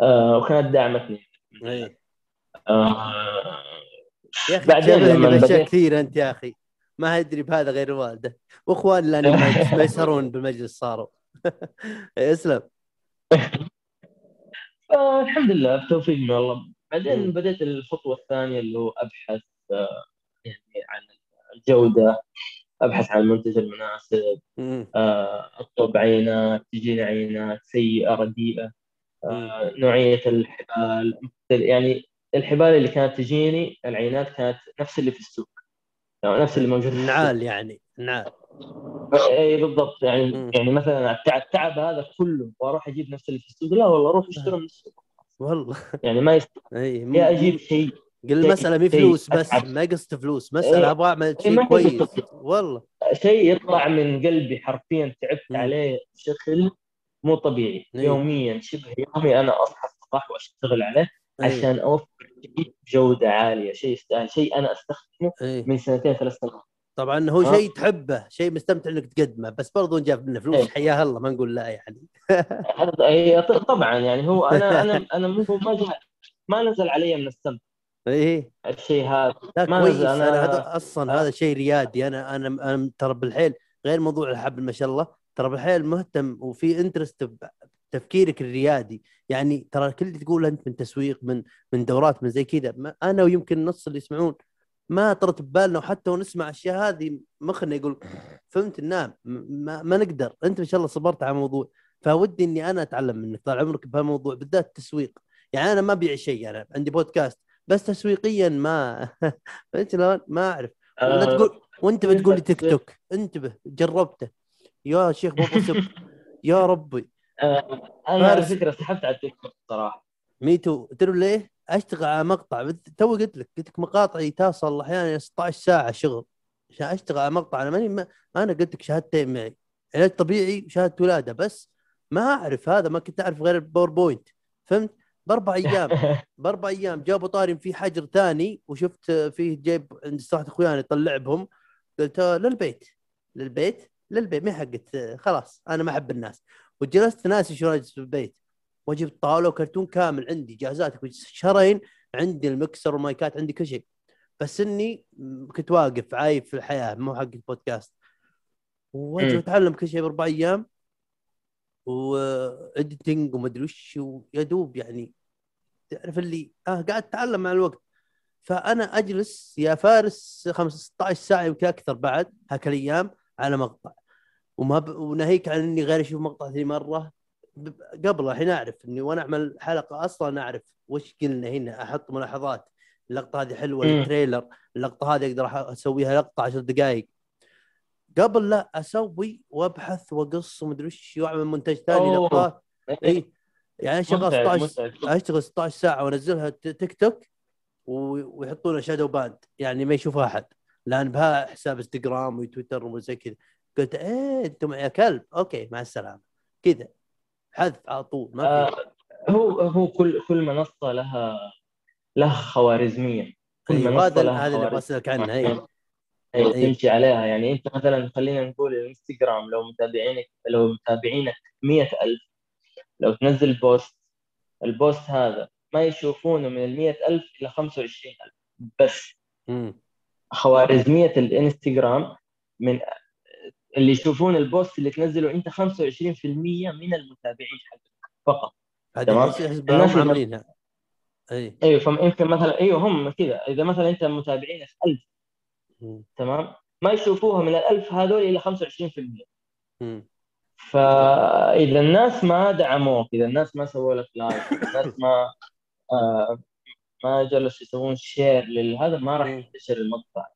B: آه وكانت دعمتني
A: إيه.
B: آه
A: يا أخي
B: بعدين
A: تشبهني
B: لما
A: بأشياء
B: بديت
A: كثير أنت يا أخي. ما ادري بهذا غير والده. واخوان لاني ما يسهرون بالمجلس صاروا. اسلم.
B: آه الحمد لله بتوفيق من الله. بعدين. بديت الخطوة الثانية اللي هو أبحث آه يعني عن الجودة أبحث عن المنتج المناسب. آه، أطلب عينات تجيني عينات سيئة رديئة نوعية الحبال يعني الحبال اللي كانت تجيني العينات كانت نفس اللي في السوق يعني نفس اللي موجود
A: نعال يعني نعال
B: اي بالضبط يعني
A: مم.
B: يعني مثلا التعب, التعب هذا كله وأروح أجيب نفس اللي في السوق لا والله أروح أشتري من السوق
A: والله
B: يعني ما يست...
A: اي مو-
B: يا أجيب شيء
A: قل المسألة مي فلوس بس
B: أتعب.
A: ما قصة فلوس مسألة
B: إيه.
A: أبغى أعمل
B: إيه،
A: شيء كويس. والله
B: شيء يطلع من قلبي حرفيا تعبت
A: مم.
B: عليه بشكل مو طبيعي
A: إيه.
B: يوميا شبه يومي أنا أصحى الصباح وأشتغل عليه
A: إيه.
B: عشان أوفر شيء بجودة عالية. شيء يستاهل شيء أنا أستخدمه
A: إيه.
B: من سنتين ثلاث سنوات.
A: طبعا هو؟ شيء تحبه شيء مستمتع إنك تقدمه. بس برضو جاب منه فلوس
B: إيه.
A: حياه الله ما نقول لا يعني.
B: ط- طبعا يعني هو أنا أنا أنا مو ما جاء ما نزل علي من السماء.
A: إيه.
B: الشيء هذا.
A: لا
B: ما
A: كويس.
B: نزل،
A: أنا,
B: أنا-
A: هذا أصلا هذا شيء ريادي. أنا أنا أنا ترى بالحيل غير موضوع الحبل ما شاء الله. ترى بالحيل مهتم وفي interest تفكيرك الريادي. يعني ترى كل اللي تقوله أنت من تسويق من من دورات من زي كذا. أنا ويمكن نص اللي يسمعون ما طرت ببالنا وحتى ونسمع أشياء هذه مخنا يقول فهمت نعم ما, ما نقدر. أنت ما شاء الله صبرت على الموضوع. فودي إني أنا أتعلم منك طال عمرك بهالموضوع بالذات التسويق. يعني أنا ما أبيع شيء أنا عندي بودكاست بس تسويقيا ما فهمت شلون؟ ما أعرف. ولا
B: آه،
A: تقول وأنت بتقول لي تيك توك. انتبه جربته. يا شيخ يا ربي.
B: آه، أنا على. فكرة سحبت على التيك توك صراحة.
A: me too تدري ليه؟ أشتغل على مقطع. تو قلت لك قلت لك مقاطعي توصل أحيانا 16 ساعة شغل. عشان أشتغل على مقطع أنا ماني ما أنا قلت لك شهادتين معي. علاج طبيعي وشهاده ولادة بس. ما أعرف هذا ما كنت أعرف غير ال PowerPoint. فهمت؟ بأربع أيام. بأربع أيام جابوا طاري في حجر ثاني وشفت فيه جيب عند استراحه اخواني طلع بهم قلت للبيت. للبيت؟ للبيت. ما حقت. خلاص أنا ما أحب الناس. وجلست ناسي شلون اجلس في البيت. وأجيب طاوله وكرتون كامل عندي جاهزات شهرين عندي المكسر والمايكات عندي كل شيء. بس إني كنت واقف عايف في الحياة مو حق البودكاست.
B: وأجي.
A: أتعلم كل شيء بأربع أيام. وإديتنج ومدري وش ويا دوب يعني تعرف اللي آه قاعد أتعلم مع الوقت. فأنا أجلس يا فارس 15 ساعة يمكن أكثر بعد هاك الأيام على مقطع. وما ب... وناهيك عن إني غير أشوف مقطع ثاني مرة. قبل الحين أعرف إني وأنا أعمل حلقة أصلا أعرف وش قلنا هنا أحط ملاحظات. اللقطة هذه
B: حلوة.
A: التريلر اللقطة هذه أقدر أسويها لقطة 10 دقائق قبل لا أسوي وأبحث وأقص ومدري وش وأعمل مونتاج ثاني. لقطات اي يعني اشتغل
B: متعب
A: 16
B: متعب
A: أشتغل 16 ساعة وأنزلها تيك توك ويحطون shadow ban يعني ما يشوفها أحد. لأن بها حساب إنستغرام وتويتر وزي كذا. قلت إيه أنتم يا كلب. okay مع السلامة. كذا. حذف على طول ما في
B: آه، هو هو كل كل منصة لها لها خوارزمية. كل
A: أيوة،
B: منصة
A: هذا
B: لها
A: هذا اللي. بسالك عنه اي
B: أيوة،
A: أيوة.
B: تمشي عليها. يعني أنت مثلا خلينا نقول الإنستغرام لو متابعينك لو متابعينك مئة ألف لو تنزل post ال post هذا ما يشوفونه من المئة ألف إلى خمسة وعشرين ألف. بس. خوارزمية الإنستغرام من اللي يشوفون ال post اللي تنزله انت 25% من المتابعين حقك فقط تمام. الناس
A: عاملينها إي
B: أيوه فانت مثلا أيوه هم كذا إذا مثلا أنت متابعينك 1000
A: مم.
B: تمام ما يشوفوها من ال 1000 هذول إلى 25%
A: مم.
B: فإذا الناس ما دعموك إذا الناس ما سووا لك like الناس ما آه ما جلسوا يسوون share لهذا ما راح. ينتشر المقطع.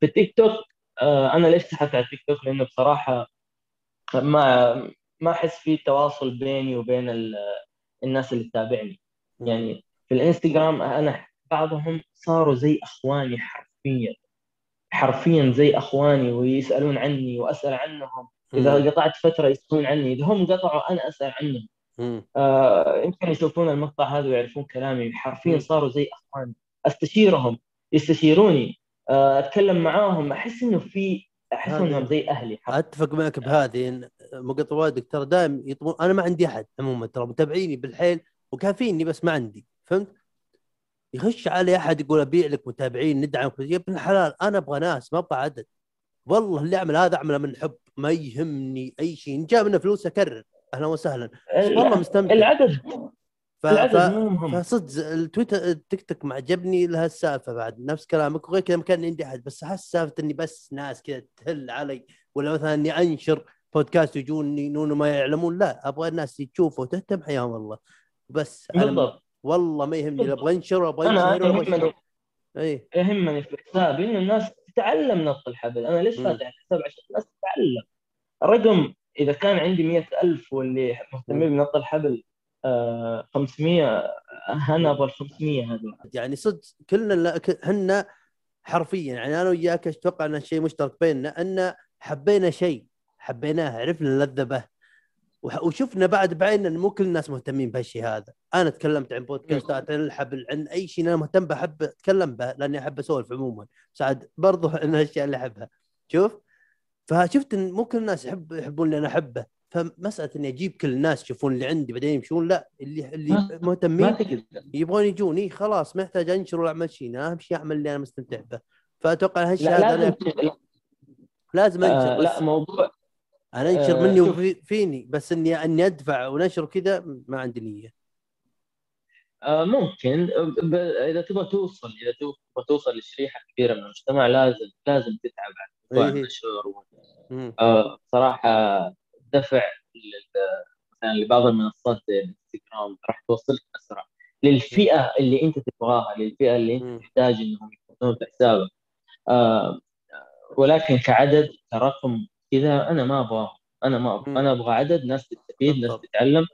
B: في التيك توك أنا ليش سحبت على التيك توك؟ لأنه بصراحة ما ما أحس في تواصل بيني وبين ال- الناس اللي تتابعني. يعني في الإنستغرام أنا بعضهم صاروا زي إخواني حرفيا. حرفيا زي إخواني ويسألون عني وأسأل عنهم.
A: إذا.
B: قطعت فترة يسألون عني. إذا هم قطعوا أنا أسأل عنهم. آه يمكن يشوفون المقطع هذا ويعرفون كلامي. حرفيا. صاروا زي إخواني. أستشيرهم. يستشيروني. آه أتكلم معاهم أحس إنه في
A: أحس
B: إنهم زي أهلي حرفيا
A: أتفق معك بهذه إن مقطع والدك ترى دائما يطلبون أنا ما عندي أحد عموما ترى متابعيني بالحيل وكافيني بس ما عندي فهمت؟ يخش علي أحد يقول أبيع لك متابعين ندعمك يا ابن الحلال أنا أبغى ناس ما أبغى عدد. والله اللي أعمل هذا أعمله من حب ما يهمني أي شيء إن جاء منه فلوس أكرر. أهلا وسهلا. والله مستمتع.
B: العدد
A: ف...
B: العدد
A: ف...
B: مو مهم.
A: فصدق التويتر التيك توك معجبني لها السالفه بعد نفس كلامك. وغير كذا ما كان عندي أحد بس احس سالفه إني بس ناس كذا تهل علي ولا مثلا إني أنشر بودكاست يجوني ينون ما يعلمون لا أبغى الناس تشوفه وتهتم حياهم الله. بس
B: بالضبط.
A: والله ما يهمني لا
B: أبغى
A: أنشر أبغى أنا
B: يهمني.
A: اي
B: يهمني في حسابي انه الناس تتعلم نط الحبل. أنا ليش. فاتح الحساب؟ عشان الناس تتعلم. الرقم إذا كان عندي مئة ألف واللي مهتمين بنط الحبل آه 500 أنا أبغى ال 500 هذول.
A: يعني صدق كلنا إحنا حرفيا يعني أنا وياك أتوقع ان شيء مشترك بيننا إن حبينا شيء حبيناه عرفنا اللذه به وشفنا بعد بعيننا إن مو كل الناس مهتمين بهالشيء هذا. أنا تكلمت عن بودكاستات عن الحبل عن أي شيء أنا مهتم بحب أتكلم به لأني أحب أسولف عموما. سعد برضو من الاشياء اللي أحبها. شوف؟ فشفت إن مو كل الناس يحب يحبون اللي أنا أحبه. فمسألة إني أجيب كل الناس يشوفون اللي عندي بعدين يمشون لا اللي اللي مهتمين يبغون يجوني خلاص ما يحتاج أنشر ولا أعمل شيء أهم شيء أعمل اللي أنا مستمتع به. فأتوقع هالشيء
B: لا
A: هذا
B: لازم
A: أنا لازم أنشر
B: آه
A: بس.
B: لا موضوع
A: أنا أنشر
B: آه،
A: مني
B: شوف.
A: وفي فيني بس اني إني أدفع ونشر كذا ما عندي نية.
B: آه ممكن. ب... إذا تبغى توصل إذا تبغى توصل لشريحة كبيرة من المجتمع لازم لازم تتعب على موضوع
A: إيه.
B: النشر و... آه صراحة دفع مثلا لبعض المنصات زي الانستغرام راح توصلك أسرع للفئة اللي أنت تبغاها للفئة اللي
A: أنت.
B: تحتاج إنهم يكونون في حسابك آه ولكن كعدد كرقم كذا أنا ما أبغاه أنا ما أبغى
A: مم.
B: أنا أبغى عدد ناس تستفيد ناس. تتعلم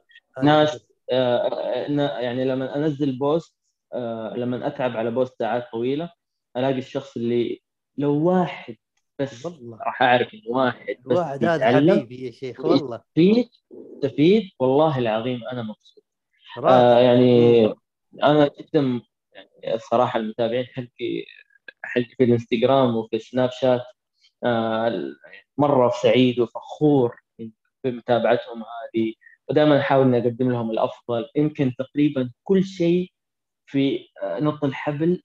B: ناس آه، آه، يعني لما أنزل post آه، لما أتعب على post ساعات طويلة ألاقي الشخص اللي لو واحد بس
A: والله.
B: راح أعرف انه واحد بس
A: الواحد هذا حبيبي يا شيخ والله.
B: يستفيد يستفيد والله العظيم أنا مبسوط. آه يعني أنا جدا يعني الصراحة المتابعين حقي حقي في الإنستغرام وفي سناب شات آه مرة سعيد وفخور بمتابعتهم هذه. ودائما أحاول إني أقدم لهم الأفضل. يمكن تقريبا كل شيء في آه، نط الحبل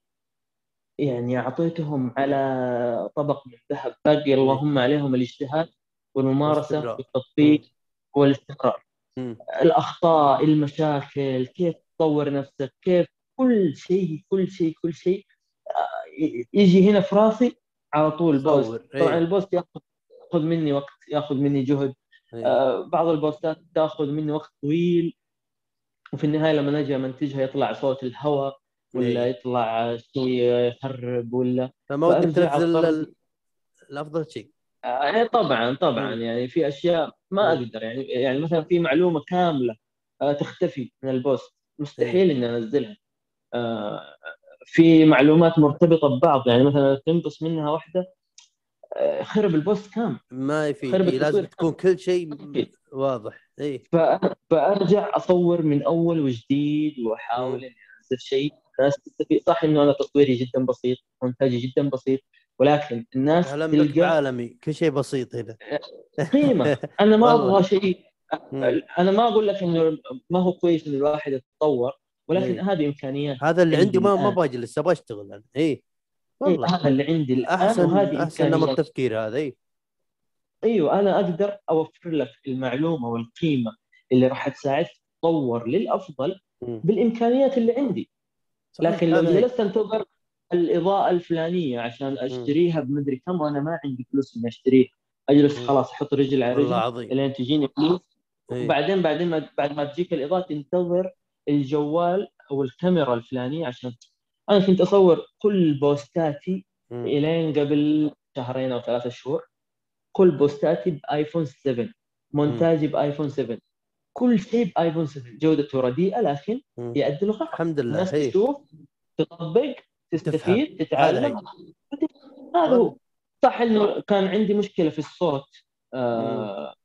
B: يعني أعطيتهم على طبق من ذهب باقي اللهم عليهم الاجتهاد والممارسة
A: والاستمرار.
B: والتطبيق والاستمرار
A: مم.
B: الأخطاء المشاكل كيف تطور نفسك كيف كل شيء كل شيء كل شيء آه، يجي هنا في راسي على طول post
A: تصور.
B: طبعا
A: إيه.
B: ال post ياخذ ياخذ مني وقت ياخذ مني جهد
A: إيه.
B: آه، بعض البوستات تاخذ مني وقت طويل وفي النهاية لما أجي امنتجها يطلع صوت الهواء ولا
A: إيه.
B: يطلع شيء يخرب ولا
A: فما ودك تنزل الأفضل شيء.
B: آه، إيه طبعا طبعا. يعني في أشياء ما. أقدر. يعني يعني مثلا في معلومة كاملة آه، تختفي من ال post. مستحيل إني أنزلها. آه، في معلومات مرتبطة ببعض. يعني مثلا تنقص منها واحدة آه، خرب ال post كامل.
A: ما يفيد. إيه، لازم. تكون كل شيء. واضح. اي
B: فأرجع أصور من أول وجديد
A: وأحاول.
B: إني أنزل شيء. الناس تستفيد صح إنه أنا تصويري جدا بسيط مونتاجي جدا بسيط ولكن الناس تلقى
A: بعالمي كل شيء بسيط هنا
B: قيمة أنا ما. أبغى شيء
A: مم.
B: أنا ما أقول لك إنه ما هو كويس إن الواحد يتطور ولكن
A: إيه.
B: هذه إمكانيات
A: هذا اللي عندي ما ما. بجلس أبغى أشتغل أنا إي
B: إيه،
A: والله
B: هذا اللي عندي الآن
A: احسن
B: وهذه
A: أحسن نمط تفكير هذا إي
B: أيوه أنا أقدر أوفر لك المعلومة والقيمة اللي راح تساعدك تتطور للأفضل
A: مم.
B: بالإمكانيات اللي عندي لكن لو
A: هي.
B: جلست انتظر الإضاءة الفلانية عشان أشتريها بمدري كم وأنا ما عندي فلوس إني أشتريها.
A: أجلس.
B: خلاص أحط رجل على رجل لين تجيني فلوس.
A: إيه.
B: وبعدين بعدين ما بعد ما تجيك الإضاءة تنتظر الجوال أو الكاميرا الفلانية عشان أنا كنت أصور كل بوستاتي. إلين قبل شهرين أو ثلاثة شهور. كل بوستاتي بآيفون 7 مونتاجي بآيفون 7 كل شيء بآيفون 7 جودته رديئه لكن. يؤدي الغرض
A: الحمد لله.
B: الناس
A: إيه.
B: تشوف تطبق تستفيد تتعلم. هذا هو. صح إنه كان عندي مشكلة في الصوت آه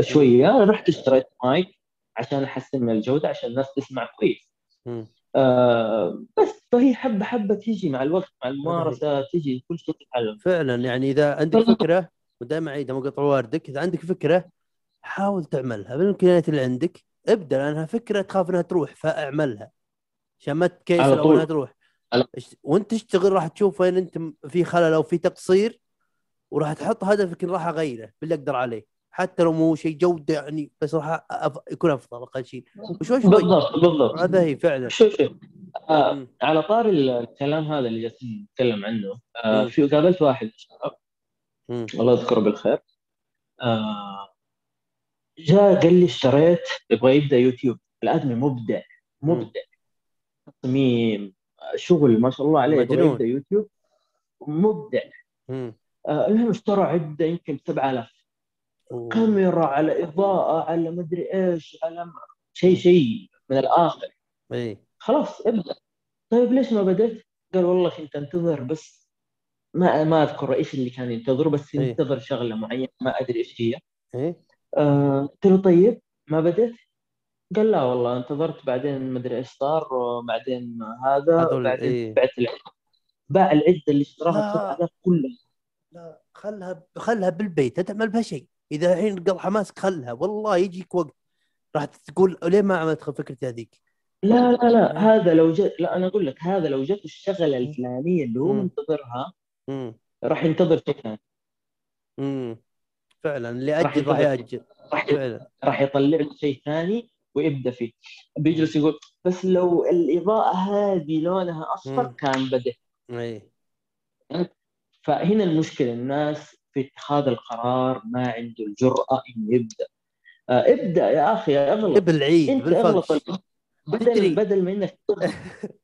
B: شوية. رحت اشتريت مايك عشان أحسن من الجودة عشان الناس تسمع كويس. آه بس فهي حبة حبة تيجي مع الوقت مع الممارسة تيجي كل شيء تتعلم.
A: فعلا. يعني إذا عندك. فكرة ودائما عيد مقطع واردك إذا عندك فكرة حاول تعملها بالإمكانيات اللي عندك ابدأ لأنها فكرة تخاف إنها تروح فاعملها. عشان ما
B: على
A: تكيسل
B: أو.
A: انها تروح. وأنت تشتغل؟ راح تشوف وين أنت في خلل أو في تقصير وراح تحط هدفك راح أغيره باللي أقدر عليه. حتى لو مو شيء جودة يعني بس راح أف... يكون أفضل أقل شيء. وشوي شوي
B: بالضبط بالضبط.
A: هذا هي فعلا.
B: شوف شوف آه. على طار الكلام هذا اللي جالسين نتكلم عنه آه. في قابلت واحد.
A: مم.
B: الله يذكره بالخير. آه جاء قال لي اشتريت يبغى يبدأ يوتيوب الأدمي مبدع مبدع تصميم شغل ما شاء الله عليه يبغى. يبدأ يوتيوب مبدع. آه المهم اشترى عدة يمكن 7000
A: أوه.
B: كاميرا على إضاءة على مدري إيش على شيء شيء من الآخر
A: أي
B: خلاص ابدأ طيب ليش ما بدأت؟ قال والله كنت أنتظر بس ما ما أذكر إيش اللي كان ينتظره بس
A: إيه.
B: ينتظر شغلة معينة ما أدري إيش هي
A: أي
B: آه، قلت له طيب ما بدأت؟ قال لا والله انتظرت بعدين ما أدري إيش صار وبعدين هذا
A: هذول
B: بعدين
A: إيه.
B: بعت العده باع العده اللي اشتراها. ب 7000 كلها
A: لا خلها خلها بالبيت لا تعمل بها شيء إذا الحين قل حماسك خلها والله يجيك وقت راح تقول ليه ما عملت فكرتي هذيك
B: لا لا لا. هذا لو جت لا أنا أقول لك هذا لو جت الشغلة الفلانية اللي هو. منتظرها راح ينتظر شيء ثاني
A: فعلا اللي
B: راح
A: أجل راح. ياجل
B: راح
A: فعلا.
B: راح يطلع له شيء ثاني ويبدأ فيه. بيجلس يقول بس لو الإضاءة هذه لونها أصفر
A: مم.
B: كان بدأ.
A: إي.
B: فهنا المشكلة الناس في اتخاذ القرار ما عنده الجرأة إنه يبدأ. آه ابدأ يا أخي أغلط.
A: جيب
B: العيد أنت
A: أغلط.
B: بدل. بدل ما إنك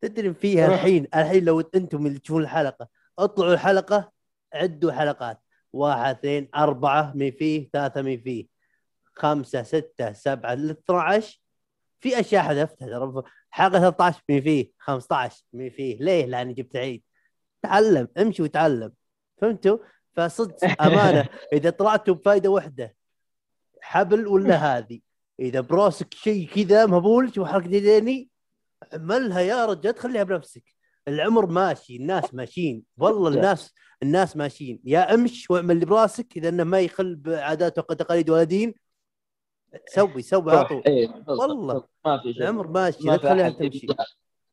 A: تدري فيها. الحين الحين لو أنتم اللي تشوفون الحلقة اطلعوا الحلقة عدوا حلقات. واحد اثنين أربعة مي فيه ثلاثة مي فيه. خمسة ستة سبعة ل 12 في أشياء حذفتها ترى حلقه 13 مي فيه. 15 مي فيه. ليه؟ لأني جبت العيد. تعلم امشي وتعلم. فهمتوا؟ فصدق أمانة. إذا طلعتوا بفائده واحدة حبل ولا هذه؟ إذا براسك شيء كذا مهبول شوف حركة يديني؟ اعملها يا رجال تخليها بنفسك. العمر ماشي الناس ماشيين. والله الناس الناس ماشيين. يا أمش واعمل اللي براسك إذا إنه ما يخل بعادات وتقاليد ولا دين سوي سوي على طول
B: إيه،.
A: والله.
B: ما في شيء
A: العمر ماشي
B: ما
A: لا تخليها تمشي.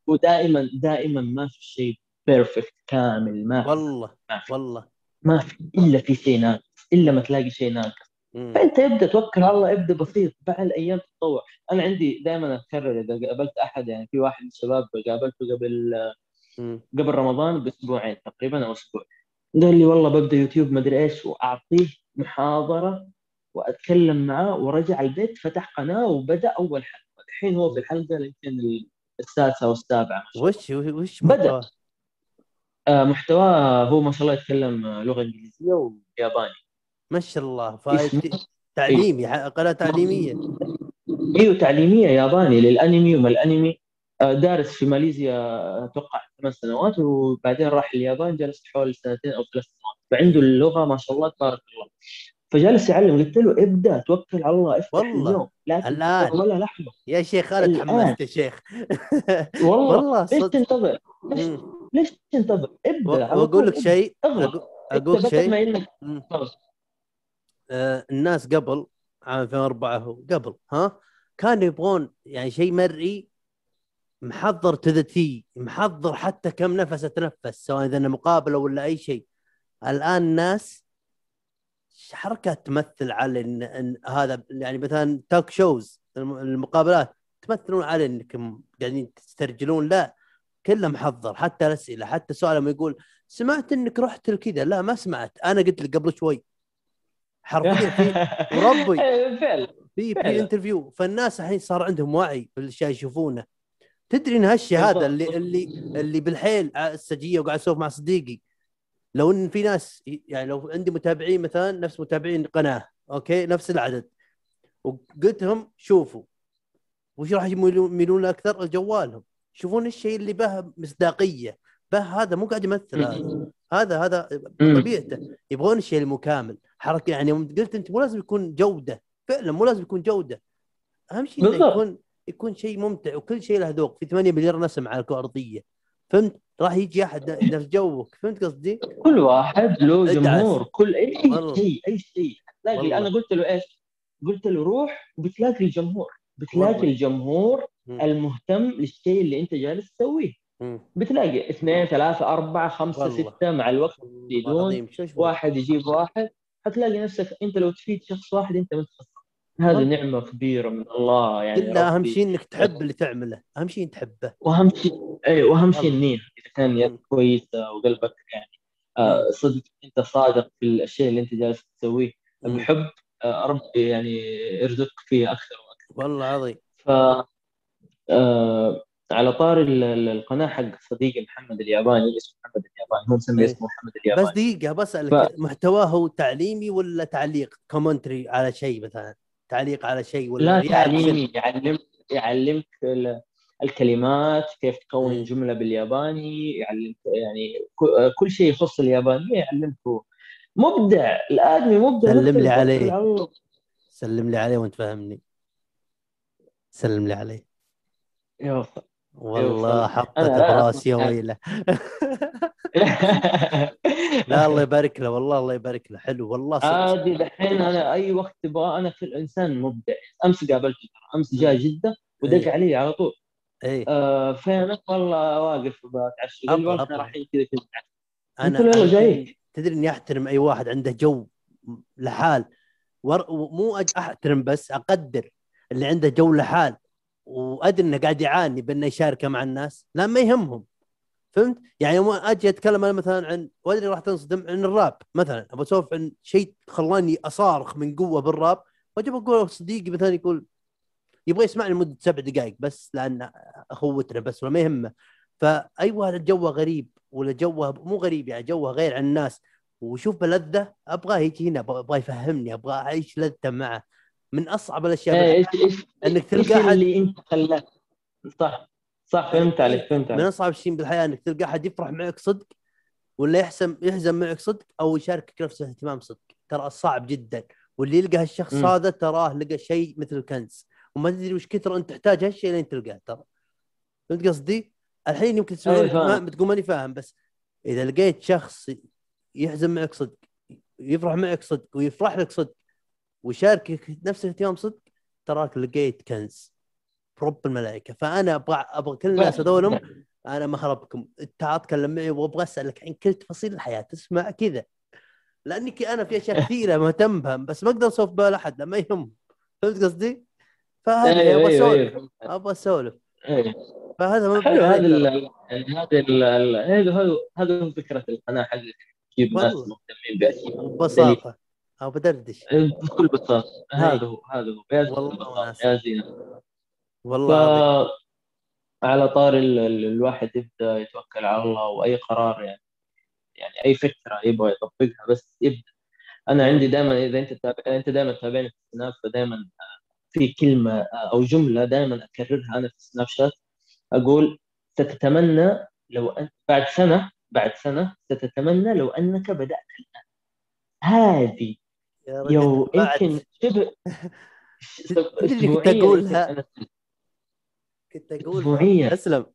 B: ودائما دائما ما في شيء perfect كامل ما في.
A: والله
B: ما في.
A: والله.
B: ما في إلا في شيء ناقص إلا ما تلاقي شيء ناقص. فأنت ابدا توكل على الله ابدا بسيط. مع الأيام تتطور أنا عندي دائما اكرر إذا قابلت أحد يعني في واحد من الشباب قابلته قبل. قبل رمضان بأسبوعين تقريبا أو أسبوع قال لي والله ببدأ يوتيوب ما أدري إيش وأعطيه محاضرة وأتكلم معاه ورجع البيت فتح قناة وبدأ أول حلقة. الحين هو في الحلقة يمكن السادسة أو السابعة. ما شاء الله.
A: وش وش. محتواه؟
B: آه، محتواه هو ما شاء الله يتكلم لغة إنجليزية وياباني.
A: ما شاء الله. تعليمي قناة تعليمية.
B: إيوه تعليمية ياباني للأنمي وما الأنمي. دارس في ماليزيا أتوقع ثمان سنوات وبعدين راح اليابان جلس حوالي سنتين أو ثلاث سنوات فعنده اللغة ما شاء الله تبارك الله فجالس يعلم قلت له ابدأ توكل على الله افتح
A: والله.
B: اليوم لا
A: الآن.
B: ولا لحظه
A: يا شيخ أنا
B: الآن.
A: تحمست يا شيخ
B: والله,
A: والله
B: ليش تنتظر؟ ليش. ليش تنتظر؟
A: ابدأ
B: وأقول
A: لك. شيء أقول
B: بدل
A: شيء. آه، الناس قبل عام 2004 هو قبل ها كانوا يبغون يعني شيء مرئي محضر to the T محضر حتى كم نفس اتنفس سواء إذا مقابلة ولا أي شيء. الآن الناس حركات تمثل على إن, إن هذا يعني مثلا talk shows الم- المقابلات تمثلون على إنكم قاعدين تسترجلون. لا كله محضر حتى الأسئلة حتى سؤال لما يقول سمعت إنك رحت الكذا لا ما سمعت. أنا قلت لك قبل شوي. حرفيا في وربي.
B: فعلا
A: في. في interview فالناس الحين صار عندهم وعي بالأشياء يشوفونه. تدري إن هالشيء هذا. اللي اللي اللي بالحيل على السجية وقاعد أسولف مع صديقي. لو إن في ناس يعني لو عندي متابعين مثلا نفس متابعين قناة أوكي؟ نفس العدد. وقلت لهم شوفوا. وش راح يميلون أكثر؟ جوالهم يشوفون الشيء اللي به مصداقية. به هذا مو قاعد يمثل هذا. هذا هذا. طبيعته. يبغون الشيء المكامل. حركة يعني قلت أنت مو لازم يكون جودة. فعلا مو لازم يكون جودة. أهم شيء. يكون يكون شيء ممتع وكل شيء له ذوق في 8 مليار نسمة على الكرة الأرضية فهمت راح يجي أحد نفس جوك فهمت قصدي؟
B: كل واحد له. جمهور كل
A: أي.
B: شيء أي شيء تلاقي. أنا قلت له إيش؟ قلت له روح وبتلاقي الجمهور بتلاقي
A: والله.
B: الجمهور. المهتم للشيء اللي أنت جالس تسويه. بتلاقي اثنين ثلاثة أربعة خمسة
A: والله.
B: ستة مع الوقت يزيدون؟ واحد يجيب واحد حتلاقي نفسك أنت لو تفيد شخص واحد أنت متخصص هذه
A: والله.
B: نعمة كبيرة من الله يعني
A: إلا
B: أهم.
A: شيء إنك تحب اللي تعمله أهم شيء تحبه
B: وأهم شيء أي وأهم شيء. النية إذا كان يد
A: مم.
B: كويسة وقلبك يعني آه صدق أنت صادق في الأشياء اللي أنت جالس تسويه. بحب آه ربي يعني يرزقك فيه أكثر وأكثر
A: والله عظيم
B: ف آه على طار ال- ال- القناة حق صديقي محمد الياباني اسمه محمد الياباني هو مسمي
A: إيه.
B: اسمه محمد
A: بس
B: الياباني
A: دقيقه بسالك
B: ف-
A: محتواه تعليمي ولا تعليق كومنتري على شيء مثلا تعليق على شيء ولا
B: لا؟ تعليمي يعلمك يعلمك ال- الكلمات كيف تكون. جمله بالياباني يعلمك يعني كل شيء يخص اليابانية يعلمك. مبدع الآدمي مبدع
A: سلم لي عليه. سلم لي عليه وانت فاهمني سلم لي عليه
B: يا وفا.
A: والله
B: أيوة،
A: حطت براسي يا
B: أسمع.
A: ويله. لا الله يبارك له والله الله يبارك له. حلو والله
B: عادي دحين أنا أي وقت تبغى أنا في الانسان مبدع. أمس قابلته ترى أمس جاء جدة ودق
A: إيه.
B: علي على طول.
A: إيه.
B: آه فينك والله واقف بتعشى. رايحين كذا كذا.
A: أنا
B: قلت له يلا
A: أنا
B: جايك.
A: تدري إني أحترم أي واحد عنده جو لحال. ور... مو أج- أحترم بس أقدر اللي عنده جو لحال. وأدري إنه قاعد يعاني بأنه يشاركه مع الناس لا ما يهمهم. فهمت؟ يعني يوم أجي أتكلم أنا مثلا عن وادري راح تنصدم عن الراب مثلا أبغى أسولف عن شيء خلاني أصارخ من قوة بالراب واجي بقول صديقي مثلا يقول يبغى يسمعني لمدة سبع دقائق بس لأن أخوتنا بس ولا ما يهمه. فاي واحد جوه غريب ولا جوه مو غريب يعني جوه غير عن الناس. وشوف بلذه أبغاه يجي هنا ابغاه يفهمني أبغى أعيش لذته معه. من أصعب الأشياء
B: إيه،
A: بالحياة.
B: إيش إيش
A: إنك
B: إيش
A: تلقى احد
B: اللي أنت خلاك؟ صح صح فهمت عليك فهمت
A: من
B: عليك
A: أصعب شيء بالحياة إنك تلقى أحد يفرح معك صدق ولا يحزن يحزن معك صدق أو يشاركك نفس الاهتمام صدق. ترى صعب جدا. واللي يلقى هالشخص. هذا تراه لقى شيء مثل الكنز. وما تدري وش كثر أنت تحتاج هالشيء لين تلقاه ترى. فهمت قصدي؟ الحين يمكن تسمعني
B: أيوة،
A: بتقول ماني فاهم بس إذا لقيت شخص يحزن معك صدق يفرح معك صدق ويفرح لك صدق ويشاركك نفس الاهتمام صدق تراك لقيت كنز برب الملائكة. فأنا أبغى أبغى كل الناس هذولهم أنا ما هربكم تعال تكلم معي وأبغى أسألك عن كل تفاصيل الحياة. تسمع كذا. لاني ك- أنا في أشياء كثيرة مهتم بها بس ما أقدر أسولف بها احد لما يهم. فهمت قصدي؟ فهذا
B: أيوه، أبغى
A: أسولف.
B: أيوه.
A: أبغى أسولف.
B: أيوه.
A: فهذا ما
B: حلو هذا يعني هذا هذا هذا فكرة القناة حقتك تجيب ناس. مهتمين بأشياء.
A: ببساطة. أو بدردش.
B: بكل بساطة. هذا هو هذا هو. يا
A: والله.
B: يا
A: والله.
B: ف على طار ال- ال- الواحد يبدأ يتوكل على الله وأي قرار يعني يعني أي فكرة يبغى يطبقها بس يبدأ. أنا عندي دائما إذا أنت تابع أنت دائما تتابعني في السناب فدائما في كلمة أو جملة دائما أكررها أنا في السناب شات. أقول ستتمنى لو أن بعد سنة بعد سنة ستتمنى لو أنك بدأت الآن. هذه يو يمكن شبه
A: كنت
B: أنا-
A: كنت أقول
B: أسبوعياً.
A: أسلم.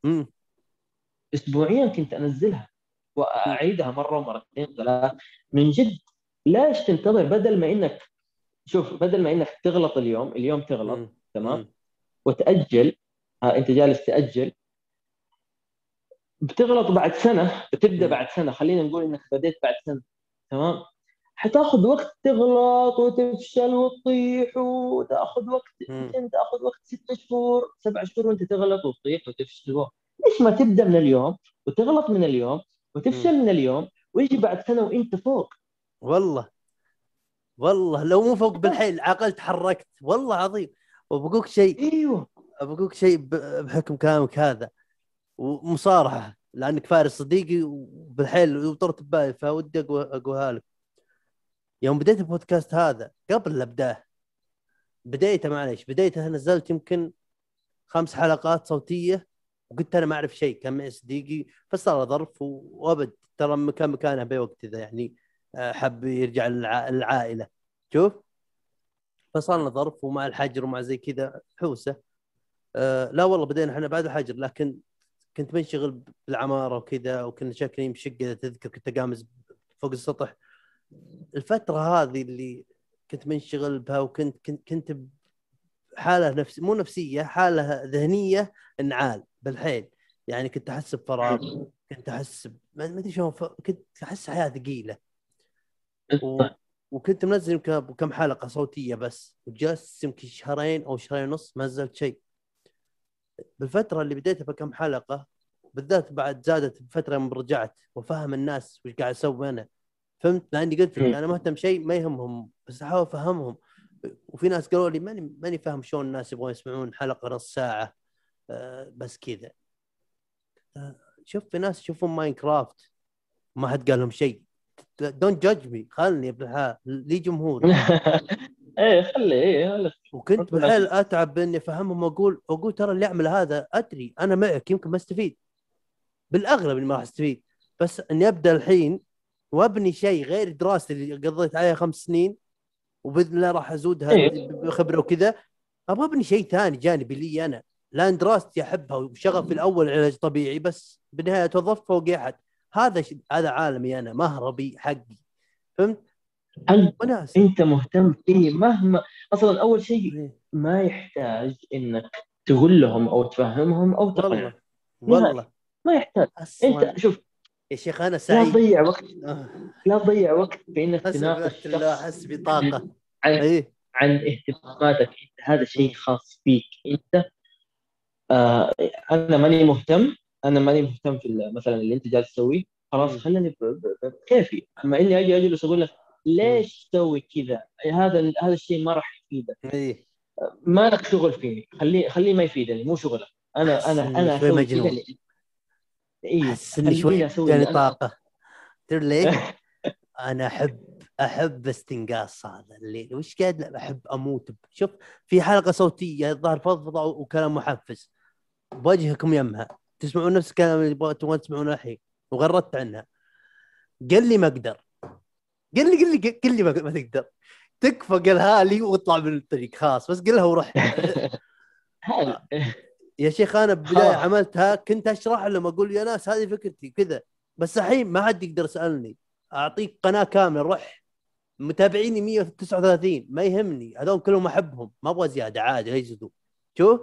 B: اسبوعيا كنت أنزلها وأعيدها مرة ومرتين ثلاث. من جد ليش تنتظر؟ بدل ما إنك شوف بدل ما إنك تغلط اليوم اليوم تغلط تمام؟ وتأجل ها أنت جالس تأجل. بتغلط بعد سنة بتبدأ
A: مم.
B: بعد سنة. خلينا نقول إنك بديت بعد سنة تمام؟ حتاخذ وقت تغلط وتفشل وتطيح وتاخذ وقت
A: مم.
B: يمكن تاخذ وقت ست شهور سبع شهور وانت تغلط وتطيح وتفشل. ليش ما تبدأ من اليوم وتغلط من اليوم وتفشل من اليوم ويجي بعد سنة وانت فوق؟
A: والله. والله. لو مو فوق بالحيل عقل تحركت والله عظيم. وبقولك شيء
B: إيوه.
A: بقولك شيء بحكم كلامك هذا ومصارحة لأنك فارس صديقي وبالحيل وطرت ببالي فودي اقولها لك. يوم بديت البودكاست هذا قبل لا أبدأه. بدايته معليش بدايته نزلت يمكن خمس حلقات صوتية وقلت أنا ما أعرف شيء كان معي صديقي فصار ظرف وأبد. ترى مكان مكانه بوقت ذا يعني آه، حب يرجع للع- للعائلة. شوف. فصار ظرف ومع الحجر ومع زي كذا حوسة. آه لا والله بدينا إحنا بعد الحجر لكن كنت منشغل بالعمارة وكذا وكنا بشقة إذا تذكر كنت قامز فوق السطح. الفترة هذه اللي كنت منشغل بها وكنت كنت كنت بحالة نفس مو نفسية حالة ذهنية انعال بالحيل. يعني كنت أحس بفراغ كنت أحس ما أدري شلون ف- كنت أحس حياة ثقيلة. و... وكنت منزل يمكن كم حلقة صوتية بس وجلست يمكن شهرين أو شهرين ونص ما نزلت شيء. بالفترة اللي بديتها بكم حلقة بالذات بعد زادت بفترة يوم رجعت وفهم الناس وش قاعد أسوي أنا. فهمت؟ لاني قلت لك. أنا مهتم شيء ما يهمهم بس احاول افهمهم وفي ناس قالوا لي ماني ماني فاهم شلون الناس يبغون يسمعون حلقة نص ساعة آه، بس كذا. آه، شوف في ناس يشوفون Minecraft ما حد قال لهم شيء. don't judge me خلني بالحال لي جمهور.
B: إيه خلي إيه خلي.
A: وكنت. بالحيل أتعب باني أفهمهم وأقول واقول ترى اللي يعمل هذا أدري أنا معك يمكن ما أستفيد. بالأغلب إني ما راح أستفيد. بس إني أبدأ الحين وابني شيء غير دراستي اللي قضيت عليها خمس سنين وبإذن الله راح ازودها
B: إيه.
A: بخبرة وكذا. أبغى أبني شيء ثاني جانبي لي أنا لأن دراستي أحبها وشغفي الأول علاج طبيعي بس بالنهاية توظفت فوق أحد. هذا ش... هذا عالمي أنا مهربي حقي. فهمت؟
B: أنت
A: وناس.
B: أنت مهتم فيه مهما أصلا أول شيء
A: إيه.
B: ما يحتاج إنك تقول لهم أو تفهمهم أو تقنعهم
A: والله والله.
B: ما يحتاج.
A: أصلا.
B: انت شوف
A: يا شيخ أنا
B: لا
A: سعيد.
B: تضيع وقت.
A: آه،
B: لا تضيع وقت في انك
A: أسف
B: تناقش
A: بالله
B: شخص
A: بطاقه
B: عن,
A: إيه.
B: عن اهتماماتك إنت هذا شيء خاص فيك. إنت آه أنا ماني مهتم. أنا ماني مهتم في مثلا اللي أنت جالس تسويه. خلاص. خليني بكيفي أما إني أجي أجلس أقول لك ليش تسوي كذا؟ هذا هذا الشيء ما راح يفيدك.
A: إيه.
B: ما لك شغل فيني. خليه خليه ما يفيدني مو شغلك. أنا
A: أنا
B: أنا
A: أسوي.
B: كذا
A: أحس إني شوي
B: اللي أنا-
A: طاقة. تدري ليش؟ أنا أحب أحب استنقاص هذا الليل وش قاعد؟ أحب أموت شوف في حلقة صوتية الظاهر فضفضه وكلام محفز. بوجهكم يمها. تسمعون نفس الكلام اللي تبغون تسمعونه الحين. وغردت عنها. قال لي ما أقدر. قال لي قال لي قال لي ما تقدر. تكفى قالها لي وأطلع من الطريق. خلاص بس قلها وروح. يا شيخ أنا بالبدايه. عملتها كنت أشرح لهم أقول يا ناس هذه فكرتي كذا. بس الحين ما حد يقدر يسألني. أعطيك قناة كاملة روح. متابعيني 139 ما يهمني. هذول كلهم أحبهم. ما أبغى زيادة عادي لا يزيدوا شوف.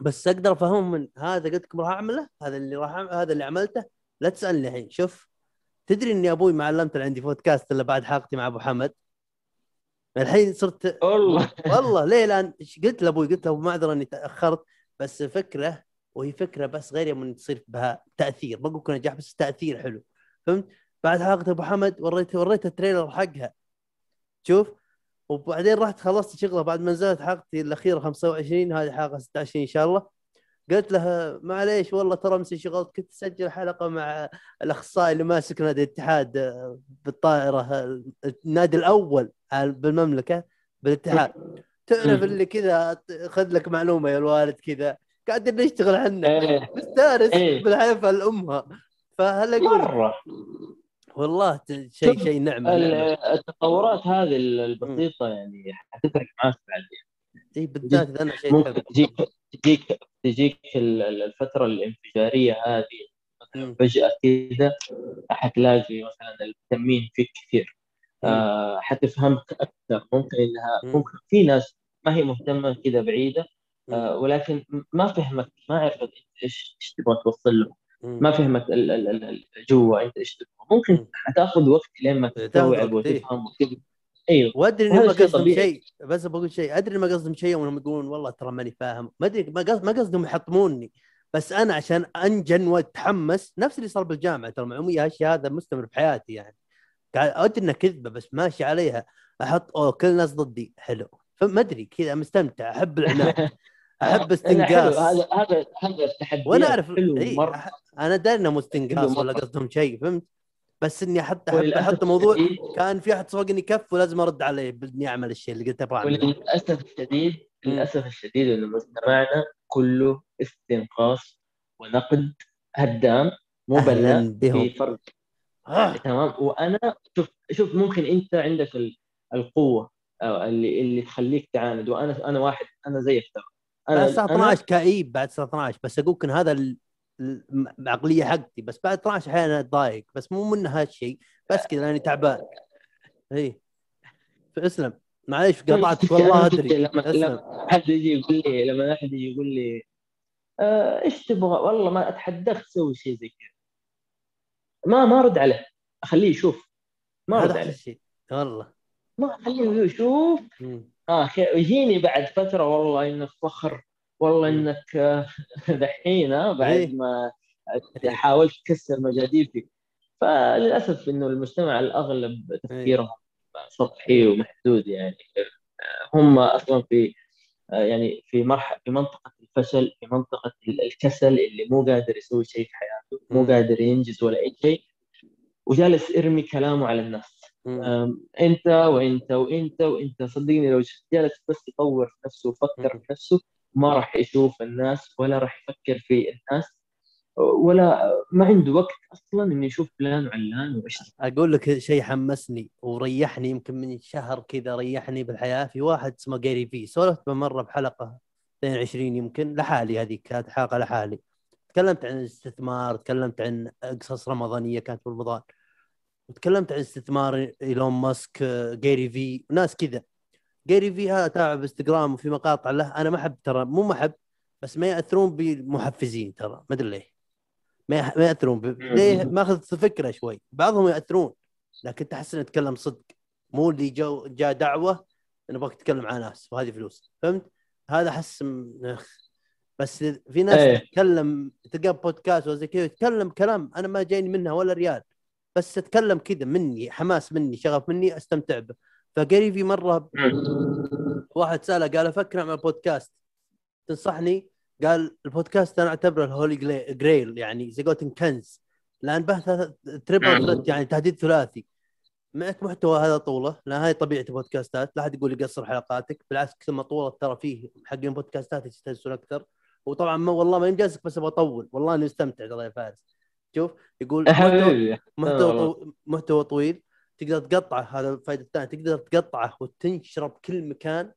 A: بس أقدر أفهمهم من هذا قلت لكم راح أعمله؟ هذا اللي راح أعمل هذا اللي عملته؟ لا تسألني الحين. شوف. تدري إني أبوي ما علمت عندي بودكاست إلا بعد حلقتي مع أبو حمد؟ الحين صرت
B: والله.
A: والله ليه؟ لأن إيش قلت لأبوي؟ قلت له معذره إني تأخرت. بس فكرة وهي فكرة بس غير يوم تصير بها تأثير. ما أقول نجاح بس تأثير حلو. فهمت؟ بعد حلقة أبو حمد وريته وريته التريلر حقها. شوف؟ وبعدين رحت خلصت شغله بعد ما نزلت حلقتي الأخيرة 25 هذه حلقة 26 إن شاء الله. قلت له معليش والله ترى مسي شغلت كنت أسجل حلقة مع الأخصائي اللي ماسك نادي الاتحاد بالطائرة النادي الأول بالمملكة بالاتحاد. تعرف اللي كذا خذ لك معلومة يا الوالد كذا قاعدين نشتغل
B: إيه.
A: مستانس
B: إيه.
A: بالحيفا لامها فهلا أقول
B: مرة
A: والله شيء شيء نعمة.
B: التطورات هذه البسيطة يعني حتفرق معك بعدين
A: إي بالذات إذا أنا شيء.
B: تجيك تجيك تجيك ال- ال- الفترة الانفجارية هذه مثلا. فجأة كذا حتلاقي مثلا المهتمين فيك كثير آه حتفهمك أكثر ممكن انها
A: مم.
B: ممكن في ناس ما هي مهتمة كذا بعيدة آه. ولكن ما فهمك ما عرفت أنت إيش إيش تبغى توصل له. ما فهمت جوا أنت إيش تبغى ممكن
A: مم.
B: حتاخذ وقت لين ما تستوعب
A: إيه.
B: وتفهم أيوه
A: وأدري
B: شيء
A: قصدهم. شيء بس بقول شيء أدري ما قصدهم شيء وهم يقولون والله ترى ماني فاهم ما أدري ما قصد ما قصدهم يحطموني بس أنا عشان أنجن وأتحمس نفس اللي صار بالجامعة ترى معلوميه هالشيء هذا مستمر في حياتي يعني قاعد أدري إنها كذبة بس ماشي عليها أحط أوه كل الناس ضدي حلو فما أدري كذا مستمتع أحب العناد
B: أحب
A: استنقاص
B: هذا هذا هذا التحدي
A: وأنا
B: أعرف
A: إيه أنا داري إنه مو استنقاص ولا. قصدهم شيء فهمت بس إني أحط احب أحط موضوع كان في أحد سوقني كف ولازم أرد عليه بإني أعمل الشيء اللي قلت أبغى أعمله
B: وللأسف الشديد. للأسف الشديد إنه مجتمعنا كله استنقاص ونقد هدام مو بناء
A: بهم.
B: في فرق
A: آه.
B: تمام وأنا شوف شوف ممكن أنت عندك ال- القوة اللي اللي تخليك تعاند. وأنا أنا واحد أنا زيك ترى. أنا
A: الساعة
B: أنا-
A: 12 كئيب بعد الساعة 12 بس أقول إن هذا ال- ال- العقليه حقتي. بس بعد 12 أحيانا أتضايق. بس مو من هالشيء. بس كذا لأني تعبان. اي اسلم معليش قطعتك. والله أدري.
B: لما لما حد يجي يقول لي لما أحد يجي يقول لي آه إيش تبغى؟ والله ما اتحداك تسوي شيء زي كذا. ما ما أرد عليه. أخليه يشوف. ما
A: أرد
B: عليه.
A: والله.
B: ما اخليه يشوف. آه يجيني بعد فترة والله إنك فخر والله. إنك آه، دحين آه، بعد
A: إيه.
B: ما
A: إيه.
B: حاولت تكسر مجاديفي فللأسف إنه المجتمع الأغلب تفكيرهم سطحي ومحدود يعني هم أصلا في آه، يعني في مرحله في منطقة الفشل في منطقة ال- الكسل اللي مو قادر يسوي شيء في حياته مو. قادر ينجز ولا أي شيء وجالس يرمي كلامه على الناس إنت وإنت وإنت وإنت. صدقني لو جالس بس يطور في نفسه ويفكر في نفسه ما راح يشوف الناس ولا راح يفكر في الناس ولا ما عنده وقت أصلا إنه يشوف فلان وعلان وإيش.
A: أقول لك شيء حمسني وريحني يمكن من شهر كذا ريحني بالحياة في واحد اسمه جاري في سولفت مرة بحلقة 22 يمكن لحالي هذيك كانت حلقة لحالي. تكلمت عن الاستثمار تكلمت عن قصص رمضانيه كانت في رمضان. وتكلمت عن استثمار إيلون ماسك آه، جاري في ناس كذا. جاري في هذا تابع بإنستغرام وفي مقاطع له. أنا ما أحب ترى مو ما احب بس ما يأثرون بالمحفزين ترى ما أدري ليه. ما ما يأثرون ب... ليه؟ ماخذ فكرة شوي. بعضهم يأثرون لكن تحس إنه يتكلم صدق. مو اللي جو جاء دعوة نبغاك تتكلم عن ناس وهذه فلوس. فهمت؟ هذا أحس بس في ناس
B: إيه.
A: تتكلم تلقى بودكاست وزي كذا يتكلم كلام أنا ما جايني منها ولا ريال. بس اتكلم كذا مني حماس مني شغف مني استمتع به. فقريب في مرة واحد سأله قال أفكر اعمل بودكاست تنصحني؟ قال البودكاست أنا أعتبره ال holy grail يعني زي قولتن كنز. لأن بحث triple يعني تهديد ثلاثي. معك محتوى هذا طوله؟ لأن هاي طبيعة البودكاستات. لا أحد يقول لي قصر حلقاتك. بالعكس كل ما طولت ترى فيه حقين بودكاستات يستانسون أكثر. وطبعا ما والله ما ينجازك بس أبغى أطول. والله أني مستمتع ترى يا فارس. شوف يقول محتوى-
B: حبيبي.
A: محتوى طويل تقدر تقطعه هذا الفائده الثانية تقدر تقطعه وتنشره بكل مكان.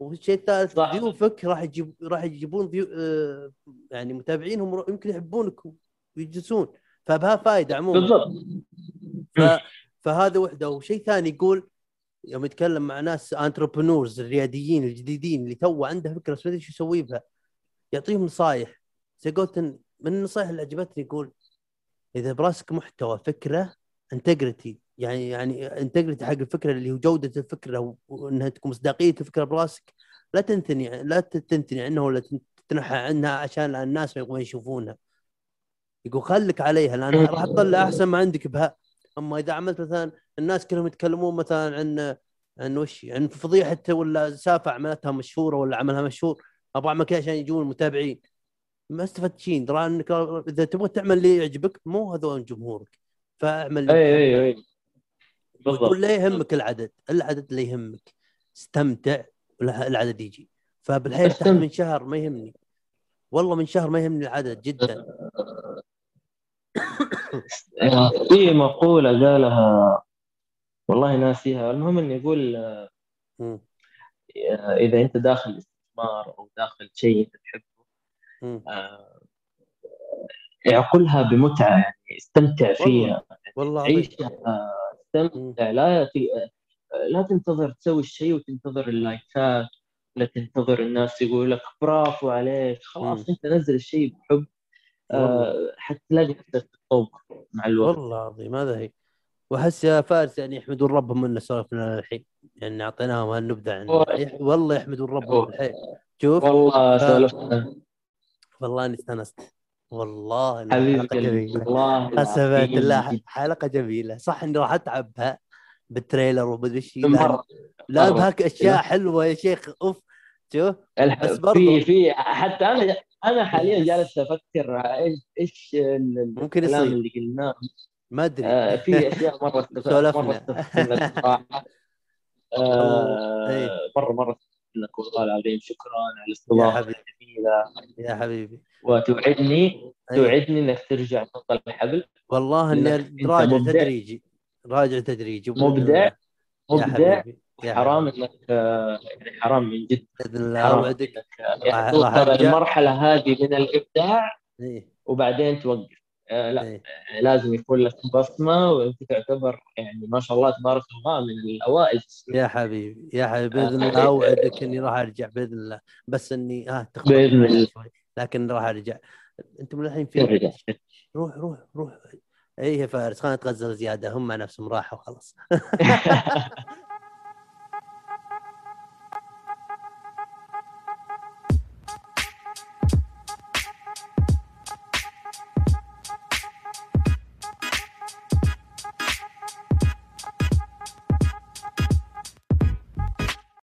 A: والشيء الثالث. ضيوفك راح يجيب راح يجيبون ضيو... آه... يعني متابعينهم يمكن يحبونك ويجلسون. فبها فائده عموما.
B: بالضبط.
A: ف فهذا وحده. وشيء ثاني يقول يوم يتكلم مع ناس entrepreneurs الرياديين الجديدين اللي تو عنده فكرة بس ما أدري شو يسوي بها يعطيهم نصايح. زي قلت إن- من النصائح اللي عجبتني يقول إذا براسك محتوى فكرة integrity يعني يعني integrity حق الفكرة اللي هو جودة الفكرة وإنها تكون مصداقية الفكرة براسك لا تنثني لا تنثني عنها ولا تنحى عنها عشان الناس ما يبغون يشوفونها. يقول خليك عليها لأن راح تطلع أحسن ما عندك بها. أما إذا عملت مثلا الناس كلهم يتكلمون مثلا عن عن وش عن فضيحة ولا سالفه عملتها مشهورة ولا عملها مشهور أبغى اعمل كذا عشان يجون المتابعين ما استفدت شيء ترى أنك إذا تبغى تعمل اللي يعجبك مو هذول جمهورك. فاعمل
B: إي إي إي. بالضبط.
A: لا يهمك العدد العدد اللي يهمك. استمتع العدد يجي. فبالحيل. من شهر ما يهمني. والله من شهر ما يهمني العدد جدا.
B: في مقولة قالها والله ناسيها المهم إنه يقول
A: مم.
B: آه، إذا أنت داخل استثمار أو داخل شيء أنت تحبه اعقلها بمتعة يعني استمتع فيها
A: والله عظيم.
B: عيشها استمتع لا ت... لا تنتظر تسوي الشيء وتنتظر اللايكات لا تنتظر الناس يقول لك برافو عليك خلاص. أنت نزل الشيء بحب. آه، حتلاقي نفسك تتطور مع الوقت
A: والله عظيم هذا هي وأحس يا فارس يعني يحمدون ربهم ان سولفنا الحين يعني أعطيناهم هالنبذة عن
B: والله.
A: يح- والله يحمدون ربهم. الحين شوف
B: والله سولفنا
A: والله أني استانست. والله
B: حلقة
A: جميلة.
B: والله
A: قسما بالله. حلقة جميلة. صح إني راح أتعبها بالتريلر ومدري
B: مرة.
A: لا. بهاك أشياء حلوة يا شيخ. أوف. شوف بس برضو-
B: في في حتى أنا أنا حاليا جالس أفكر إيش إيش
A: ممكن
B: الكلام
A: يصير.
B: اللي قلناه.
A: ما أدري.
B: آه، في أشياء مرة
A: سولفنا.
B: مرة آه،
A: إيه.
B: مره لك والله العظيم شكرا على
A: حبيبي.
B: الجميلة.
A: يا حبيبي.
B: وتوعدني
A: أي.
B: توعدني إنك ترجع تنطل الحبل.
A: والله
B: إني
A: راجع. تدريجي. راجع تدريجي.
B: مبدع. مبدع.
A: يا
B: حرام. إنك يعني حرام من جد.
A: بإذن الله اوعدك
B: يعني توصل. المرحلة هذه من الإبداع.
A: إيه.
B: وبعدين توقف. آه، لا
A: إيه.
B: لازم يكون لك بصمة وأنت تعتبر يعني ما شاء الله تبارك الله من الأوائل.
A: يا حبيبي يا حبيبي بإذن
B: آه.
A: الله أوعدك إني راح أرجع بإذن الله بس إني
B: بإذن
A: معي
B: الله.
A: لكن راح أرجع أنت من الحين في روح روح روح اي يا فارس خلينا نتغزل زيادة هم مع نفسهم راحوا خلاص